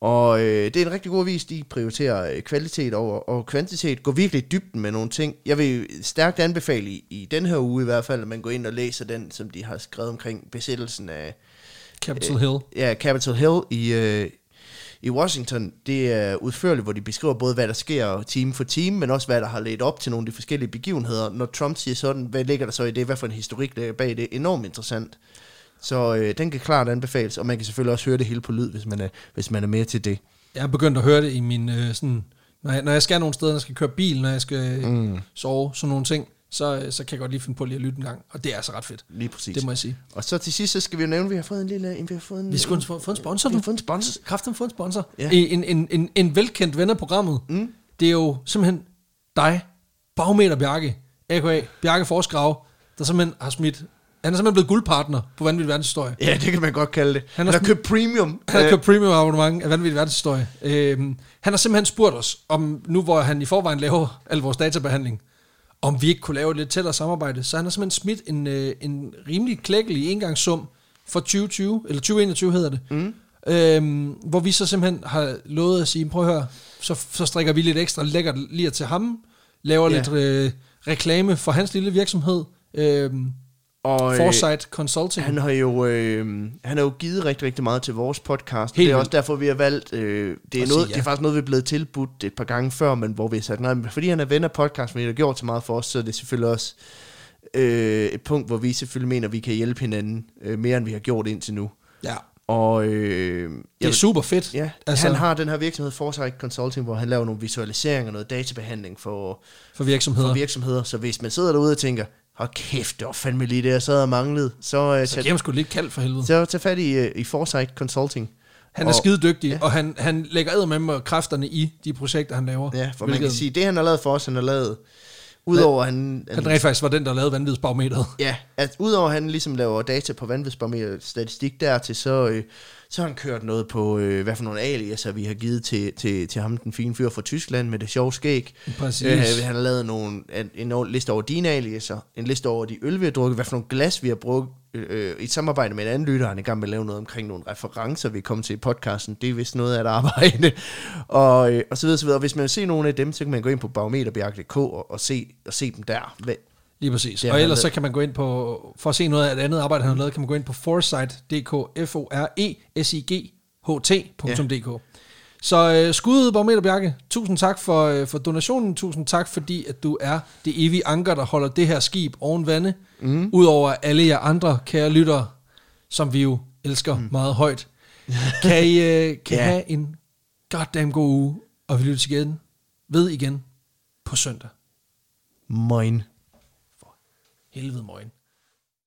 Og øh, det er en rigtig god vis, de prioriterer øh, kvalitet over og kvantitet, går virkelig i dybden med nogle ting. Jeg vil stærkt anbefale i, i den her uge i hvert fald, at man går ind og læser den, som de har skrevet omkring besættelsen af
Capitol Hill.
ja, Capitol Hill i, øh, i Washington. Det er udførligt, hvor de beskriver både, hvad der sker time for time, men også, hvad der har ledt op til nogle af de forskellige begivenheder. Når Trump siger sådan, hvad ligger der så i det? Hvad for en historik der er bag det? Enormt interessant. Så øh, den kan klart anbefales, og man kan selvfølgelig også høre det hele på lyd, hvis man er, hvis man er med til det.
Jeg er begyndt at høre det i min... Øh, sådan, når, jeg, når jeg skal nogle steder, når jeg skal køre bil, når jeg skal mm. sove, sådan nogle ting, så, øh, så kan jeg godt lige finde på lige at lytte en gang. Og det er altså ret fedt.
Lige præcis.
Det må jeg sige.
Og så til sidst, så skal vi jo nævne, at vi har fået en lille... Vi har fået en,
Vi skulle få, få en sponsor
vi har fået en sponsor.
Kræften få en sponsor.
Ja.
En, en, en, en velkendt ven af programmet. Mm. Det er jo simpelthen dig, Bagmeter Bjarke, a.k.a. Bjarke Forsgrav, der simpelthen har smidt... Han er simpelthen blevet guldpartner på Vanvittig Verdenshistorie.
Ja, det kan man godt kalde det.
Han
Han
har
har, købt premium.
Han har købt premium abonnement af vanvittig verdenshistorie. Øhm, han har simpelthen spurgt os, om nu hvor han i forvejen laver al vores databehandling, om vi ikke kunne lave et lidt tættere samarbejde. Så han har simpelthen smidt en, øh, en rimelig klækkelig engangssum for 2020, eller 2021 hedder det. Mm. Øhm, hvor vi så simpelthen har lovet at sige, prøv at høre, så, så strikker vi lidt ekstra lækkert lige til ham, laver
Ja.
lidt øh, reklame for hans lille virksomhed, øhm,
og, øh,
Foresight Consulting.
Han har jo øh, han har jo givet rigtig, rigtig meget til vores podcast.
Helt
det er også derfor, vi har valgt... Øh, det, er noget,
sige ja.
det er faktisk noget, vi er blevet tilbudt et par gange før, men hvor vi har sagt nej. Men fordi han er ven af podcasten, og har gjort så meget for os, så er det selvfølgelig også øh, et punkt, hvor vi selvfølgelig mener, at vi kan hjælpe hinanden øh, mere, end vi har gjort indtil nu.
ja,
Og øh,
det er
jeg-
super fedt.
Ja, altså, han har den her virksomhed Foresight Consulting, hvor han laver nogle visualiseringer, noget databehandling for,
for virksomheder.
for virksomheder. Så hvis man sidder derude og tænker, hold kæft, det var fandme lige det, jeg sad og manglede, så, øh,
Så
tag,
giver ham sgu lidt kaldt for helvede.
så tag fat i, øh, i Foresight Consulting.
Han er
Og-
skide dygtig,
ja.
og han, han lægger med med kræfterne i de projekter, han laver.
Ja, for man kan sige, det han har lavet for os, han har lavet, udover at han,
Han rent faktisk var den, der lavede vanvidsbarometeret.
Ja, at udover han ligesom laver data på vanvidsbarometer statistik dertil, så, øh, så har han kørt noget på, øh, hvad for nogle aliaser vi har givet til, til, til ham, den fine fyr fra Tyskland med det sjove skæg.
Præcis.
Øh, han har lavet nogle, en, en liste over dine aliaser, en liste over de øl, vi har drukket, hvad for nogle glas vi har brugt, øh, i et samarbejde med en anden lytter, han er i gang med at lave noget omkring nogle referencer, vi kommer til i podcasten. Det er vist noget af et arbejde. og, øh, og så videre, så videre. Og hvis man vil se nogle af dem, så kan man gå ind på barometerbjerg.dk og, og, se, og se dem der. Hvad,
Lige præcis.
Det
og ellers så kan man gå ind på, for at se noget af det andet arbejde, han har lavet, kan man gå ind på foresight.dk, f o r e s i g h t.dk. Så øh, skud, Barometer Bjarke. Tusind tak for, øh, for donationen. Tusind tak, fordi at du er det evige anker, der holder det her skib oven vande. Mm. Udover alle jer andre kære lyttere, som vi jo elsker mm. meget højt. Kan I, øh, kan
Ja.
Have en goddamn god uge, og vi lyttes igen ved igen på søndag.
Moin.
Helvede morgen.